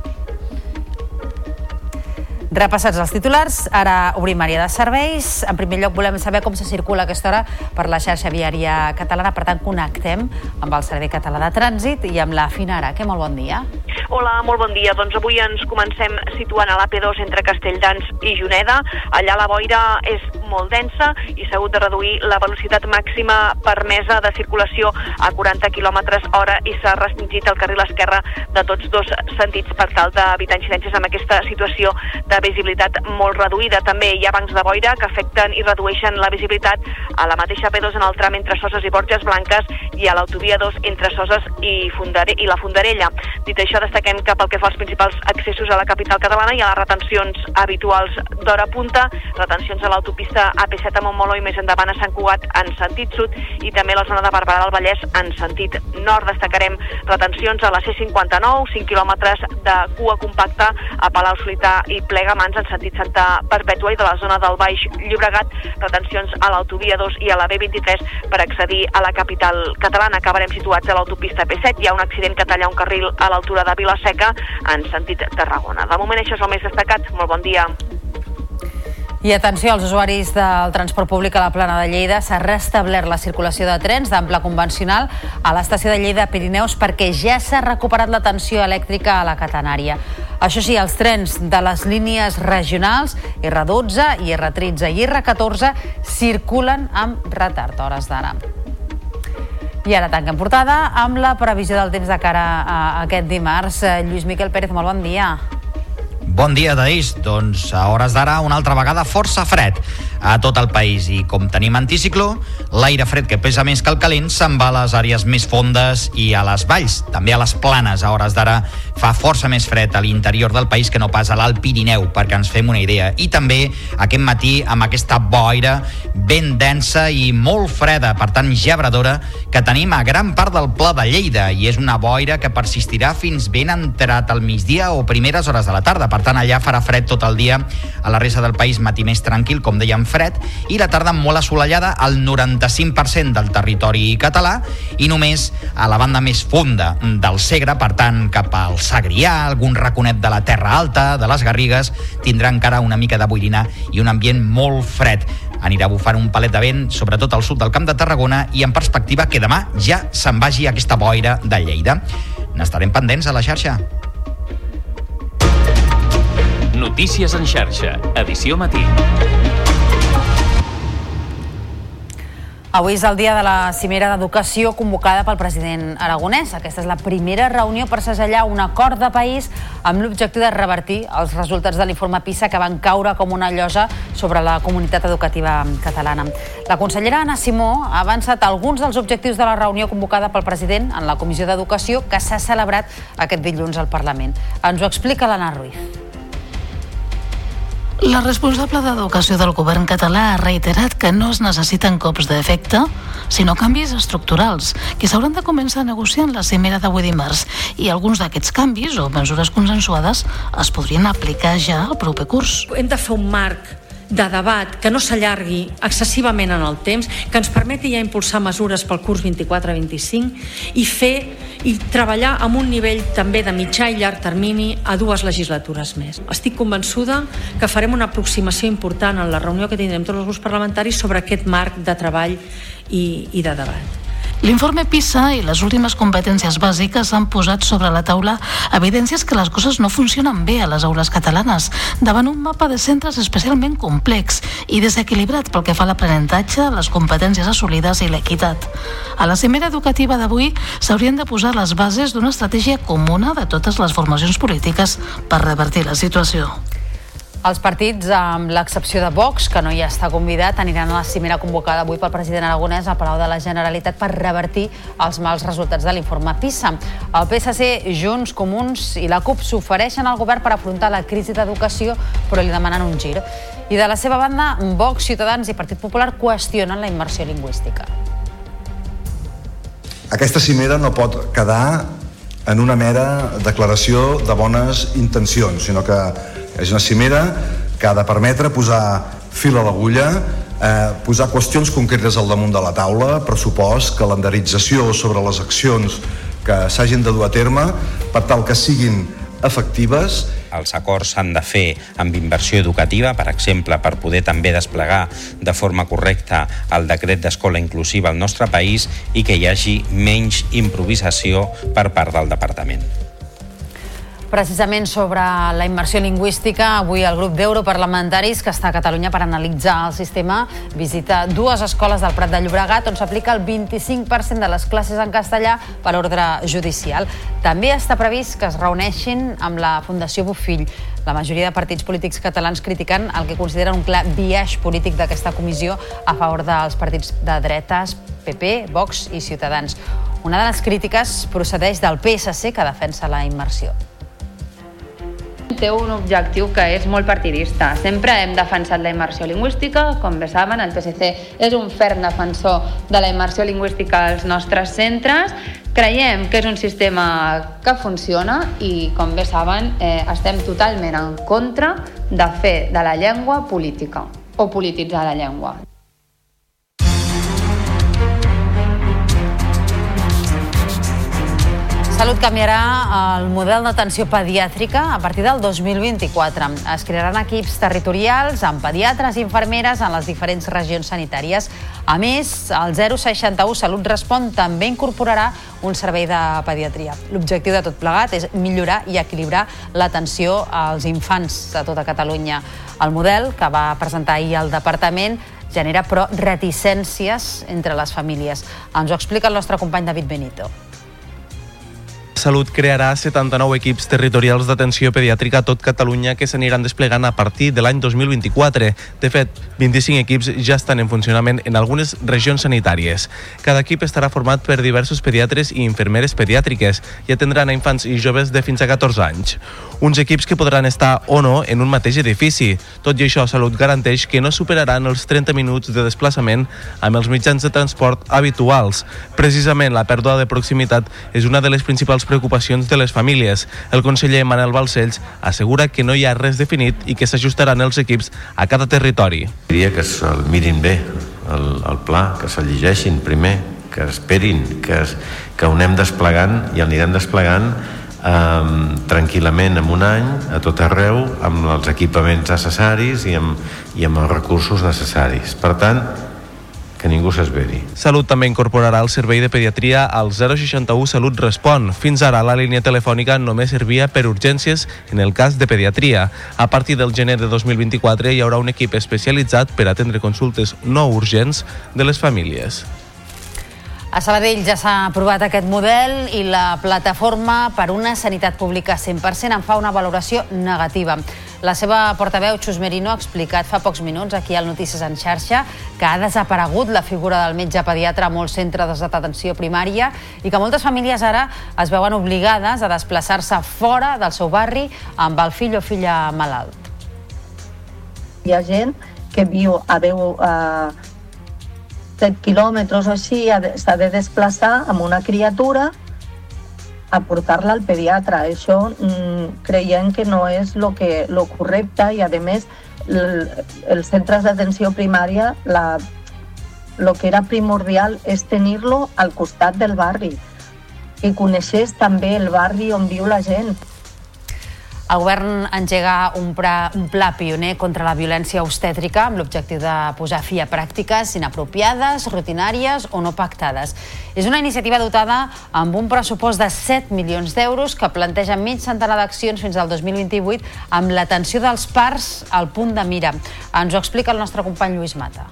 Repassats els titulars, ara obrim àrea de serveis. En primer lloc volem saber com se circula aquesta hora per la xarxa viària catalana. Per tant, connectem amb el Servei Català de Trànsit i amb la Fina Araque. Molt bon dia. Hola, molt bon dia. Doncs avui ens comencem situant a l'AP2 entre Castelldans i Juneda. Allà la boira és molt densa i s'ha hagut de reduir la velocitat màxima permesa de circulació a 40 km hora i s'ha restringit el carril esquerre de tots dos sentits per tal d'evitar incidències amb aquesta situació de visibilitat molt reduïda. També hi ha bancs de boira que afecten i redueixen la visibilitat a la mateixa P2 en el tram entre Soses i Borges Blanques i a l'autovia 2 entre Soses i, Fundare i la Fondarella. Dit això, destaquem que pel que fa als principals accessos a la capital catalana hi ha les retencions habituals d'hora punta, retencions a l'autopista AP7 a Montmeló i més endavant a Sant Cugat en sentit sud i també a la zona de Barberà del Vallès en sentit nord. Destacarem retencions a la C59, 5 quilòmetres de cua compacta a Palau Solità i Plegamans en sentit Santa Perpètua i de la zona del Baix Llobregat, retencions a l'autovia 2 i a la B23 per accedir a la capital catalana. Acabarem situats a l'autopista P7. Hi ha un accident que talla un carril a l'altura de Vilaseca en sentit Tarragona. De moment això és el més destacat. Molt bon dia. I atenció als usuaris del transport públic a la plana de Lleida. S'ha restablert la circulació de trens d'ample convencional a l'estació de Lleida Pirineus perquè ja s'ha recuperat la tensió elèctrica a la catenària. Això sí, els trens de les línies regionals R12, IR13 i R14 circulen amb retard a hores d'ara. I ara tanquem portada amb la previsió del temps de cara a aquest dimarts. Eh, Lluís Miquel Pérez, molt bon dia. Bon dia, Daís. Doncs a hores d'ara una altra vegada força fred a tot el país i com tenim anticicló, l'aire fred que pesa més que el calent se'n va a les àrees més fondes i a les valls, també a les planes a hores d'ara fa força més fred a l'interior del país que no pas a l'Alt Pirineu, perquè ens fem una idea. I també aquest matí amb aquesta boira ben densa i molt freda, per tant gebradora, que tenim a gran part del Pla de Lleida i és una boira que persistirà fins ben entrat al migdia o primeres hores de la tarda. Per tant, allà farà fred tot el dia. A la resta del país matí més tranquil, com dèiem, fred, i la tarda molt assolellada al 95% del territori català i només a la banda més fonda del Segre, per tant, cap al Segrià, algun raconet de la Terra Alta, de les Garrigues, tindrà encara una mica de boirina i un ambient molt fred anirà bufant un palet de vent, sobretot al sud del Camp de Tarragona, i en perspectiva que demà ja se'n vagi aquesta boira de Lleida. N'estarem pendents a la xarxa. Notícies en xarxa, edició matí. Avui és el dia de la cimera d'educació convocada pel president aragonès. Aquesta és la primera reunió per segellar un acord de país amb l'objectiu de revertir els resultats de l'informe PISA que van caure com una llosa sobre la comunitat educativa catalana. La consellera Anna Simó ha avançat alguns dels objectius de la reunió convocada pel president en la Comissió d'Educació que s'ha celebrat aquest dilluns al Parlament. Ens ho explica l'Anna Ruiz. La responsable d'Educació del govern català ha reiterat que no es necessiten cops d'efecte, sinó canvis estructurals, que s'hauran de començar a negociar en la cimera d'avui dimarts. I alguns d'aquests canvis o mesures consensuades es podrien aplicar ja al proper curs. Hem de fer un marc de debat que no s'allargui excessivament en el temps, que ens permeti ja impulsar mesures pel curs 24-25 i fer i treballar amb un nivell també de mitjà i llarg termini a dues legislatures més. Estic convençuda que farem una aproximació important en la reunió que tindrem tots els grups parlamentaris sobre aquest marc de treball i, i de debat. L'informe PISA i les últimes competències bàsiques han posat sobre la taula evidències que les coses no funcionen bé a les aules catalanes, davant un mapa de centres especialment complex i desequilibrat pel que fa a l'aprenentatge, les competències assolides i l'equitat. A la cimera educativa d'avui s'haurien de posar les bases d'una estratègia comuna de totes les formacions polítiques per revertir la situació. Els partits, amb l'excepció de Vox, que no hi està convidat, aniran a la cimera convocada avui pel president aragonès al Palau de la Generalitat per revertir els mals resultats de l'informe PISA. El PSC, Junts, Comuns i la CUP s'ofereixen al govern per afrontar la crisi d'educació, però li demanen un gir. I de la seva banda, Vox, Ciutadans i Partit Popular qüestionen la immersió lingüística. Aquesta cimera no pot quedar en una mera declaració de bones intencions, sinó que és una cimera que ha de permetre posar fil a l'agulla, eh, posar qüestions concretes al damunt de la taula, pressupost, calendarització sobre les accions que s'hagin de dur a terme per tal que siguin efectives els acords s'han de fer amb inversió educativa, per exemple, per poder també desplegar de forma correcta el decret d'escola inclusiva al nostre país i que hi hagi menys improvisació per part del departament. Precisament sobre la immersió lingüística, avui el grup d'europarlamentaris que està a Catalunya per analitzar el sistema visita dues escoles del Prat de Llobregat on s'aplica el 25% de les classes en castellà per ordre judicial. També està previst que es reuneixin amb la Fundació Bofill. La majoria de partits polítics catalans critiquen el que consideren un clar biaix polític d'aquesta comissió a favor dels partits de dretes, PP, Vox i Ciutadans. Una de les crítiques procedeix del PSC que defensa la immersió té un objectiu que és molt partidista. Sempre hem defensat la immersió lingüística, com bé saben, el PSC és un ferm defensor de la immersió lingüística als nostres centres. Creiem que és un sistema que funciona i, com bé saben, eh, estem totalment en contra de fer de la llengua política o polititzar la llengua. Salut canviarà el model d'atenció pediàtrica a partir del 2024. Es crearan equips territorials amb pediatres i infermeres en les diferents regions sanitàries. A més, el 061 Salut Respon també incorporarà un servei de pediatria. L'objectiu de tot plegat és millorar i equilibrar l'atenció als infants de tota Catalunya. El model, que va presentar ahir el departament, genera, però, reticències entre les famílies. Ens ho explica el nostre company David Benito. Salut crearà 79 equips territorials d'atenció pediàtrica a tot Catalunya que s'aniran desplegant a partir de l'any 2024. De fet, 25 equips ja estan en funcionament en algunes regions sanitàries. Cada equip estarà format per diversos pediatres i infermeres pediàtriques i atendran a infants i joves de fins a 14 anys. Uns equips que podran estar o no en un mateix edifici. Tot i això, Salut garanteix que no superaran els 30 minuts de desplaçament amb els mitjans de transport habituals. Precisament la pèrdua de proximitat és una de les principals preocupacions de les famílies. El conseller Manel Balcells assegura que no hi ha res definit i que s'ajustaran els equips a cada territori. Diria que se'l mirin bé, el, el pla, que se'l llegeixin primer, que esperin, que, que ho anem desplegant i anirem desplegant eh, tranquil·lament en un any a tot arreu amb els equipaments necessaris i amb, i amb els recursos necessaris. Per tant, que ningú s'esveri. Salut també incorporarà el servei de pediatria al 061 Salut Respon. Fins ara la línia telefònica només servia per urgències en el cas de pediatria. A partir del gener de 2024 hi haurà un equip especialitzat per atendre consultes no urgents de les famílies. A Sabadell ja s'ha aprovat aquest model i la plataforma per una sanitat pública 100% en fa una valoració negativa. La seva portaveu, Xus Merino, ha explicat fa pocs minuts aquí al Notícies en xarxa que ha desaparegut la figura del metge pediatre a molts centres d'atenció primària i que moltes famílies ara es veuen obligades a desplaçar-se fora del seu barri amb el fill o filla malalt. Hi ha gent que viu a 10, eh, 7 quilòmetres o així, s'ha de desplaçar amb una criatura a portar-la al pediatre. Això mm, creiem que no és lo, que, lo correcte i, a més, els centres d'atenció primària, la, lo que era primordial és tenir-lo al costat del barri, que coneixés també el barri on viu la gent. El govern engega un, pra, un pla pioner contra la violència obstètrica amb l'objectiu de posar fi a pràctiques inapropiades, rutinàries o no pactades. És una iniciativa dotada amb un pressupost de 7 milions d'euros que planteja mig centenar d'accions fins al 2028 amb l'atenció dels parts al punt de mira. Ens ho explica el nostre company Lluís Mata.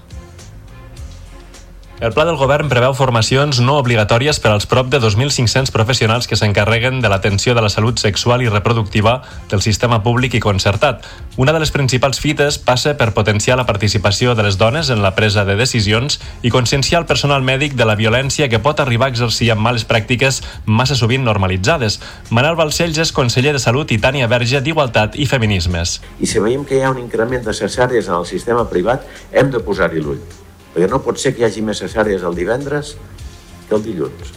El pla del govern preveu formacions no obligatòries per als prop de 2.500 professionals que s'encarreguen de l'atenció de la salut sexual i reproductiva del sistema públic i concertat. Una de les principals fites passa per potenciar la participació de les dones en la presa de decisions i conscienciar el personal mèdic de la violència que pot arribar a exercir amb males pràctiques massa sovint normalitzades. Manel Balcells és conseller de Salut i Tània Verge d'Igualtat i Feminismes. I si veiem que hi ha un increment de cesàries en el sistema privat, hem de posar-hi l'ull. Perquè no pot ser que hi hagi més cesàries el divendres que el dilluns.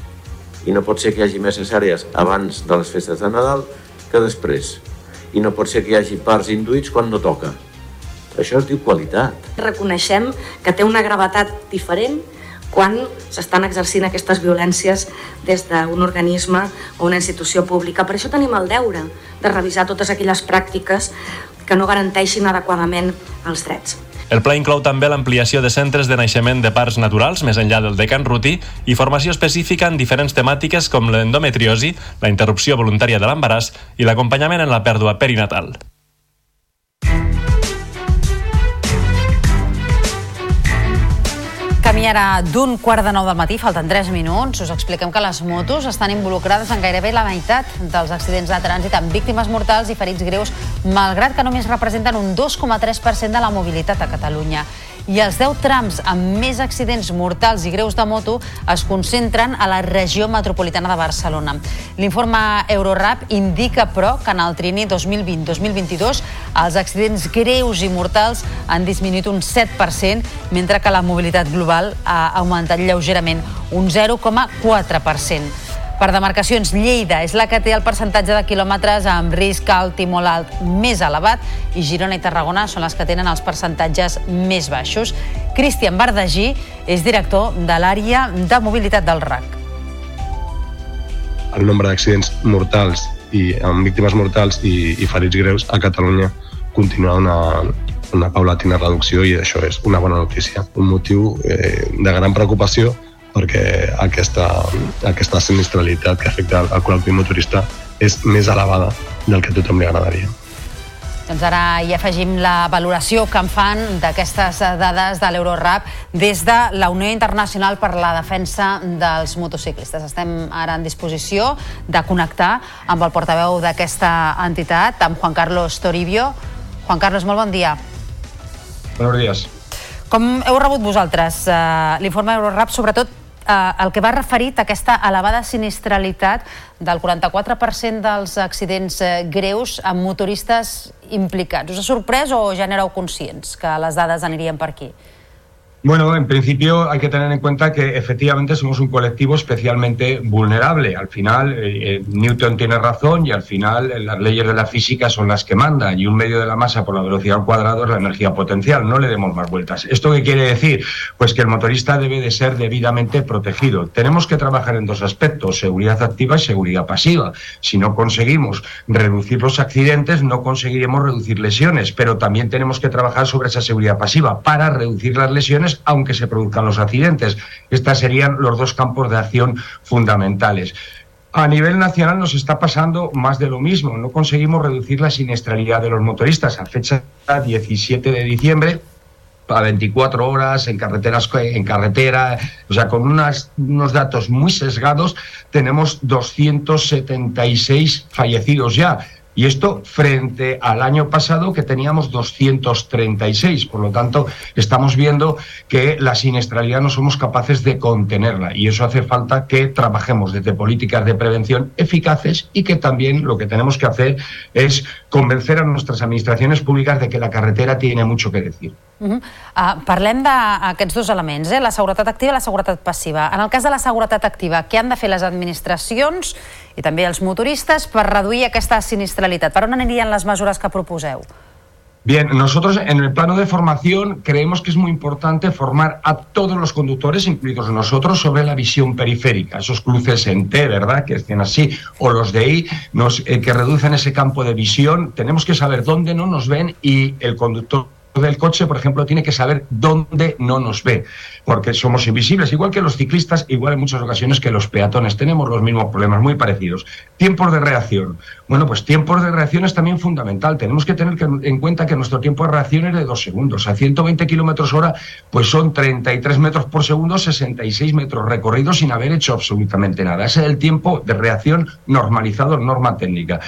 I no pot ser que hi hagi més cesàries abans de les festes de Nadal que després. I no pot ser que hi hagi parts induïts quan no toca. Això es diu qualitat. reconeixem que té una gravetat diferent quan s'estan exercint aquestes violències des d'un organisme o una institució pública. Per això tenim el deure de revisar totes aquelles pràctiques que no garanteixin adequadament els drets. El pla inclou també l'ampliació de centres de naixement de parts naturals més enllà del de Can Ruti i formació específica en diferents temàtiques com l'endometriosi, la interrupció voluntària de l'embaràs i l'acompanyament en la pèrdua perinatal. Camí ara d'un quart de nou del matí, falten 3 minuts. Us expliquem que les motos estan involucrades en gairebé la meitat dels accidents de trànsit amb víctimes mortals i ferits greus, malgrat que només representen un 2,3% de la mobilitat a Catalunya. I els 10 trams amb més accidents mortals i greus de moto es concentren a la regió metropolitana de Barcelona. L'informe Eurorap indica, però, que en el trini 2020-2022 els accidents greus i mortals han disminuït un 7%, mentre que la mobilitat global ha augmentat lleugerament un 0,4%. Per demarcacions, Lleida és la que té el percentatge de quilòmetres amb risc alt i molt alt més elevat i Girona i Tarragona són les que tenen els percentatges més baixos. Cristian Bardagí és director de l'àrea de mobilitat del RAC. el nombre d'accidents mortals i amb víctimes mortals i, i ferits greus a Catalunya continua una, una paulatina reducció i això és una bona notícia. Un motiu eh, de gran preocupació perquè aquesta, aquesta sinistralitat que afecta al col·lectiu motorista és més elevada del que a tothom li agradaria. Doncs ara hi afegim la valoració que en fan d'aquestes dades de l'Eurorap des de la Unió Internacional per la Defensa dels Motociclistes. Estem ara en disposició de connectar amb el portaveu d'aquesta entitat, amb Juan Carlos Toribio. Juan Carlos, molt bon dia. Buenos días. Com heu rebut vosaltres eh, l'informe Eurorap, sobretot el que va referit a aquesta elevada sinistralitat del 44% dels accidents eh, greus amb motoristes implicats. Us ha sorprès o ja n'éreu conscients que les dades anirien per aquí? Bueno, en principio hay que tener en cuenta que efectivamente somos un colectivo especialmente vulnerable. Al final, eh, eh, Newton tiene razón y al final eh, las leyes de la física son las que mandan y un medio de la masa por la velocidad al cuadrado es la energía potencial. No le demos más vueltas. ¿Esto qué quiere decir? Pues que el motorista debe de ser debidamente protegido. Tenemos que trabajar en dos aspectos, seguridad activa y seguridad pasiva. Si no conseguimos reducir los accidentes, no conseguiremos reducir lesiones, pero también tenemos que trabajar sobre esa seguridad pasiva para reducir las lesiones aunque se produzcan los accidentes. Estos serían los dos campos de acción fundamentales. A nivel nacional nos está pasando más de lo mismo. No conseguimos reducir la siniestralidad de los motoristas. A fecha 17 de diciembre, a 24 horas en carreteras en carretera, o sea, con unos datos muy sesgados, tenemos 276 fallecidos ya. Y esto frente al año pasado que teníamos 236. Por lo tanto, estamos viendo que la siniestralidad no somos capaces de contenerla. Y eso hace falta que trabajemos desde políticas de prevención eficaces y que también lo que tenemos que hacer es convencer a nuestras administraciones públicas de que la carretera tiene mucho que decir. Uh -huh. uh, parlem d'aquests dos elements, eh? la seguretat activa i la seguretat passiva. En el cas de la seguretat activa, què han de fer les administracions i també els motoristes per reduir aquesta sinistralitat? Per on anirien les mesures que proposeu? Bien, nosotros en el plano de formación creemos que es muy importante formar a todos los conductores, incluidos nosotros, sobre la visión periférica, esos cruces en T, ¿verdad? Que estén así, o los de I, nos, eh, que reducen ese campo de visión. Tenemos que saber dónde no nos ven y el conductor del coche, por ejemplo, tiene que saber dónde no nos ve, porque somos invisibles, igual que los ciclistas, igual en muchas ocasiones que los peatones. Tenemos los mismos problemas, muy parecidos. Tiempos de reacción. Bueno, pues tiempos de reacción es también fundamental. Tenemos que tener en cuenta que nuestro tiempo de reacción es de dos segundos. A 120 kilómetros hora, pues son 33 metros por segundo, 66 metros recorridos sin haber hecho absolutamente nada. Ese es el tiempo de reacción normalizado norma técnica.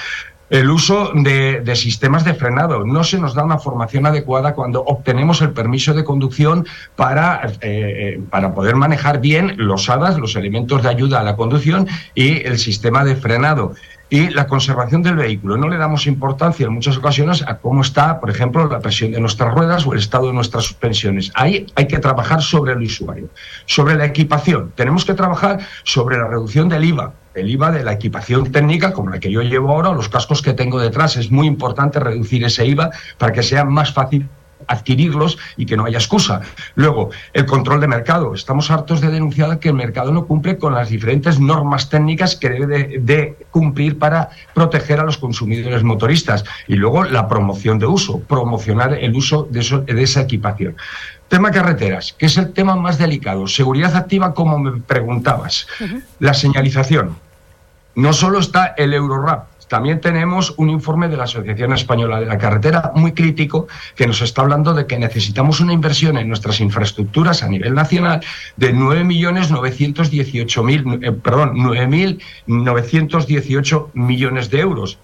El uso de, sistemas de frenado. No se nos da una formación adecuada cuando obtenemos el permiso de conducción para, eh, eh, para poder manejar bien los HADAS, los elementos de ayuda a la conducción y el sistema de frenado. Y la conservación del vehículo. No le damos importancia en muchas ocasiones a cómo está, por ejemplo, la presión de nuestras ruedas o el estado de nuestras suspensiones. Ahí hay que trabajar sobre el usuario. Sobre la equipación, tenemos que trabajar sobre la reducción del IVA. El IVA de la equipación técnica, como la que yo llevo ahora, los cascos que tengo detrás. Es muy importante reducir ese IVA para que sea más fácil adquirirlos y que no haya excusa. Luego, el control de mercado. Estamos hartos de denunciar que el mercado no cumple con las diferentes normas técnicas que debe de, cumplir para proteger a los consumidores motoristas. Y luego, la promoción de uso, promocionar el uso de esa equipación. Tema carreteras, que es el tema más delicado. Seguridad activa, como me preguntabas. La señalización. No solo está el Eurorap, también tenemos un informe de la Asociación Española de la Carretera muy crítico que nos está hablando de que necesitamos una inversión en nuestras infraestructuras a nivel nacional de 9.918.000, eh, perdón, 9.918 millones de euros.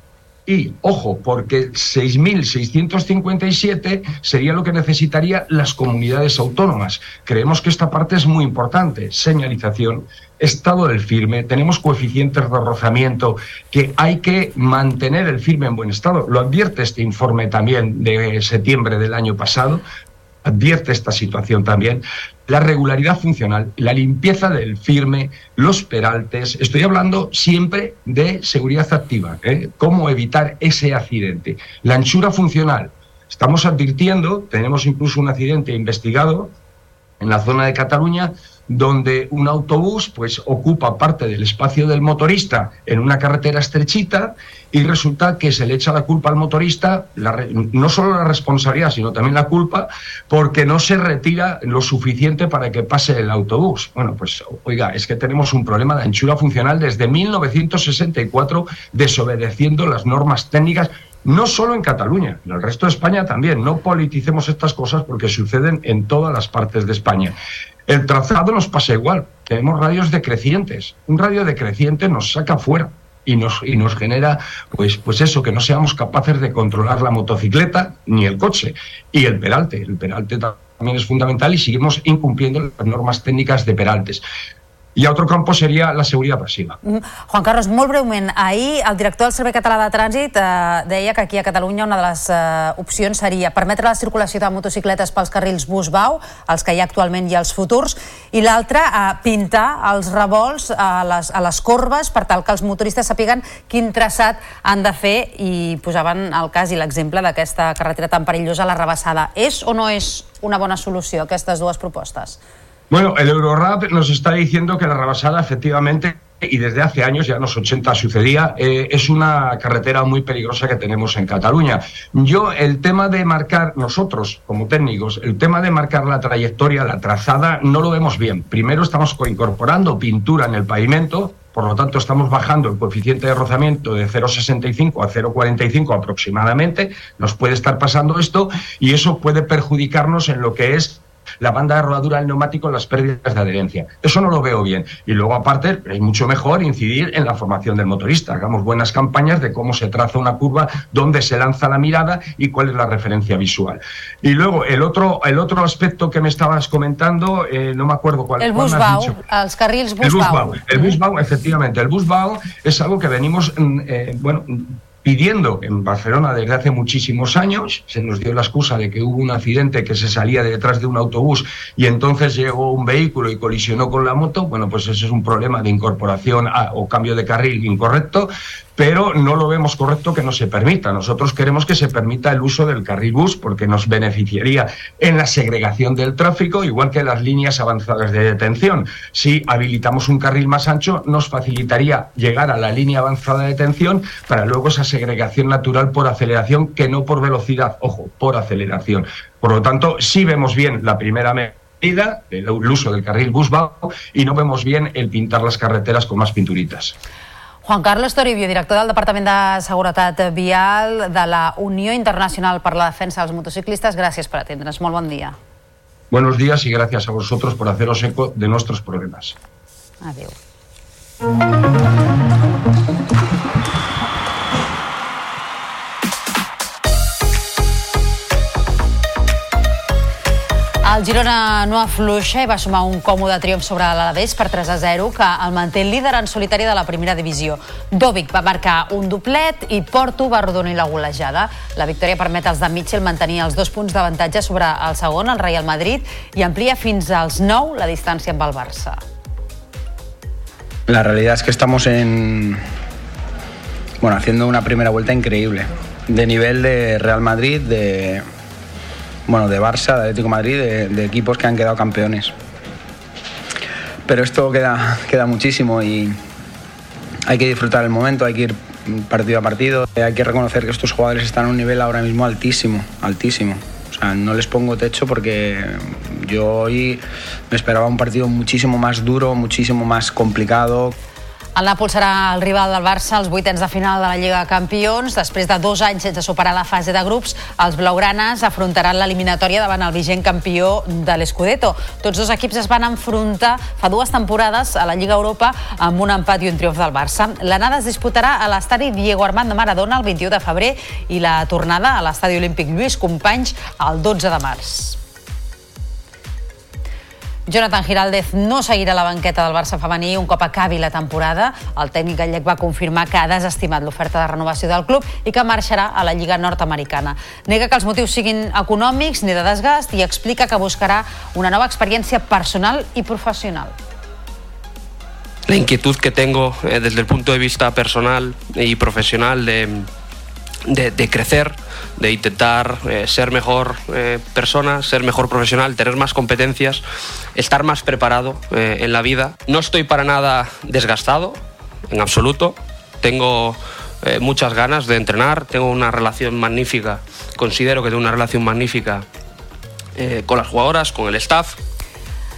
Y, ojo, porque 6.657 sería lo que necesitarían las comunidades autónomas. Creemos que esta parte es muy importante. Señalización, estado del firme, tenemos coeficientes de rozamiento que hay que mantener el firme en buen estado. Lo advierte este informe también de septiembre del año pasado advierte esta situación también, la regularidad funcional, la limpieza del firme, los peraltes. Estoy hablando siempre de seguridad activa, ¿eh? cómo evitar ese accidente. La anchura funcional. Estamos advirtiendo, tenemos incluso un accidente investigado en la zona de Cataluña donde un autobús pues ocupa parte del espacio del motorista en una carretera estrechita y resulta que se le echa la culpa al motorista, la no solo la responsabilidad, sino también la culpa, porque no se retira lo suficiente para que pase el autobús. Bueno, pues oiga, es que tenemos un problema de anchura funcional desde 1964 desobedeciendo las normas técnicas no solo en Cataluña, en el resto de España también. No politicemos estas cosas porque suceden en todas las partes de España. El trazado nos pasa igual. Tenemos radios decrecientes. Un radio decreciente nos saca fuera y nos, y nos genera, pues, pues eso, que no seamos capaces de controlar la motocicleta ni el coche. Y el peralte. El peralte también es fundamental y seguimos incumpliendo las normas técnicas de peraltes. I altre campo seria la seguretat passiva. Mm, Juan Carlos, molt breument, ahir el director del Servei Català de Trànsit eh, deia que aquí a Catalunya una de les eh, opcions seria permetre la circulació de motocicletes pels carrils bus-bau, els que hi ha actualment i els futurs, i l'altra, eh, pintar els revolts a les, a les corbes per tal que els motoristes sapiguen quin traçat han de fer i posaven el cas i l'exemple d'aquesta carretera tan perillosa, la rebassada. És o no és una bona solució aquestes dues propostes? Bueno, el Eurorap nos está diciendo que la rebasada efectivamente y desde hace años, ya en los 80 sucedía, eh, es una carretera muy peligrosa que tenemos en Cataluña. Yo, el tema de marcar, nosotros como técnicos, el tema de marcar la trayectoria, la trazada, no lo vemos bien. Primero estamos co- incorporando pintura en el pavimento, por lo tanto estamos bajando el coeficiente de rozamiento de 0,65 a 0,45 aproximadamente, nos puede estar pasando esto y eso puede perjudicarnos en lo que es la banda de rodadura del neumático en las pérdidas de adherencia. Eso no lo veo bien. Y luego, aparte, es mucho mejor incidir en la formación del motorista. Hagamos buenas campañas de cómo se traza una curva, dónde se lanza la mirada y cuál es la referencia visual. Y luego, el otro, el otro aspecto que me estabas comentando, eh, no me acuerdo cuál El bus-bau, El bus-bau. busbau, el busbau, efectivamente, el busbau es algo que venimos, mm, eh, bueno, pidiendo en Barcelona desde hace muchísimos años. Se nos dio la excusa de que hubo un accidente que se salía de detrás de un autobús y entonces llegó un vehículo y colisionó con la moto. Bueno, pues ese es un problema de incorporación o cambio de carril incorrecto, pero no lo vemos correcto que no se permita. Nosotros queremos que se permita el uso del carril bus porque nos beneficiaría en la segregación del tráfico, igual que las líneas avanzadas de detención. Si habilitamos un carril más ancho, nos facilitaría llegar a la línea avanzada de detención para luego esa segregación natural por aceleración, que no por velocidad, ojo, por aceleración. Por lo tanto, sí vemos bien la primera medida, el uso del carril bus y no vemos bien el pintar las carreteras con más pinturitas. Juan Carlos Toribio, director del Departament de Seguretat Vial de la Unió Internacional per la Defensa dels Motociclistes, gràcies per atendre'ns. Molt bon dia. Buenos días y gracias a vosotros por haceros eco de nuestros problemas. Adéu. El Girona no afluixa i va sumar un còmode triomf sobre l'Alavés per 3 a 0, que el manté líder en solitari de la primera divisió. Dovic va marcar un doblet i Porto va rodonir la golejada. La victòria permet als de Mitchell mantenir els dos punts d'avantatge sobre el segon, el Real Madrid, i amplia fins als 9 la distància amb el Barça. La realidad es que estamos en. Bueno, haciendo una primera vuelta increíble. De nivel de Real Madrid, de, bueno, de Barça, de Atlético Madrid, de, de equipos que han quedado campeones. Pero esto queda, queda muchísimo y hay que disfrutar el momento, hay que ir partido a partido. Hay que reconocer que estos jugadores están a un nivel ahora mismo altísimo, altísimo. O sea, no les pongo techo porque yo hoy me esperaba un partido muchísimo más duro, muchísimo más complicado. El Nàpols serà el rival del Barça als vuitens de final de la Lliga de Campions. Després de dos anys sense superar la fase de grups, els blaugranes afrontaran l'eliminatòria davant el vigent campió de l'Scudetto. Tots dos equips es van enfrontar fa dues temporades a la Lliga Europa amb un empat i un triomf del Barça. L'anada es disputarà a l'estadi Diego Armando Maradona el 21 de febrer i la tornada a l'estadi Olímpic Lluís Companys el 12 de març. Jonathan Giraldez no seguirà la banqueta del Barça femení un cop acabi la temporada. El tècnic gallec va confirmar que ha desestimat l'oferta de renovació del club i que marxarà a la Lliga nord-americana. Nega que els motius siguin econòmics ni de desgast i explica que buscarà una nova experiència personal i professional. la inquietud que tengo eh, desde el punto de vista personal y profesional de, de- crecer, de intentar eh, ser mejor eh, persona, ser mejor profesional, tener más competencias, estar más preparado eh, en la vida. No estoy para nada desgastado, en absoluto. Tengo muchas ganas de entrenar, tengo una relación magnífica, considero que tengo una relación magnífica con las jugadoras, con el staff,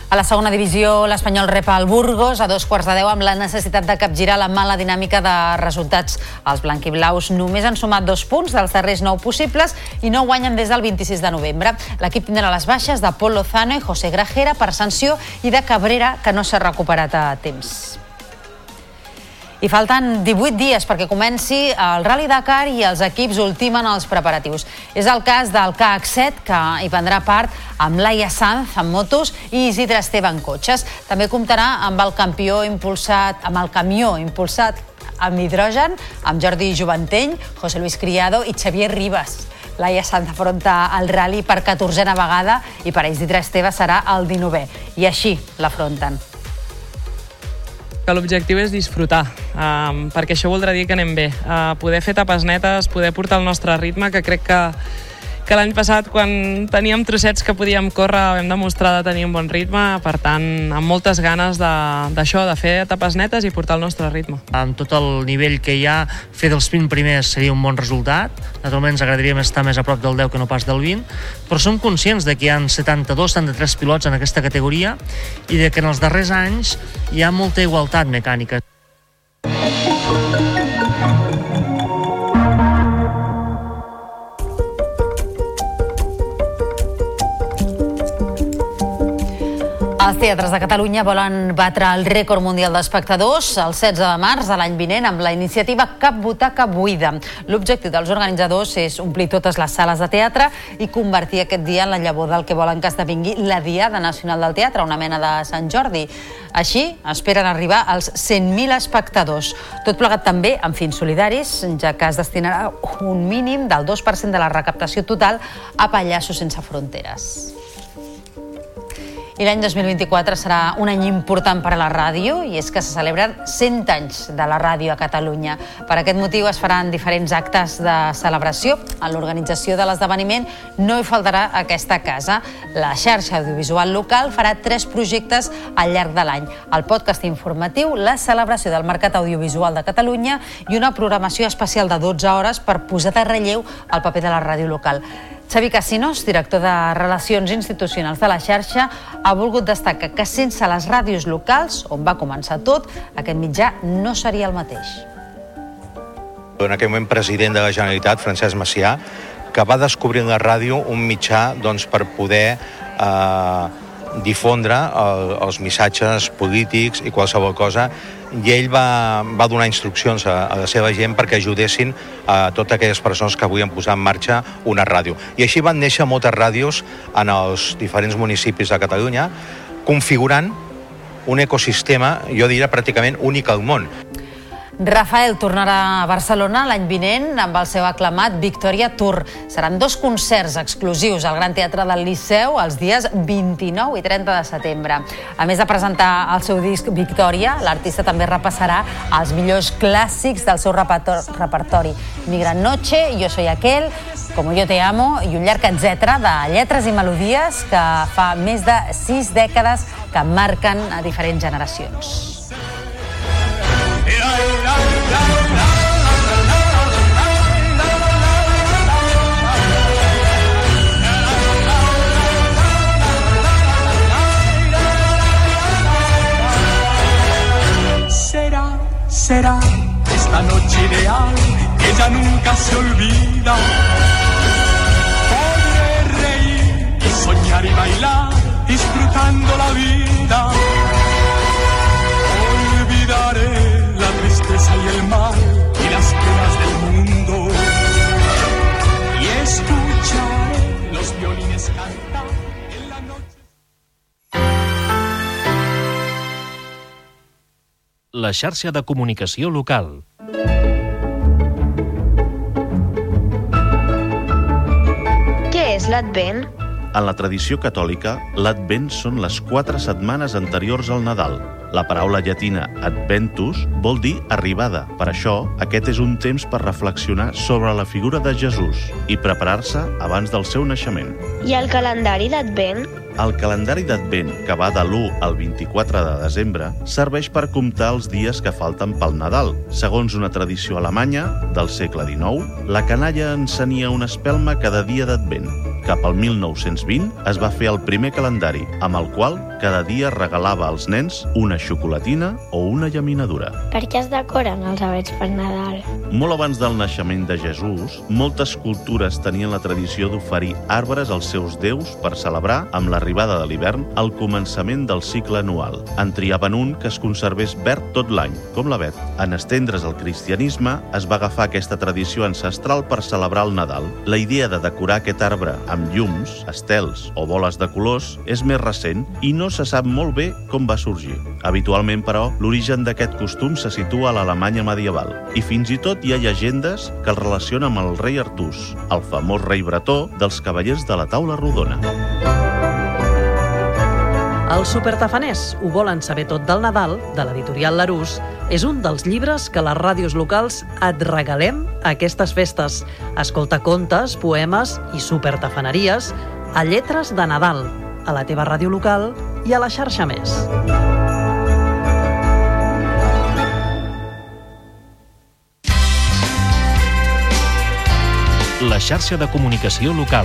A la segona divisió, l'Espanyol rep el Burgos a dos quarts de deu amb la necessitat de capgirar la mala dinàmica de resultats. Els blanquiblaus només han sumat dos punts dels darrers nou possibles i no guanyen des del 26 de novembre. L'equip tindrà les baixes de Pol Lozano i José Grajera per sanció i de Cabrera, que no s'ha recuperat a temps. I falten 18 dies perquè comenci el Rally Dakar i els equips ultimen els preparatius. És el cas del KH7, que hi prendrà part amb Laia Sanz en motos i Isidre Esteve en cotxes. També comptarà amb el campió impulsat, amb el camió impulsat amb hidrogen, amb Jordi Joventeny, José Luis Criado i Xavier Ribas. Laia Sanz afronta el rally per 14a vegada i per Isidre Esteve serà el 19è. I així l'afronten. Que l'objectiu és disfrutar, um, perquè això voldrà dir que anem bé. Uh, poder fer tapes netes, poder portar el nostre ritme, que crec que, que l'any passat, quan teníem trossets que podíem córrer, vam demostrar de tenir un bon ritme, per tant, amb moltes ganes d'això, de, de fer tapes netes i portar el nostre ritme. amb tot el nivell que hi ha, fer dels 20 primers seria un bon resultat. Naturalment ens agradaria estar més a prop del 10 que no pas del 20, però som conscients de que hi ha 72, 73 pilots en aquesta categoria i de que en els darrers anys hi ha molta igualtat mecànica. Els teatres de Catalunya volen batre el rècord mundial d'espectadors el 16 de març de l'any vinent amb la iniciativa Cap Butaca Buida. L'objectiu dels organitzadors és omplir totes les sales de teatre i convertir aquest dia en la llavor del que volen que esdevingui la Diada Nacional del Teatre, una mena de Sant Jordi. Així, esperen arribar als 100.000 espectadors. Tot plegat també amb fins solidaris, ja que es destinarà un mínim del 2% de la recaptació total a Pallassos Sense Fronteres. I l'any 2024 serà un any important per a la ràdio i és que se celebren 100 anys de la ràdio a Catalunya. Per aquest motiu es faran diferents actes de celebració. En l'organització de l'esdeveniment no hi faltarà aquesta casa. La xarxa audiovisual local farà tres projectes al llarg de l'any. El podcast informatiu, la celebració del Mercat Audiovisual de Catalunya i una programació especial de 12 hores per posar de relleu el paper de la ràdio local. Xavi Casinos, director de Relacions Institucionals de la xarxa, ha volgut destacar que sense les ràdios locals, on va començar tot, aquest mitjà no seria el mateix. en aquell moment president de la Generalitat, Francesc Macià, que va descobrir en la ràdio un mitjà doncs, per poder eh, difondre el, els missatges polítics i qualsevol cosa i ell va, va donar instruccions a, a la seva gent perquè ajudessin a totes aquelles persones que volien posar en marxa una ràdio. I així van néixer moltes ràdios en els diferents municipis de Catalunya, configurant un ecosistema, jo diria pràcticament únic al món. Rafael tornarà a Barcelona l'any vinent amb el seu aclamat Victoria Tour. Seran dos concerts exclusius al Gran Teatre del Liceu els dies 29 i 30 de setembre. A més de presentar el seu disc Victoria, l'artista també repassarà els millors clàssics del seu repertori. Mi gran noche, Jo soy aquel, Como yo te amo i un llarg etcètera de lletres i melodies que fa més de sis dècades que marquen a diferents generacions. Será, será esta noche ideal que ya nunca se olvida. Podré reír y soñar y bailar disfrutando la vida. Tristeza y el mal y las penas del mundo. Y escucharé los violines cantar en la noche. La xarxa de comunicació local. Què és l'Advent? En la tradició catòlica, l'Advent són les quatre setmanes anteriors al Nadal. La paraula llatina adventus vol dir arribada. Per això, aquest és un temps per reflexionar sobre la figura de Jesús i preparar-se abans del seu naixement. I el calendari d'Advent? El calendari d'Advent, que va de l'1 al 24 de desembre, serveix per comptar els dies que falten pel Nadal. Segons una tradició alemanya del segle XIX, la canalla encenia una espelma cada dia d'Advent. Cap al 1920 es va fer el primer calendari, amb el qual cada dia regalava als nens una xocolatina o una llaminadura. Per què es decoren els avets per Nadal? Molt abans del naixement de Jesús, moltes cultures tenien la tradició d'oferir arbres als seus déus per celebrar, amb l'arribada de l'hivern, el començament del cicle anual. En triaven un que es conservés verd tot l'any, com l'avet. En estendre's el cristianisme, es va agafar aquesta tradició ancestral per celebrar el Nadal. La idea de decorar aquest arbre amb llums, estels o boles de colors és més recent i no se sap molt bé com va sorgir. Habitualment, però, l'origen d'aquest costum se situa a l'Alemanya medieval i fins i tot hi ha llegendes que el relacionen amb el rei Artús, el famós rei bretó dels cavallers de la taula rodona. Els supertafaners ho volen saber tot del Nadal, de l'editorial Larús, és un dels llibres que les ràdios locals et regalem a aquestes festes. Escolta contes, poemes i supertafaneries a Lletres de Nadal, a la teva ràdio local i a la xarxa més. La xarxa de comunicació local.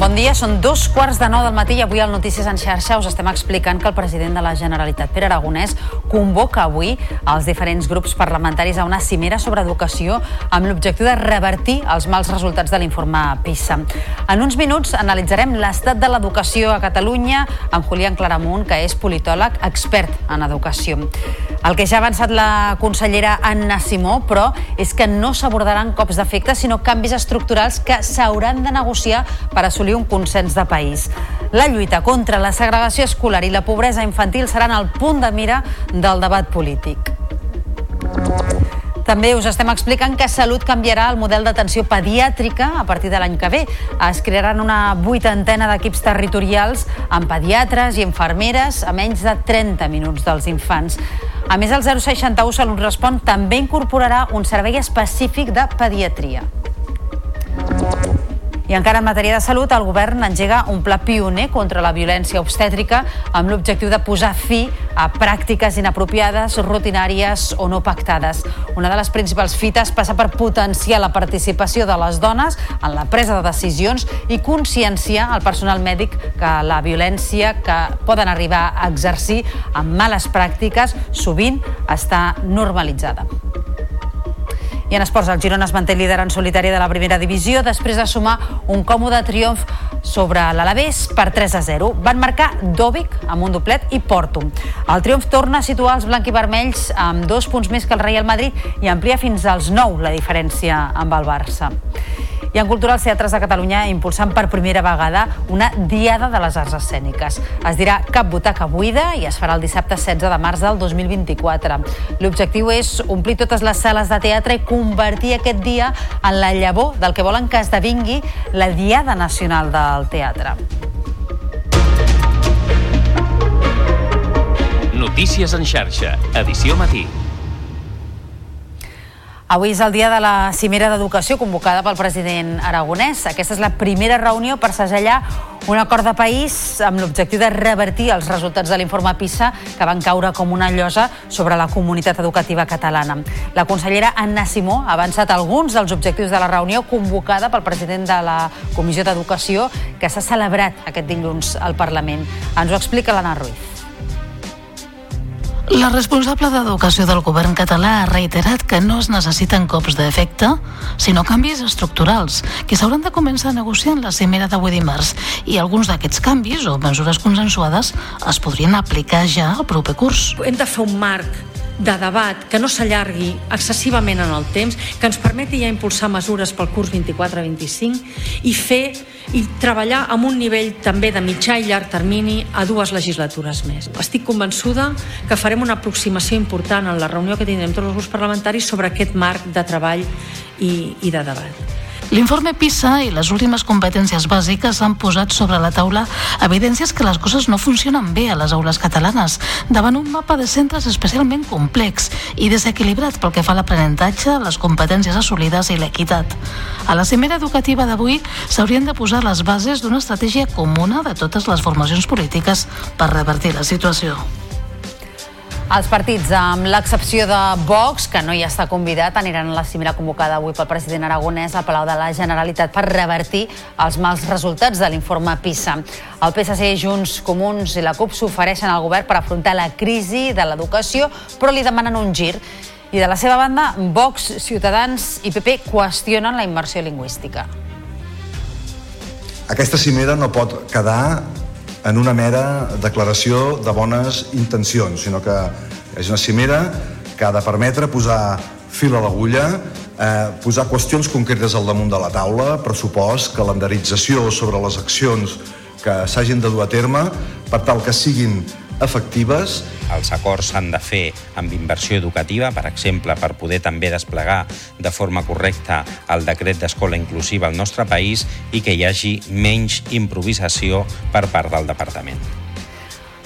Bon dia, són dos quarts de nou del matí i avui al Notícies en xarxa us estem explicant que el president de la Generalitat, Pere Aragonès, convoca avui els diferents grups parlamentaris a una cimera sobre educació amb l'objectiu de revertir els mals resultats de l'informe PISA. En uns minuts analitzarem l'estat de l'educació a Catalunya amb Julián Claramunt, que és politòleg expert en educació. El que ja ha avançat la consellera Anna Simó, però, és que no s'abordaran cops d'efecte, sinó canvis estructurals que s'hauran de negociar per assolir un consens de país. La lluita contra la segregació escolar i la pobresa infantil seran el punt de mira del debat polític. També us estem explicant que Salut canviarà el model d'atenció pediàtrica a partir de l'any que ve. Es crearan una vuitantena d'equips territorials amb pediatres i infermeres a menys de 30 minuts dels infants. A més, el 061 Salut Respon també incorporarà un servei específic de pediatria. I encara en matèria de salut, el govern engega un pla pioner contra la violència obstètrica amb l'objectiu de posar fi a pràctiques inapropiades, rutinàries o no pactades. Una de les principals fites passa per potenciar la participació de les dones en la presa de decisions i conscienciar el personal mèdic que la violència que poden arribar a exercir amb males pràctiques sovint està normalitzada. I en esports, el Girona es manté líder en solitari de la primera divisió després de sumar un còmode triomf sobre l'Alavés per 3 a 0. Van marcar Dòvic amb un doblet i Porto. El triomf torna a situar els blanquivermells amb dos punts més que el Real Madrid i amplia fins als 9 la diferència amb el Barça. I en Cultura els Teatres de Catalunya impulsant per primera vegada una Diada de les Arts Escèniques. Es dirà Cap butaca buida i es farà el dissabte 16 de març del 2024. L'objectiu és omplir totes les sales de teatre i convertir aquest dia en la llavor del que volen que esdevingui la Diada Nacional del Teatre. Notícies en xarxa, edició matí. Avui és el dia de la cimera d'educació convocada pel president aragonès. Aquesta és la primera reunió per segellar un acord de país amb l'objectiu de revertir els resultats de l'informe PISA que van caure com una llosa sobre la comunitat educativa catalana. La consellera Anna Simó ha avançat alguns dels objectius de la reunió convocada pel president de la Comissió d'Educació que s'ha celebrat aquest dilluns al Parlament. Ens ho explica l'Anna Ruiz. La responsable d'Educació del govern català ha reiterat que no es necessiten cops d'efecte, sinó canvis estructurals, que s'hauran de començar a negociar en la cimera d'avui dimarts. I alguns d'aquests canvis o mesures consensuades es podrien aplicar ja al proper curs. Hem de fer un marc de debat que no s'allargui excessivament en el temps, que ens permeti ja impulsar mesures pel curs 24-25 i fer i treballar amb un nivell també de mitjà i llarg termini a dues legislatures més. Estic convençuda que farem una aproximació important en la reunió que tindrem tots els grups parlamentaris sobre aquest marc de treball i, i de debat. L'informe PISA i les últimes competències bàsiques han posat sobre la taula evidències que les coses no funcionen bé a les aules catalanes, davant un mapa de centres especialment complex i desequilibrat pel que fa a l'aprenentatge, les competències assolides i l'equitat. A la cimera educativa d'avui s'haurien de posar les bases d'una estratègia comuna de totes les formacions polítiques per revertir la situació. Els partits, amb l'excepció de Vox, que no hi està convidat, aniran a la cimera convocada avui pel president aragonès al Palau de la Generalitat per revertir els mals resultats de l'informe PISA. El PSC, Junts, Comuns i la CUP s'ofereixen al govern per afrontar la crisi de l'educació, però li demanen un gir. I de la seva banda, Vox, Ciutadans i PP qüestionen la immersió lingüística. Aquesta cimera no pot quedar en una mera declaració de bones intencions, sinó que és una cimera que ha de permetre posar fil a l'agulla, eh, posar qüestions concretes al damunt de la taula, pressupost, calendarització sobre les accions que s'hagin de dur a terme per tal que siguin efectives. Els acords s'han de fer amb inversió educativa, per exemple, per poder també desplegar de forma correcta el decret d'escola inclusiva al nostre país i que hi hagi menys improvisació per part del departament.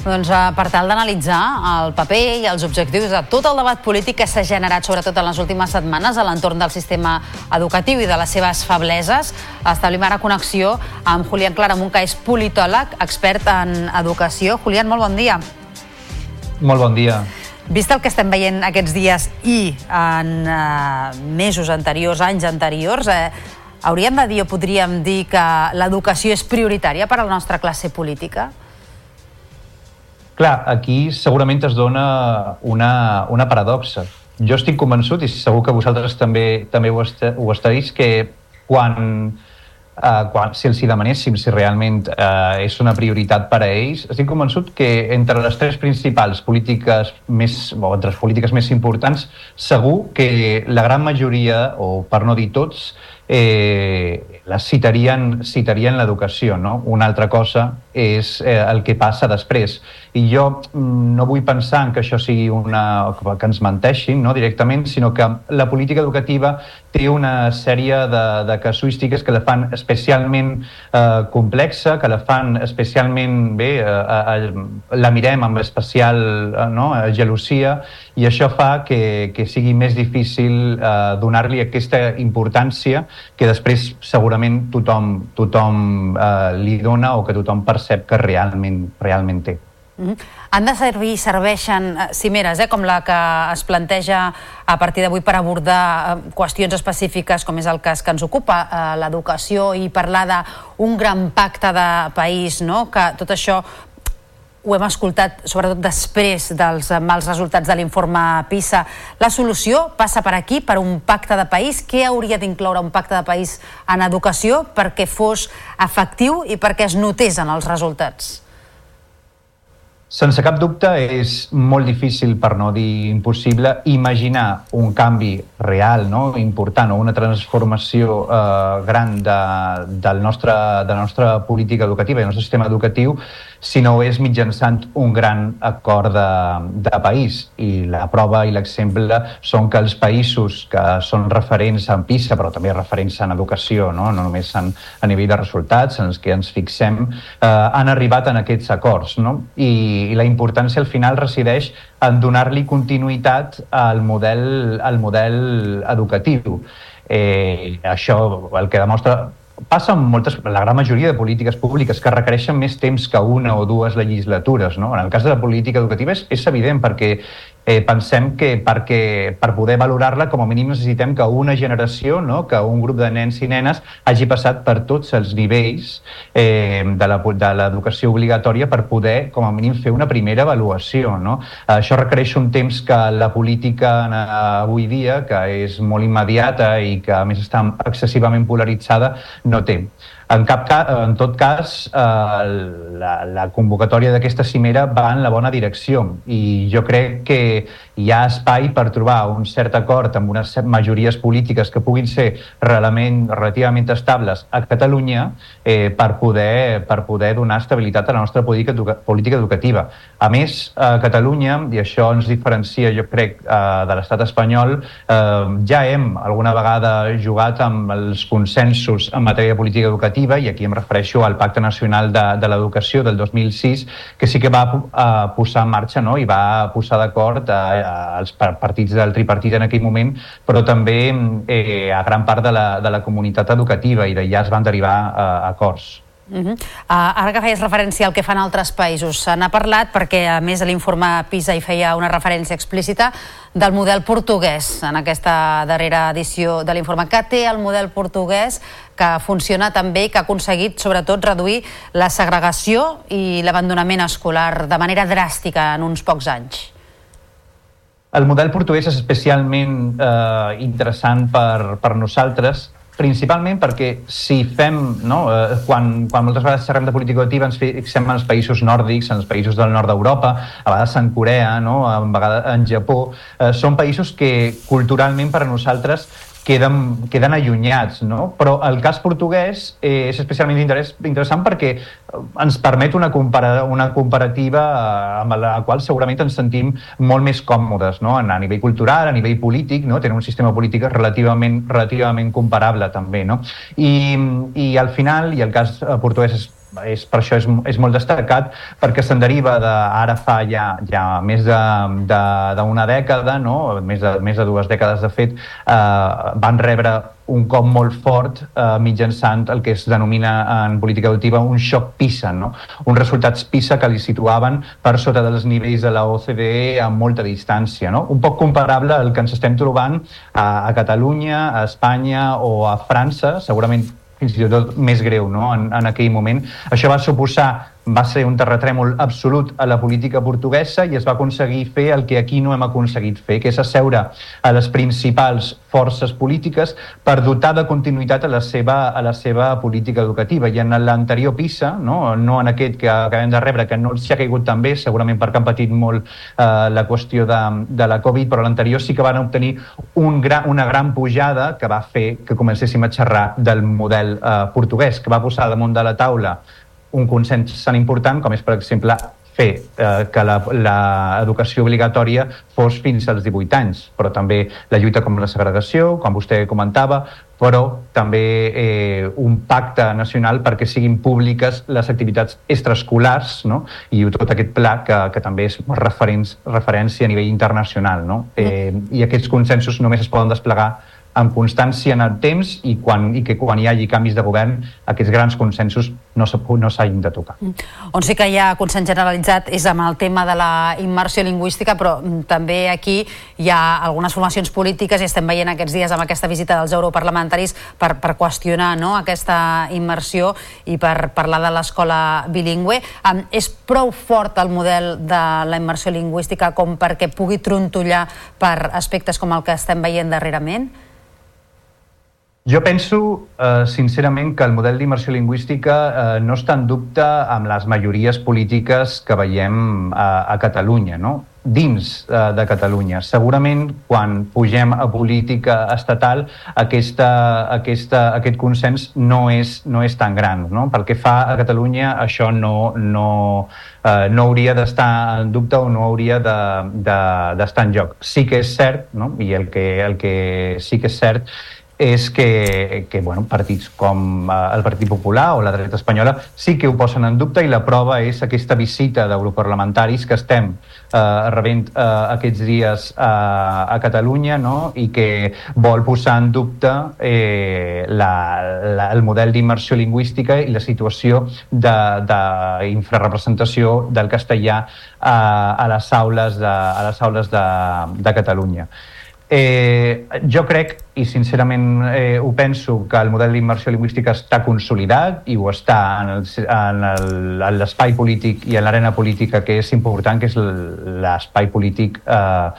Doncs eh, per tal d'analitzar el paper i els objectius de tot el debat polític que s'ha generat sobretot en les últimes setmanes a l'entorn del sistema educatiu i de les seves febleses, establim ara connexió amb Julián Claramunt, que és politòleg, expert en educació. Julián, molt bon dia. Molt bon dia. Vist el que estem veient aquests dies i en eh, mesos anteriors, anys anteriors, eh, hauríem de dir o podríem dir que l'educació és prioritària per a la nostra classe política? Clar, aquí segurament es dona una, una paradoxa. Jo estic convençut, i segur que vosaltres també també ho, est ho estaréis, que quan, eh, quan si els hi demanéssim si realment eh, és una prioritat per a ells, estic convençut que entre les tres principals polítiques més, o entre les polítiques més importants, segur que la gran majoria, o per no dir tots, eh, les citarien, citarien l'educació. No? Una altra cosa és eh, el que passa després. I jo mm, no vull pensar en que això sigui una... que ens menteixin no? directament, sinó que la política educativa té una sèrie de, de casuístiques que la fan especialment eh, complexa, que la fan especialment bé, eh, eh, la mirem amb especial eh, no? gelosia i això fa que, que sigui més difícil eh, donar-li aquesta importància que després segurament tothom, tothom eh, li dona o que tothom percep que realment, realment té. Mm -hmm. Han de servir, serveixen eh, cimeres, eh, com la que es planteja a partir d'avui per abordar eh, qüestions específiques, com és el cas que ens ocupa, eh, l'educació, i parlar d'un gran pacte de país, no? que tot això ho hem escoltat sobretot després dels mals resultats de l'informe PISA. La solució passa per aquí, per un pacte de país. Què hauria d'incloure un pacte de país en educació perquè fos efectiu i perquè es notés en els resultats? Sense cap dubte és molt difícil, per no dir impossible, imaginar un canvi real, no? important, o una transformació eh, gran de, del nostre, de la nostra política educativa i del nostre sistema educatiu si no és mitjançant un gran acord de, de país. I la prova i l'exemple són que els països que són referents en PISA, però també referents en educació, no, no només en, a nivell de resultats, en els que ens fixem, eh, han arribat en aquests acords. No? I, I la importància al final resideix en donar-li continuïtat al model, al model educatiu. Eh, això el que demostra passa amb moltes, la gran majoria de polítiques públiques que requereixen més temps que una o dues legislatures. No? En el cas de la política educativa és, és evident perquè eh, pensem que perquè, per poder valorar-la com a mínim necessitem que una generació, no? que un grup de nens i nenes hagi passat per tots els nivells eh, de l'educació obligatòria per poder com a mínim fer una primera avaluació. No? Això requereix un temps que la política eh, avui dia, que és molt immediata i que a més està excessivament polaritzada, no té. En, cap cas, en tot cas, eh, la, la convocatòria d'aquesta cimera va en la bona direcció i jo crec que hi ha espai per trobar un cert acord amb unes majories polítiques que puguin ser realment, relativament estables a Catalunya eh, per, poder, per poder donar estabilitat a la nostra política, educa política educativa. A més, a Catalunya, i això ens diferencia, jo crec, eh, de l'estat espanyol, eh, ja hem alguna vegada jugat amb els consensos en matèria de política educativa educativa, i aquí em refereixo al Pacte Nacional de, de l'Educació del 2006, que sí que va uh, posar en marxa no? i va posar d'acord uh, els partits del tripartit en aquell moment, però també eh, a gran part de la, de la comunitat educativa i d'allà es van derivar uh, acords. Uh -huh. uh, ara que feies referència al que fan altres països, se n'ha parlat perquè a més l'informe PISA hi feia una referència explícita del model portuguès en aquesta darrera edició de l'informe. Que té el model portuguès que funciona també i que ha aconseguit sobretot reduir la segregació i l'abandonament escolar de manera dràstica en uns pocs anys? El model portuguès és especialment eh, interessant per, per nosaltres principalment perquè si fem, no, eh, quan, quan moltes vegades xerrem de política educativa ens fixem en els països nòrdics, en els països del nord d'Europa, a vegades en Corea, no, a vegades en Japó, eh, són països que culturalment per a nosaltres queden, queden allunyats, no? Però el cas portuguès eh, és especialment interès, interessant perquè eh, ens permet una, compara, una comparativa eh, amb la qual segurament ens sentim molt més còmodes, no? A nivell cultural, a nivell polític, no? Tenen un sistema polític relativament, relativament comparable també, no? I, i al final, i el cas portuguès és és, per això és, és molt destacat, perquè se'n deriva de, ara fa ja, ja més d'una dècada, no? més, de, més de dues dècades de fet, eh, van rebre un cop molt fort eh, mitjançant el que es denomina en política educativa un xoc PISA, no? uns resultats PISA que li situaven per sota dels nivells de la OCDE a molta distància. No? Un poc comparable al que ens estem trobant a, a Catalunya, a Espanya o a França, segurament fins i tot més greu no? en, en aquell moment. Això va suposar va ser un terratrèmol absolut a la política portuguesa i es va aconseguir fer el que aquí no hem aconseguit fer, que és asseure a les principals forces polítiques per dotar de continuïtat a la seva, a la seva política educativa. I en l'anterior PISA, no, no en aquest que acabem de rebre, que no els ha caigut tan bé, segurament perquè han patit molt eh, la qüestió de, de la Covid, però l'anterior sí que van obtenir un gran, una gran pujada que va fer que comencéssim a xerrar del model eh, portuguès, que va posar damunt de la taula un consens tan important com és, per exemple, fer eh, que l'educació obligatòria fos fins als 18 anys, però també la lluita contra la segregació, com vostè comentava, però també eh, un pacte nacional perquè siguin públiques les activitats extraescolars no? i tot aquest pla que, que també és referents, referència a nivell internacional. No? Eh, I aquests consensos només es poden desplegar amb constància en el temps i, quan, i que quan hi hagi canvis de govern aquests grans consensos no s'hagin no de tocar. On sí que hi ha consens generalitzat és amb el tema de la immersió lingüística, però mm, també aquí hi ha algunes formacions polítiques i estem veient aquests dies amb aquesta visita dels europarlamentaris per, per qüestionar no, aquesta immersió i per parlar de l'escola bilingüe. Um, és prou fort el model de la immersió lingüística com perquè pugui trontollar per aspectes com el que estem veient darrerament? Jo penso, eh, sincerament, que el model d'immersió lingüística eh, no està en dubte amb les majories polítiques que veiem a, a Catalunya, no? dins eh, de Catalunya. Segurament, quan pugem a política estatal, aquesta, aquesta, aquest consens no és, no és tan gran. No? Pel que fa a Catalunya, això no, no, eh, no hauria d'estar en dubte o no hauria d'estar de, de, en joc. Sí que és cert, no? i el que, el que sí que és cert és que, que bueno, partits com eh, el Partit Popular o la dreta espanyola sí que ho posen en dubte i la prova és aquesta visita d'europarlamentaris que estem eh, rebent eh, aquests dies eh, a Catalunya no? i que vol posar en dubte eh, la, la, el model d'immersió lingüística i la situació d'infrarrepresentació de, del castellà eh, a les aules de, a les aules de, de Catalunya. Eh, jo crec, i sincerament eh, ho penso, que el model d'immersió lingüística està consolidat i ho està en l'espai polític i en l'arena política que és important, que és l'espai polític, eh,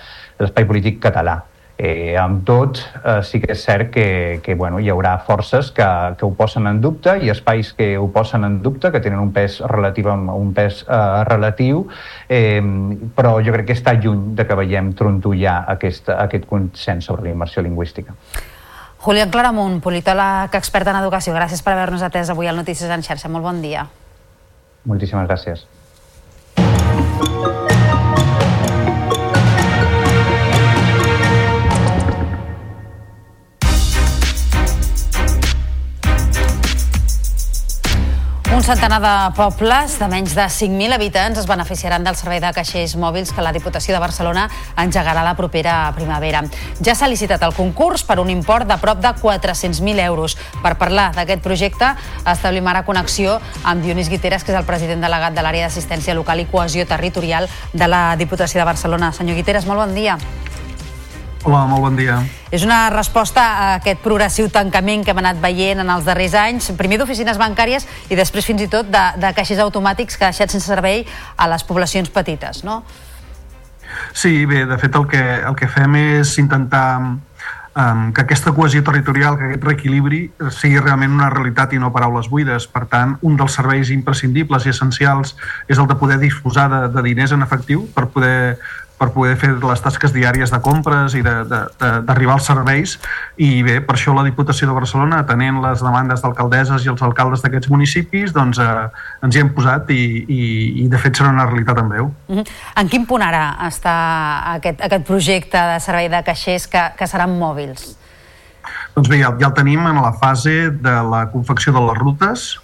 l'espai polític català. Eh, amb tot, eh, sí que és cert que, que bueno, hi haurà forces que, que ho posen en dubte i espais que ho posen en dubte, que tenen un pes relatiu, un pes eh, relatiu, eh, però jo crec que està lluny de que veiem trontollar aquest, aquest consens sobre la immersió lingüística. Julián Claramunt, politòleg expert en educació, gràcies per haver-nos atès avui al Notícies en xarxa. Molt bon dia. Moltíssimes gràcies. Un centenar de pobles de menys de 5.000 habitants es beneficiaran del servei de caixers mòbils que la Diputació de Barcelona engegarà la propera primavera. Ja s'ha licitat el concurs per un import de prop de 400.000 euros. Per parlar d'aquest projecte establim ara connexió amb Dionís Guiteres, que és el president delegat de l'àrea d'assistència local i cohesió territorial de la Diputació de Barcelona. Senyor Guiteres, molt bon dia. Hola, molt bon dia. És una resposta a aquest progressiu tancament que hem anat veient en els darrers anys, primer d'oficines bancàries i després fins i tot de, de caixers automàtics que ha deixat sense servei a les poblacions petites, no? Sí, bé, de fet el que, el que fem és intentar um, que aquesta cohesió territorial, que aquest reequilibri sigui realment una realitat i no paraules buides. Per tant, un dels serveis imprescindibles i essencials és el de poder disposar de, de diners en efectiu per poder per poder fer les tasques diàries de compres i d'arribar als serveis i bé, per això la Diputació de Barcelona, atenent les demandes d'alcaldesses i els alcaldes d'aquests municipis, doncs eh, ens hi hem posat i, i, i de fet serà una realitat en breu. Mm -hmm. En quin punt ara està aquest, aquest projecte de servei de caixers que, que seran mòbils? Doncs bé, ja, ja el tenim en la fase de la confecció de les rutes,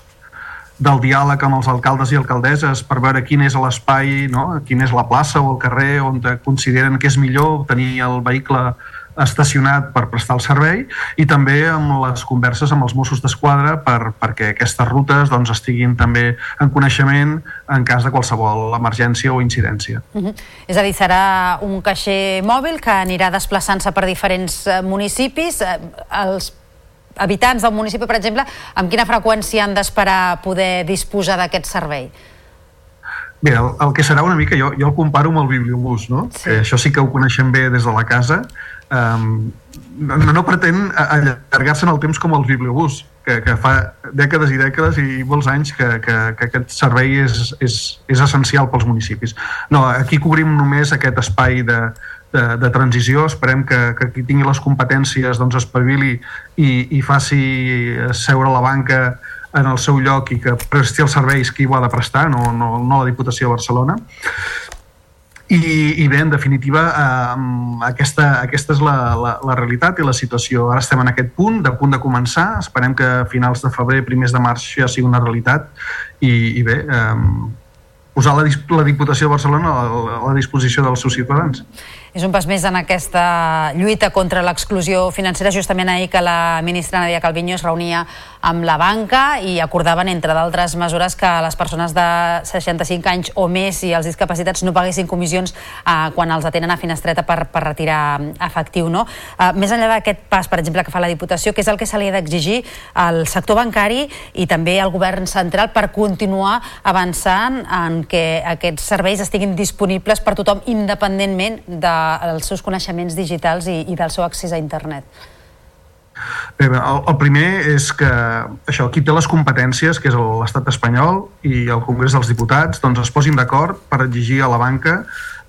del diàleg amb els alcaldes i alcaldesses per veure quin és l'espai, no? quina és la plaça o el carrer on consideren que és millor tenir el vehicle estacionat per prestar el servei i també amb les converses amb els Mossos d'Esquadra per, perquè aquestes rutes doncs, estiguin també en coneixement en cas de qualsevol emergència o incidència. Uh -huh. És a dir, serà un caixer mòbil que anirà desplaçant-se per diferents eh, municipis. Eh, els habitants del municipi, per exemple, amb quina freqüència han d'esperar poder disposar d'aquest servei? Bé, el, el que serà una mica, jo, jo el comparo amb el bibliobús, no? Sí. Que això sí que ho coneixem bé des de la casa. Um, no, no pretén allargar-se en el temps com el bibliobús, que, que fa dècades i dècades i molts anys que, que, que aquest servei és, és, és essencial pels municipis. No, aquí cobrim només aquest espai de, de, de transició, esperem que, que qui tingui les competències doncs espavili i, i faci seure la banca en el seu lloc i que presti els serveis qui ho ha de prestar, no, no, no la Diputació de Barcelona. I, i bé, en definitiva, eh, aquesta, aquesta és la, la, la realitat i la situació. Ara estem en aquest punt, de punt de començar. Esperem que a finals de febrer, primers de març, ja sigui una realitat. I, i bé, eh, posar la, la Diputació de Barcelona a la, a la disposició dels seus ciutadans. És un pas més en aquesta lluita contra l'exclusió financera. Justament ahir que la ministra Nadia Calviño es reunia amb la banca i acordaven, entre d'altres mesures, que les persones de 65 anys o més i els discapacitats no paguessin comissions eh, quan els atenen a finestreta per, per retirar efectiu. No? Eh, més enllà d'aquest pas, per exemple, que fa la Diputació, què és el que se li ha d'exigir al sector bancari i també al govern central per continuar avançant en que aquests serveis estiguin disponibles per tothom independentment dels seus coneixements digitals i, i del seu accés a internet? Bé, el, el primer és que això, qui té les competències, que és l'estat espanyol i el Congrés dels Diputats, doncs es posin d'acord per exigir a la banca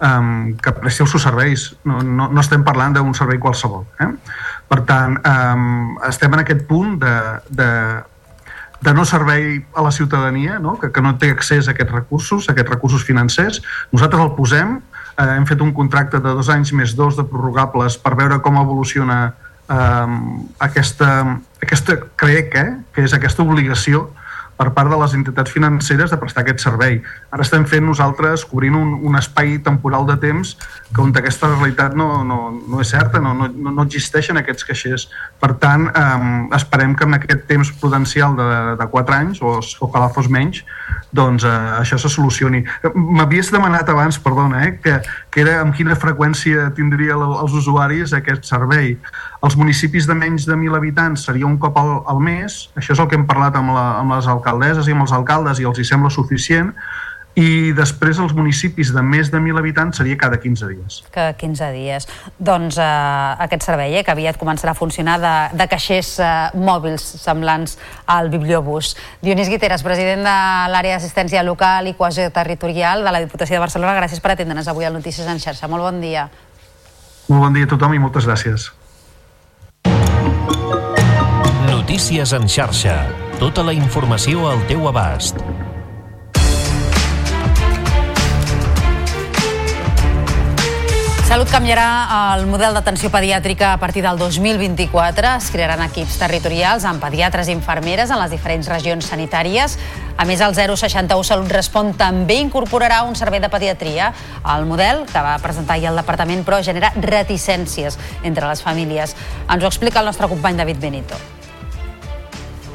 um, que presti els seus serveis. No, no, no estem parlant d'un servei qualsevol. Eh? Per tant, um, estem en aquest punt de, de, de no servei a la ciutadania, no? Que, que no té accés a aquests recursos, a aquests recursos financers. Nosaltres el posem, eh, hem fet un contracte de dos anys més dos de prorrogables per veure com evoluciona eh, aquesta, aquesta, crec eh, que és aquesta obligació per part de les entitats financeres de prestar aquest servei. Ara estem fent nosaltres cobrint un, un espai temporal de temps que on aquesta realitat no, no, no és certa, no, no, no existeixen aquests caixers. Per tant, eh, esperem que en aquest temps prudencial de, de 4 anys, o, que la fos menys, doncs eh, això se solucioni. M'havies demanat abans, perdona, eh, que, que era amb quina freqüència tindria els usuaris aquest servei. Els municipis de menys de 1.000 habitants seria un cop al, al mes, això és el que hem parlat amb, la, amb les alcaldeses i amb els alcaldes i els hi sembla suficient, i després els municipis de més de 1.000 habitants seria cada 15 dies. Cada 15 dies. Doncs eh, aquest servei, eh, que aviat començarà a funcionar de, de caixers eh, mòbils semblants al Bibliobús. Dionís Guiteres, president de l'àrea d'assistència local i cohesió territorial de la Diputació de Barcelona, gràcies per atendre'ns avui al Notícies en xarxa. Molt bon dia. Molt bon dia a tothom i moltes gràcies. Notícies en xarxa. Tota la informació al teu abast. Salut canviarà el model d'atenció pediàtrica a partir del 2024. Es crearan equips territorials amb pediatres i infermeres en les diferents regions sanitàries. A més, el 061 Salut Respon també incorporarà un servei de pediatria. El model, que va presentar ahir el departament, però genera reticències entre les famílies. Ens ho explica el nostre company David Benito.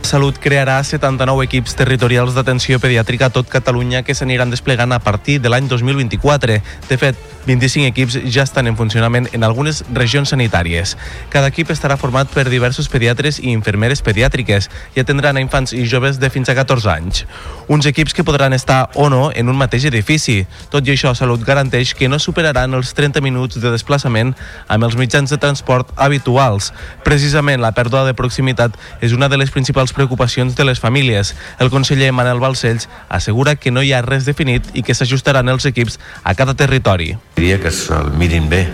Salut crearà 79 equips territorials d'atenció pediàtrica a tot Catalunya que s'aniran desplegant a partir de l'any 2024. De fet, 25 equips ja estan en funcionament en algunes regions sanitàries. Cada equip estarà format per diversos pediatres i infermeres pediàtriques i atendran a infants i joves de fins a 14 anys. Uns equips que podran estar o no en un mateix edifici. Tot i això, Salut garanteix que no superaran els 30 minuts de desplaçament amb els mitjans de transport habituals. Precisament la pèrdua de proximitat és una de les principals preocupacions de les famílies. El conseller Manel Balcells assegura que no hi ha res definit i que s'ajustaran els equips a cada territori. Diria que se'l mirin bé,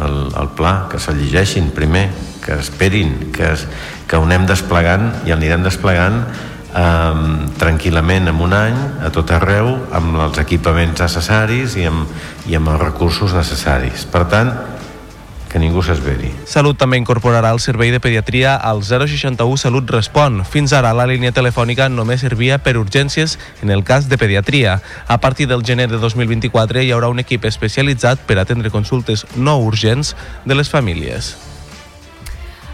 el, el pla, que se'l llegeixin primer, que esperin, que, es, que ho anem desplegant i anirem desplegant eh, tranquil·lament en un any, a tot arreu, amb els equipaments necessaris i amb, i amb els recursos necessaris. Per tant, que ningú s'esveri. Salut també incorporarà el servei de pediatria al 061 Salut Respon. Fins ara la línia telefònica només servia per urgències en el cas de pediatria. A partir del gener de 2024 hi haurà un equip especialitzat per atendre consultes no urgents de les famílies.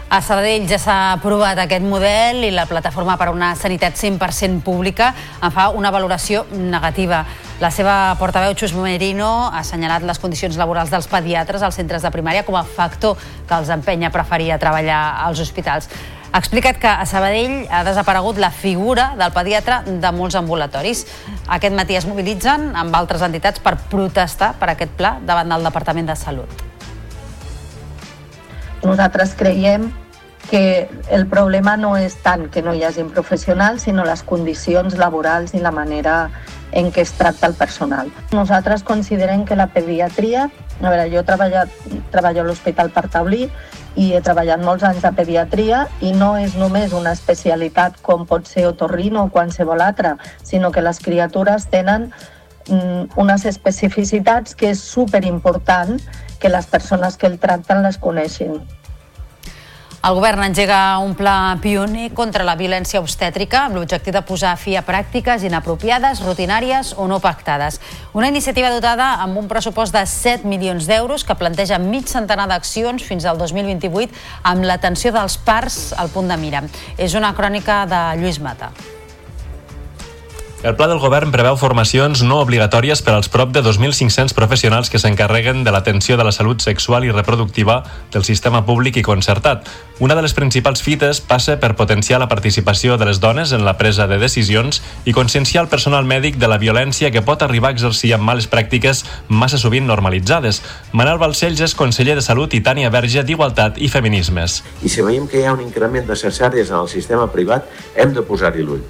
A Sabadell ja s'ha aprovat aquest model i la plataforma per una sanitat 100% pública en fa una valoració negativa. La seva portaveu, Xus Merino, ha assenyalat les condicions laborals dels pediatres als centres de primària com a factor que els empenya a preferir a treballar als hospitals. Ha explicat que a Sabadell ha desaparegut la figura del pediatre de molts ambulatoris. Aquest matí es mobilitzen amb altres entitats per protestar per aquest pla davant del Departament de Salut. Nosaltres creiem que el problema no és tant que no hi hagin professionals, sinó les condicions laborals i la manera en què es tracta el personal. Nosaltres considerem que la pediatria, a veure, jo he treballat, treballo a l'Hospital per Taulí i he treballat molts anys de pediatria i no és només una especialitat com pot ser otorrino o qualsevol altra, sinó que les criatures tenen unes especificitats que és superimportant que les persones que el tracten les coneixin. El govern engega un pla pioner contra la violència obstètrica amb l'objectiu de posar fi a pràctiques inapropiades, rutinàries o no pactades. Una iniciativa dotada amb un pressupost de 7 milions d'euros que planteja mig centenar d'accions fins al 2028 amb l'atenció dels parts al punt de mira. És una crònica de Lluís Mata. El pla del govern preveu formacions no obligatòries per als prop de 2.500 professionals que s'encarreguen de l'atenció de la salut sexual i reproductiva del sistema públic i concertat. Una de les principals fites passa per potenciar la participació de les dones en la presa de decisions i conscienciar el personal mèdic de la violència que pot arribar a exercir amb males pràctiques massa sovint normalitzades. Manel Balcells és conseller de Salut i Tània Verge d'Igualtat i Feminismes. I si veiem que hi ha un increment de cesàries en el sistema privat, hem de posar-hi l'ull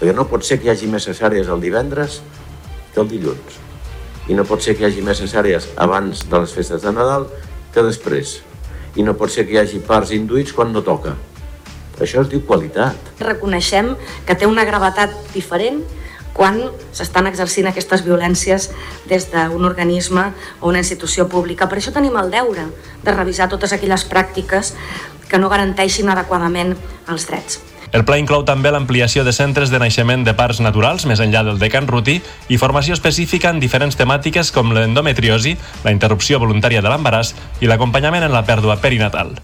perquè no pot ser que hi hagi més cesàries el divendres que el dilluns. I no pot ser que hi hagi més cesàries abans de les festes de Nadal que després. I no pot ser que hi hagi parts induïts quan no toca. Això es diu qualitat. Reconeixem que té una gravetat diferent quan s'estan exercint aquestes violències des d'un organisme o una institució pública. Per això tenim el deure de revisar totes aquelles pràctiques que no garanteixin adequadament els drets. El pla inclou també l'ampliació de centres de naixement de parts naturals més enllà del de Can Ruti i formació específica en diferents temàtiques com l'endometriosi, la interrupció voluntària de l'embaràs i l'acompanyament en la pèrdua perinatal.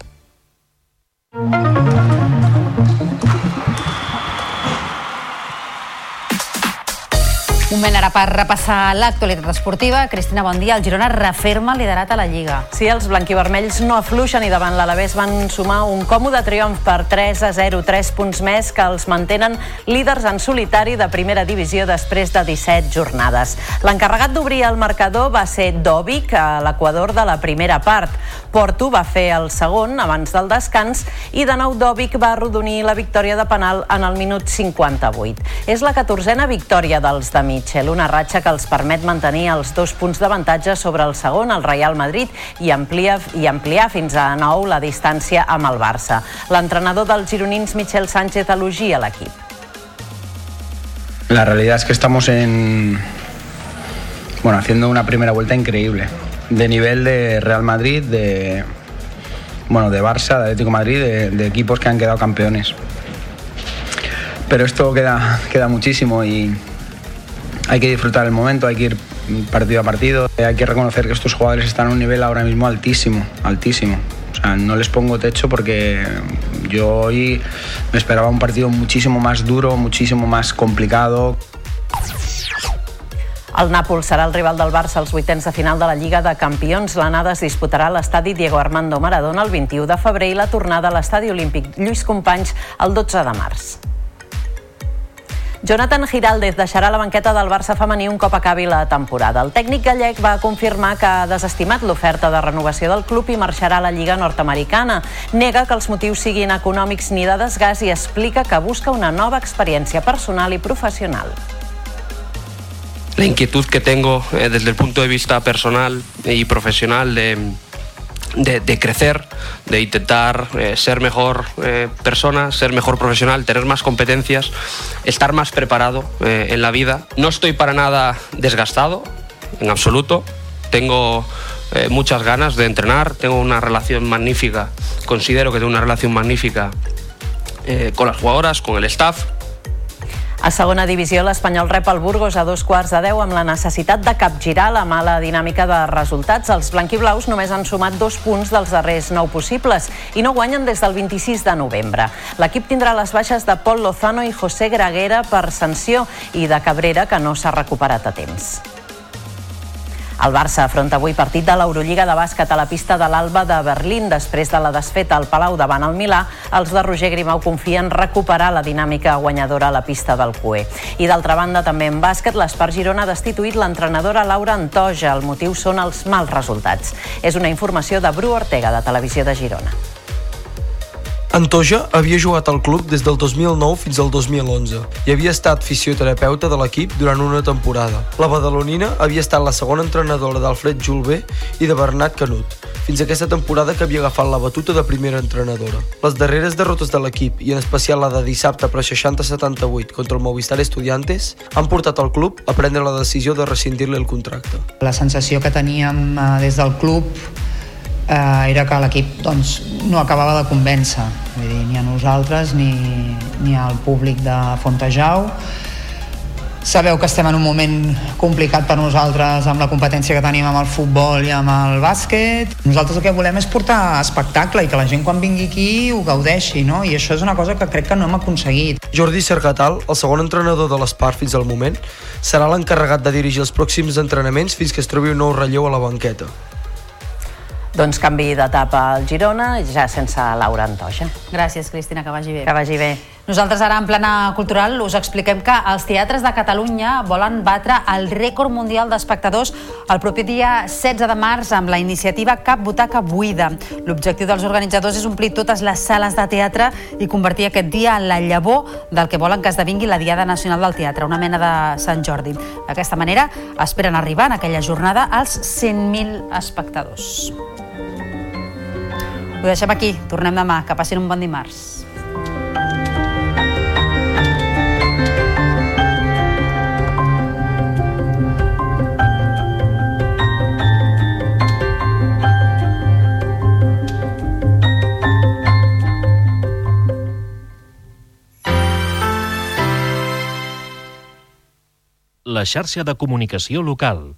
Moment ara per repassar l'actualitat esportiva. Cristina, bon dia. El Girona referma el liderat a la Lliga. Sí, els blanquivermells no afluixen i davant l'Alavés van sumar un còmode triomf per 3 a 0, 3 punts més que els mantenen líders en solitari de primera divisió després de 17 jornades. L'encarregat d'obrir el marcador va ser Dovic a l'equador de la primera part. Porto va fer el segon abans del descans i de nou Dovic va arrodonir la victòria de penal en el minut 58. És la catorzena victòria dels de Mitchell, una ratxa que els permet mantenir els dos punts d'avantatge sobre el segon, el Real Madrid, i ampliar, i ampliar fins a 9 la distància amb el Barça. L'entrenador dels gironins, Michel Sánchez, elogia l'equip. La realidad es que estamos en, bueno, haciendo una primera vuelta increíble, de nivel de Real Madrid, de, bueno, de Barça, de Atlético Madrid, de, de equipos que han quedado campeones. Pero esto queda, queda muchísimo y, hay que disfrutar el momento, hay que ir partido a partido. Hay que reconocer que estos jugadores están a un nivel ahora mismo altísimo, altísimo. O sea, no les pongo techo porque yo hoy me esperaba un partido muchísimo más duro, muchísimo más complicado. El Nàpols serà el rival del Barça als vuitens de final de la Lliga de Campions. L'anada es disputarà a l'estadi Diego Armando Maradona el 21 de febrer i la tornada a l'estadi olímpic Lluís Companys el 12 de març. Jonathan Giraldez deixarà la banqueta del Barça femení un cop acabi la temporada. El tècnic gallec va confirmar que ha desestimat l'oferta de renovació del club i marxarà a la Lliga nord-americana. Nega que els motius siguin econòmics ni de desgast i explica que busca una nova experiència personal i professional. La inquietud que tengo eh, desde el punto de vista personal y profesional de, de, crecer, de intentar eh, ser mejor eh, persona, ser mejor profesional, tener más competencias, estar más preparado eh, en la vida. No estoy para nada desgastado, en absoluto. Tengo muchas ganas de entrenar, tengo una relación magnífica, considero que tengo una relación magnífica con las jugadoras, con el staff, A segona divisió, l'Espanyol rep el Burgos a dos quarts de deu amb la necessitat de capgirar la mala dinàmica de resultats. Els blanquiblaus només han sumat dos punts dels darrers nou possibles i no guanyen des del 26 de novembre. L'equip tindrà les baixes de Pol Lozano i José Graguera per sanció i de Cabrera, que no s'ha recuperat a temps. El Barça afronta avui partit de l'Eurolliga de bàsquet a la pista de l'Alba de Berlín. Després de la desfeta al Palau davant el Milà, els de Roger Grimau confien recuperar la dinàmica guanyadora a la pista del CUE. I d'altra banda, també en bàsquet, l'Espart Girona ha destituït l'entrenadora Laura Antoja. El motiu són els mals resultats. És una informació de Bru Ortega, de Televisió de Girona. Antoja havia jugat al club des del 2009 fins al 2011 i havia estat fisioterapeuta de l'equip durant una temporada. La badalonina havia estat la segona entrenadora d'Alfred Julbé i de Bernat Canut, fins a aquesta temporada que havia agafat la batuta de primera entrenadora. Les darreres derrotes de l'equip, i en especial la de dissabte per 60-78 contra el Movistar Estudiantes, han portat al club a prendre la decisió de rescindir-li el contracte. La sensació que teníem eh, des del club eh, era que l'equip doncs, no acabava de convèncer, vull dir, ni a nosaltres ni, ni al públic de Fontejau. Sabeu que estem en un moment complicat per nosaltres amb la competència que tenim amb el futbol i amb el bàsquet. Nosaltres el que volem és portar espectacle i que la gent quan vingui aquí ho gaudeixi, no? I això és una cosa que crec que no hem aconseguit. Jordi Cercatal, el segon entrenador de l'Espart fins al moment, serà l'encarregat de dirigir els pròxims entrenaments fins que es trobi un nou relleu a la banqueta. Doncs canvi d'etapa al Girona, ja sense Laura Antoja. Gràcies, Cristina, que vagi bé. Que vagi bé. Nosaltres ara en plana cultural us expliquem que els teatres de Catalunya volen batre el rècord mundial d'espectadors el proper dia 16 de març amb la iniciativa Cap Butaca Buida. L'objectiu dels organitzadors és omplir totes les sales de teatre i convertir aquest dia en la llavor del que volen que esdevingui la Diada Nacional del Teatre, una mena de Sant Jordi. D'aquesta manera esperen arribar en aquella jornada als 100.000 espectadors. Ho deixem aquí, tornem demà, que passin un bon dimarts. La xarxa de comunicació local.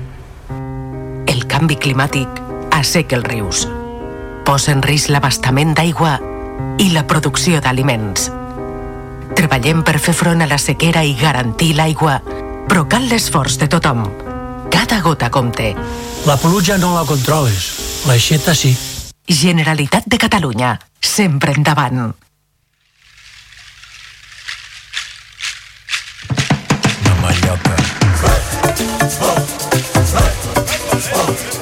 Canvi climàtic asseca els rius, posa en risc l'abastament d'aigua i la producció d'aliments. Treballem per fer front a la sequera i garantir l'aigua, però cal l'esforç de tothom. Cada gota compte. La pluja no la controles, l'aixeta sí. Generalitat de Catalunya, sempre endavant. I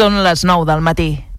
Són les 9 del matí.